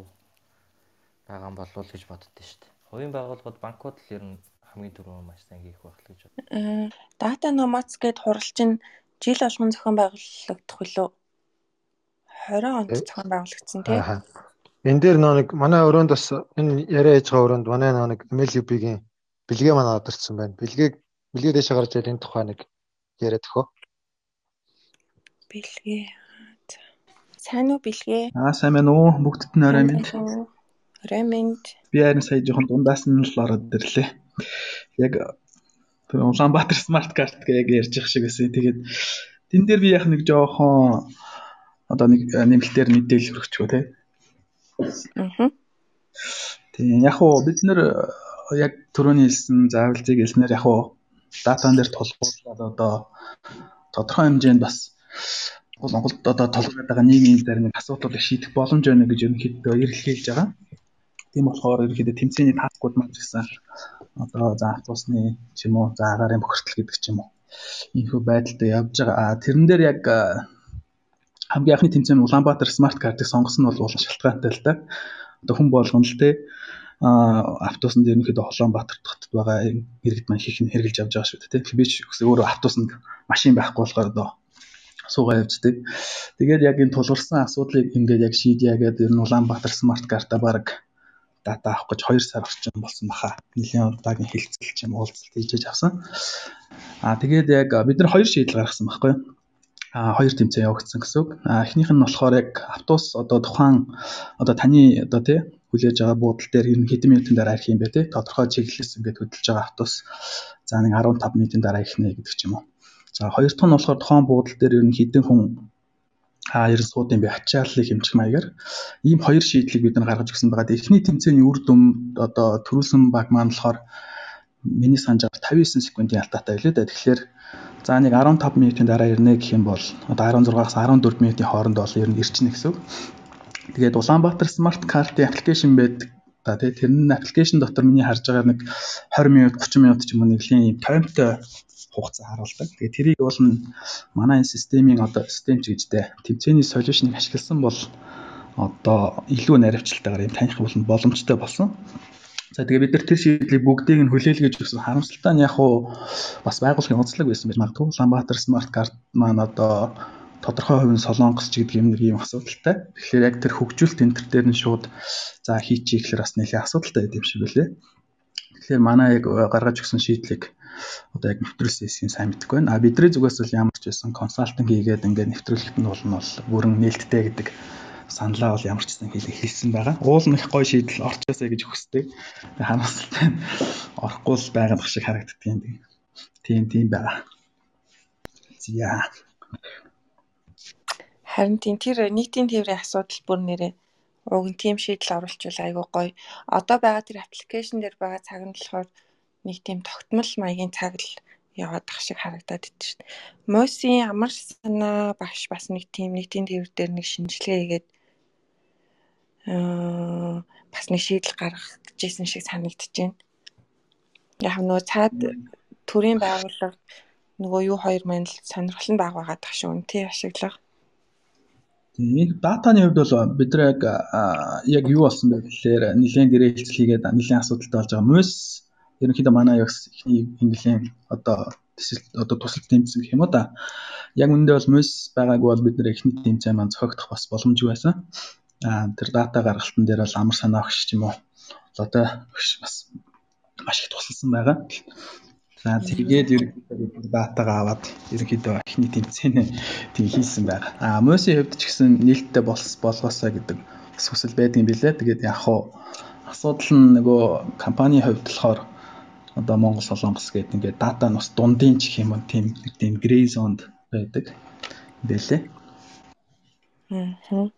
байгаа юм болов уу гэж боддоо шүү дээ. Хувийн байгууллагууд банкуд л ер нь хамгийн түрүүн маш сайн хийх байх л гэж бод. Аа дата номац гэд хурал чинь жил болгон зохион байгуулагдах билүү? 20 онд зохион байгуулагдсан тийм. Энэ дээр нэг манай өрөөнд бас энэ яриа хийж байгаа өрөөнд манай нэг MLUB-гийн бэлгээ манай одорцсон байна. Бэлгээг бэлгээ дэше гарч ирэл энэ тухай нэг яриад өгөө бэлгээ. Сайн уу бэлгээ? Аа сайн байна уу? Бүгдд нь орой минь. Орой минь. Би харин сая жоохон дундаас нь л ороод ирлээ. Яг тэр Улаанбаатар смарт карт гэж ярьж байгаа шиг байсан. Тэгээд тэн дээр би яг нэг жоохон одоо нэг нэмэлтээр мэдээлэл хүргэчихв те. Аа. Тийм яг уу бид нэр яг түрүүний хэлсэн заавалжийг хэлснээр яг уу датан дээр тулгуурлаад одоо тодорхой хэмжээнд бас Монголд одоо толгойд байгаа нийгмийн зарим асуудлуудыг шийдэх боломж байна гэж ерөнхийдөө эргэлхийлж байгаа. Тийм болохоор ерөнхийдөө тэмцээний таскууд маань гэсэн одоо за автобусны ч юм уу за агарын бохирдол гэдэг ч юм уу иймэрхүү байдалтай явж байгаа. Тэрэн дээр яг хамгийн анхны тэмцээн Улаанбаатар смарт картыг сонгосон нь бол уулын шалтгаантай л да. Одоо хүн болгоно л те автобусанд ерөнхийдөө Улаанбаатар хотод байгаа иргэд маань хийх нь хэрэгжилж явж байгаа шүү дээ. Би ч өөрөө автобусанд машин байхгүй болохоор одоо суугаа явждаг. Тэгээд яг энэ тулгарсан асуудлыг ингээд яг шийдье гэдэг ер нь Улаанбаатар смарт карта баг дата авах гэж 2 сар орчим болсон баха. Нилийн удаагийн хилцэл ч юм уулзалт хийж авсан. Аа тэгээд яг бид нар хоёр шийдэл гаргасан байхгүй юу? а хоёр тэмцээн явагдсан гэсэн үг. А эхнийх нь болохоор яг автобус одоо тухайн одоо таны одоо тий хүлээж байгаа буудал дээр ер нь хэдэн минутын дараа ирэх юм бэ тий тодорхой чиглэлээс ингээд хөдөлж байгаа автобус за нэг 15 минутын дараа ирэх нэ гэдэг ч юм уу. За хоёр дахь нь болохоор тухайн буудал дээр ер нь хэдэн хүн а ер нь сууд юм бэ ачааллыг хэмжих маягаар ийм хоёр шийдлийг бид нар гаргаж өгсөн байгаа. Эхний тэмцээний үр дүн одоо төрүүлсэн баг маань болохоор миний санаж 59 секундын алдаатай байлээ да. Тэгэхээр за нэг 15 минутын дараа ирнэ гэх юм бол одоо 16-аас 14 минутын хооронд бол ер нь ирчихнэ гэсэн үг. Тэгээд Улаанбаатар смарт картын аппликейшн байдаг. За тий тэр нь аппликейшн дотор миний харж байгаа нэг 20 минут 30 минут ч юм уу нэлийн таймтай хугацаа харуулдаг. Тэгээ тэрийг бол манай энэ системийн одоо систем ч гэжтэй тэмцээний солиушныг ашигласан бол одоо илүү наривчлалтайгаар юм таних боломжтой болсон. За тэгээ бид нар тэр шийдлийг бүгдийг нь хүлээлгэж өгсөн харамсалтай нь яг уу бас байгууллагын онцлог байсан байж магадгүй. Улаанбаатар смарт карт маань одоо тодорхой хувийн солонгос ч гэдэг юм нэг юм асуудалтай. Тэгэхээр яг тэр хөгжүүлэлт энэ төр дээр нь шууд за хийчихье гэхээр бас нэлээд асуудалтай байд юм шиг байлээ. Тэгэхээр манай яг гаргаж өгсөн шийдлийг одоо яг нэвтрүүлсэн хэсгийг сайн мэдэхгүй байна. А бидний зүгээс бол ямар ч байсан консалтинг хийгээд ингээд нэвтрүүлэхэд нь бол нь бол бүрэн нээлттэй гэдэг саналаа бол ямар ч гэсэн хэлсэн байгаа. Уул нь их гоё шийдэл орчоосэй гэж хүсдэг. Тэгээ харамсалтай нь орохгүй л байгаа шиг харагддаг юм. Тийм тийм байгаа. Зя. Харин тийм тэр нийтийн тээврийн асуудал бүр нэрээ уг нь тийм шийдэл оруулчвал айгүй гоё. Одоо байгаа тэр аппликейшн дээр байгаа цаг нь болохоор нэг тийм тогтмол маягийн цаг л яваад ах шиг харагдаад идэв шүү дээ. Мосын амар санаа багш бас нэг тийм нийтийн тээвэр дээр нэг шинжилгээ хийгээд аа бас нэг шийдэл гаргах гэжсэн шиг санагдаж байна. Яг нөгөө цаад төрийн байгууллага нөгөө юу хоёр маань л сонирхол нь бага байгаа дах шүү. Үнтэй ашиглах. Энэ датаны хувьд бол бид нар яг яг юу болсон бэ гэхээр нэгэн гэрээлцэл хийгээд нэгэн асуудалтай болж байгаа. Мөс ерөнхийдөө манай ягс ихний нэлийн одоо одоо тусалж тэмцсэн гэх юм уу да. Яг үүндээ бол мөс байгаагүй бол бид нар ихний тэмцээн маань зохиогдох бас боломжгүй байсан. Аа тэр дата гаргалтын дээр бол амар санаа өгч юм уу. Одоо бас маш их тусалсан байгаа. За тэгээд ерөнхийдөө датагаа аваад ерөнхийдөө эхний тэмцээнээ тийм хийсэн байна. А Моси хувьд ч гэсэн нээлттэй болгоосаа гэдэг бас хүсэл байдаг юм билээ. Тэгээд яг хуу асуудал нь нөгөө компани хувьд болохоор одоо Монгол Солонгос гэдэг ингээд дата нь бас дундын ч юм уу тийм нэг тийм грей зонд байдаг байлээ. Аа.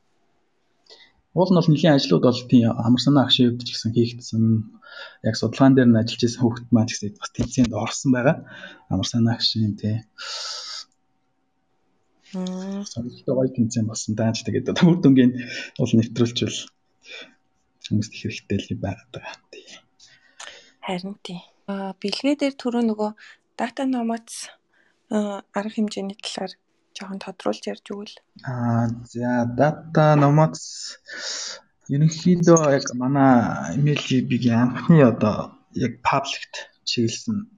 Уул нь бол нэлийн ажлууд бол тийм амар санаа агшийн хувьд ч гэсэн хийгдсэн яг судалгаан дээр нь ажиллаж байсан хүүхэд маань гэсэн бас тэмцээнд орсон байгаа. Амар санаа агшийн тий. Аа. Сонирхолтой гоё тэмцээн болсон даа ч тэгээд төвөр дүнгийн бол нэвтрүүлчихвэл хүмүүст их хэрэгтэй л байгаад байгаа. Тий. Харин тий. Аа бэлгээ дээр түрүү нөгөө дата номоц арга хэмжээний талаар жоохон тодруулж ярьж өгвөл. Аа за дата номоц Ерөнхийдөө яг манай MLB-ийн анхны одоо яг пабликт чиглэсэн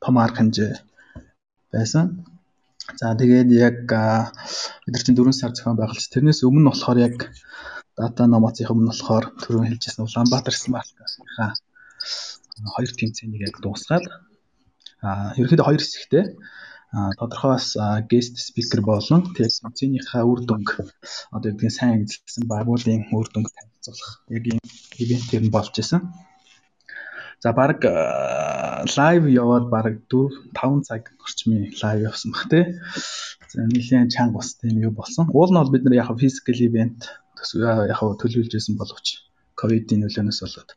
том арга хэмжээ байсан. За тэгээд яг бид нар чинь 4 сар зохион байгуулж тэрнээс өмнө болохоор яг дата номоцын өмнө болохоор түрүүн хэлжсэн Улаанбаатар Smart Cast-ийнхаа хоёр тэмцээнийг яг дуусгаад а ерөнхийдөө хоёр хэсэгтэй тодорхой бас guest speaker болон тэмцээнийхээ үр дүнг одоо гэдгийг сайн эзэлсэн багуудын үр дүнг танилцуулах яг ийм ивентээр нь болж исэн. За баг лайв яваад баг 4 5 цаг орчмын лайв явсан баг тий. За нэлийн чанга бас тийм юу болсон. Уул нь бол бид нар яг физикал ивент яг төлөвлөж исэн боловч ковидын нөлөөнөөс болоод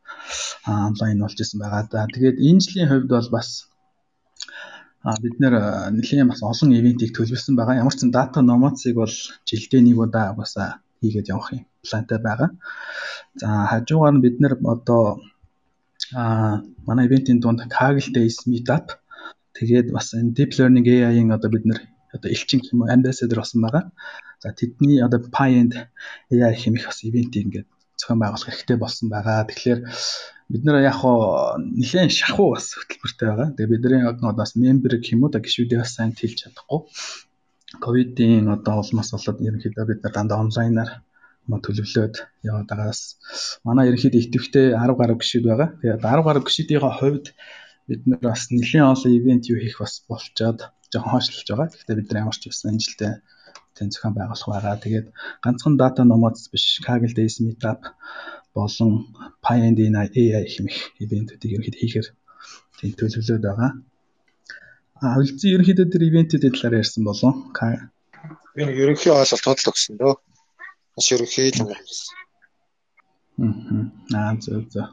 онлайн болж исэн байгаа да. Тэгээд энэ жилийн хувьд бол бас бид нэр нэлийн бас олон ивентийг төлөвлөсөн байгаа. Ямар ч сан дата номоцыг бол жилдээ нэг удаа угаасаа хийгээд явах юм плантай байгаа. За хажуугаар нь бид нэр одоо а манай ивентийн дунд Kaggle Days Meetup тэгээд бас энэ Deep Learning AI-ийн одоо бид нэр одоо элчин юм ambassador болсон байгаа. За тэдний одоо and AI хэмэх бас ивентийг ингээд зохион байгуулах хэрэгтэй болсон байгаа. Тэгэхээр бид нэр яг хоо нэлээд шахуу бас хөтөлбөртэй байгаа. Тэгээ бидний яг бас мембер гэх юм уу да гişүүдээ бас сайн хэлж чадахгүй. Ковидын одоо улмаас болоод ерөнхийдөө бид нар дандаа онлайнаар маа төлөвлөөд яваад байгаас манай ерөнхийдөө идэвхтэй 10 гаруй гişүүд байгаа. Тэгээд 10 гаруй гişүүдийн хувьд бид нар бас нэлээд олон ивент юу хийх бас болчоод жоохон хойшлуулж байгаа. Гэхдээ бид нар ямар ч байсан энэ жилдээ тэн зохион байгуулах байгаа. Тэгээд ганцхан дата номоц биш Kaggle Days Meetup болон Pioneer AI хэмэх ивентүүдийг ерөнхийдөө хийхээр тийм төлөвлөд байгаа. А үлдсэн ерөнхийдөө тэр ивентүүдийн талаар ярьсан болов. Би нэг ерөнхий ойлголт тодлоо гэсэн дөө. Бас ерөнхий л юм ярьсан. Аа зөв зөв.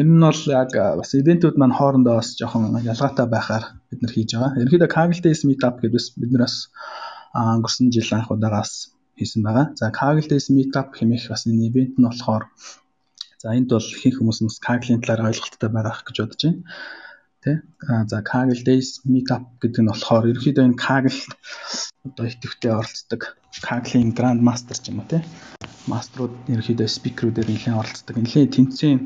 Энэ нь бол яг бас ивентүүд маань хоорондоо бас жоохон ялгаатай байхаар бид нар хийж байгаа. Ерөнхийдөө Kaggle Days Meetup гэдэг бид нар бас өнгөрсөн жил анх удаагаас хийсэн байгаа. За Kaggle Days Meetup хэмээх бас энэ ивент нь болохоор за энд бол ихэнх хүмүүс нь Kaggle-ийн талаар ойлголттой байгаа гэж бодож байна. Тэ? За Kaggle Days Meetup гэдэг нь болохоор ерөнхийдөө энэ Kaggle одоо идэвхтэй оролцдог Kaggle-ийн Grand Master ч юм уу тэ. Маструуд ерөнхийдөө спикерүүдээр нэлээд оролцдог. Нэлээд тэмцээн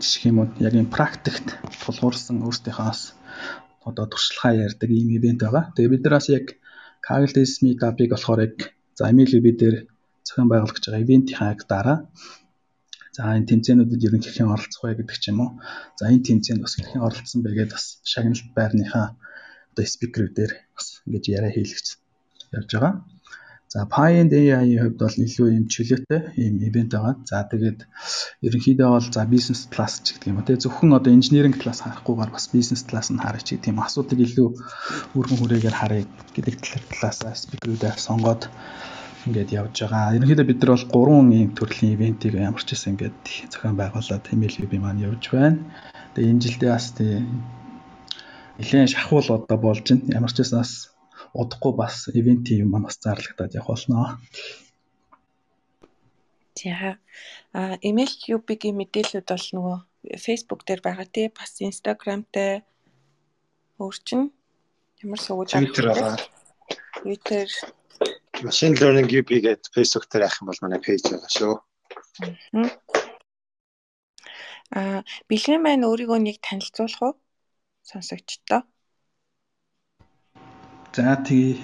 жишг юм уу яг энэ практикт тулгуурсан өөрсдийнхоос одоо туршлагаа ярьдаг ийм ивент байгаа. Тэгээ бид нараас яг Kaggle Days Meetup-ыг болохоор яг За MLB дээр зохион байгуулах гэж байгаа ивентийн яг дараа за энэ тэмцээнүүдэд ер нь хэрхэн оролцох вэ гэдэг ч юм уу. За энэ тэмцээнд бас хэрхэн оролцсон бэ гэдээ бас шагналт байрныхаа одоо спикерүүдээр бас ингэж яриа хийлгэж явж байгаа. За Pine AI-ийн хувьд бол илүү юм чөлөөтэй ийм ивент байгаа. За тэгээд ерөнхийдөө бол за business class ч гэдэг юм уу те зөвхөн одоо engineering class харахгүйгээр бас business class нь харах ч гэдэг юм асуудыг илүү өргөн хүрээгээр харъя гэдэг талаасаа спикерүүдээ сонгоод ингээд явж байгаа. Ерөнхийдөө бид нар бол гурван ийм төрлийн ивентийг ямар ч гэсэн ингээд зохион байгуулад MLB маань явж байна. Тэгээ энэ жилдээ бас тий нэлээд шахуул одоо болж байна. Ямар ч гэсэн бас удахгүй бас ивентийн юм бас зарлагдаад явах болно. За а email cube-ийн мэдээлэлүүд бол нөгөө Facebook дээр байгаа тий бас Instagram-тай өөрчн ямар сууж Twitter байгаа. Twitter Machine Learning UP гэдэг Facebook дээр авах юм бол манай пэйж байгаа шүү. а бэлгэн маань өөрийгөө нэг танилцуулах уу сонсогчдоо За тий.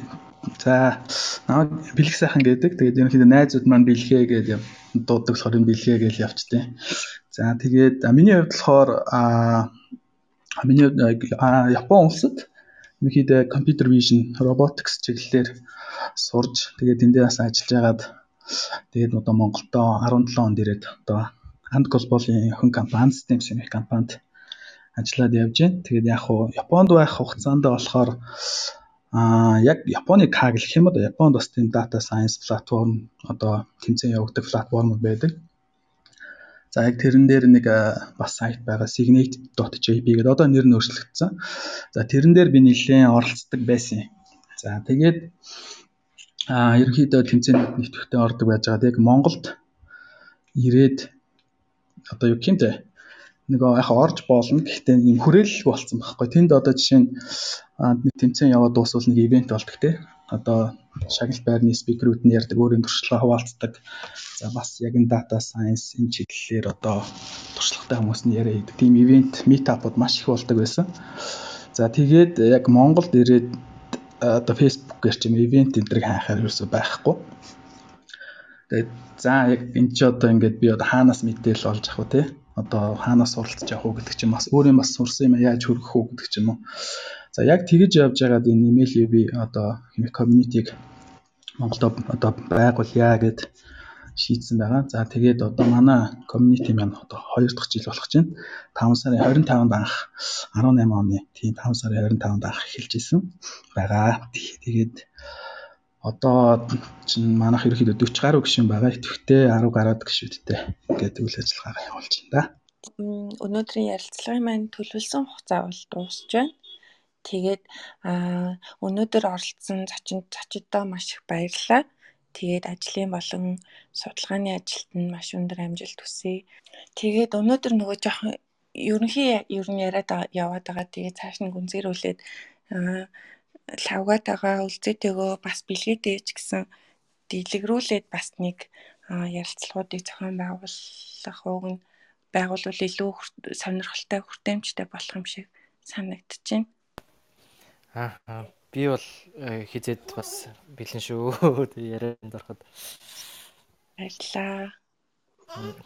За намайг бэлэг сайхан гэдэг. Тэгээд ерөнхийдөө найзууд маань бэлгээ гэж дууддаг болохоор энэ бэлгээ гэж явчтээ. За тэгээд миний хувьд болохоор миний Япон улсад ерөнхийдөө computer vision robotics чиглэлээр сурж тэгээд эндээ бас ажиллаж байгаад тэгээд одоо Монголдо 17 онд ирээд одоо Анд Global-ийн хүн компани Systems гэх компанид ажиллаад явж байна. Тэгээд яг хуу Японд байх хугацаанд болохоор Аа яг Японы Kaggle гэх юм одоо Японд бас тийм data science платформ одоо тэмцээн явагддаг платформуд байдаг. За яг тэрэн дээр нэг бас сайт байгаа signate.jp гэдэг одоо нэр нь өөрчлөгдсөн. За тэрэн дээр би нэлээд оролцдог байсан. За тэгээд а ерөнхийдөө тэмцээнд нэвтрүүлэгтээ ордог байж байгаа. Яг Монголд ирээд одоо юу гэмтэй нөгөө яг орж болно. Гэхдээ юм хүрээлэлгүй болсон байхгүй. Тэнд одоо жишээ нь нэг тэмцээн яваад дуусвал нэг ивент болдог те. Одоо шагнал байрны спикерүүд нь ярьдаг, өөрийн туршлагаа хуваалцдаг. За бас яг энэ data science энэ чиглэлээр одоо туршлагатай хүмүүс нь яриа хийдэг. Тийм ивент, meetup-ууд маш их болдог байсан. За тэгээд яг Монголд ирээд одоо Facebook-ээр ч юм ивент энэ төрийг хайхаар ерөөсөй байхгүй. Тэгээд за яг энэ ч одоо ингээд би одоо хаанаас мэдээл олж авах вэ те одоо хаанаас суралцж авах уу гэдэг чинь бас өөрөө бас сурсан юм яаж хөргөх үү гэдэг ч юм уу. За яг тэгэж явж байгаад энэ имэйлийг би одоо хэмээх community-г Монголд одоо байгуулъя гэд шийдсэн байгаа. За тэгээд одоо манай community маань одоо 2 дахь жил болох чинь 5 сарын 25-нд анх 18 оны тийм 5 сарын 25-нд анх эхэлж исэн байгаа. Тэгээд одоо чинь манайх ерөөхдөө 40 гаруй гишүүн байгаа. Идэвхтэй 10 гаруйд гишүүдтэй гэдэг үйл ажиллагаагаа явуулж байна да. Өнөөдрийн ярилцлагын маань төлөвлөсөн хугацаа бол дуусж байна. Тэгээд өнөөдөр оролцсон зочин зочдоо маш их баярлалаа. Тэгээд ажлын болон судалгааны ажилд нь маш өндөр амжилт хүсье. Тэгээд өнөөдөр нөгөө жоохон ерөнхий ер нь яриад яваад байгаа. Тэгээд цааш нь гүнзгийрүүлээд лавгаатайгаа үлзээтэйгөө бас бэлгээтэй ч гэсэн дэлгэрүүлээд бас нэг ярилцлагуудыг зохион байгуулах уг нь байгуулвал илүү сонирхолтой хүртээмжтэй болох юм шиг санагдаж байна. Аа би бол э, хизээд бас бэлэн шүү. Ярианд ороход. Баярлалаа.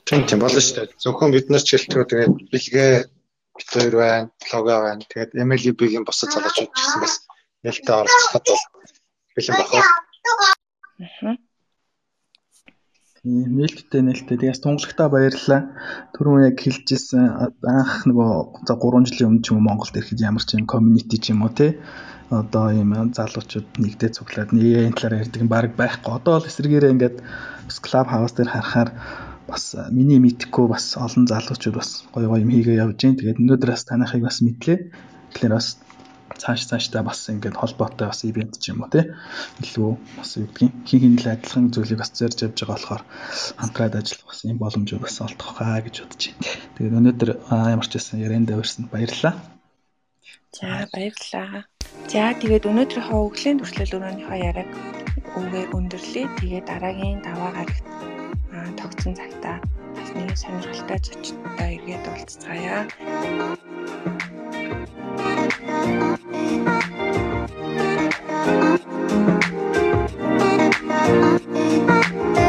Тийм тийм болно шүү дээ. Зөвхөн бид нар ч гэлтгөө тэгээд бэлгээ бит хоёр байна, лого байна. Тэгээд MLB-ийн бусад залуучууд ч гэсэн бас нээлттэй оролцоход бол бэлэн бахаа. Аа. Нээлттэй нээлттэй. Тэгээс тунгалагтаа баярлалаа. Түрүүн яг хэлжсэн анх нөгөө за 3 жилийн өмнө ч юм уу Монголд ирэхэд ямар ч юм community ч юм уу те одоо ийм залуучууд нэгдээ цуглаад нэг энэ талаар ярьдаг юм баг байхгүй. Одоо бол эсрэгээрээ ингээд бас клуб хаус дээр харахаар бас миний мэдхгүй бас олон залуучууд бас гоё гоё юм хийгээ явж гин. Тэгээд өнөөдөр бас танихыг бас мэдлээ. Тэгэхээр бас цааш цаашдаа бас ингээд холбоотой бас ивент ч юм уу те илүү бас юу гэдгийг хин хин л адилхан зүйлийг бас зорж явж байгаа болохоор хамтраад ажиллах бас юм боломжууд бас олдох хаа гэж бодож байна. Тэгээд өнөөдөр ямар ч байсан ярианд авирсан баярлалаа. За баярлалаа. За тэгээд өнөөдрийнхөө өглөөний төрслөл өрөөнийхөө яриаг үгээр өндөрлөе. Тэгээд дараагийн даваа гарагт тогтсон цагтаа бас нэг сонирхолтой зочдтой иргэд уулзцаая. Thank you.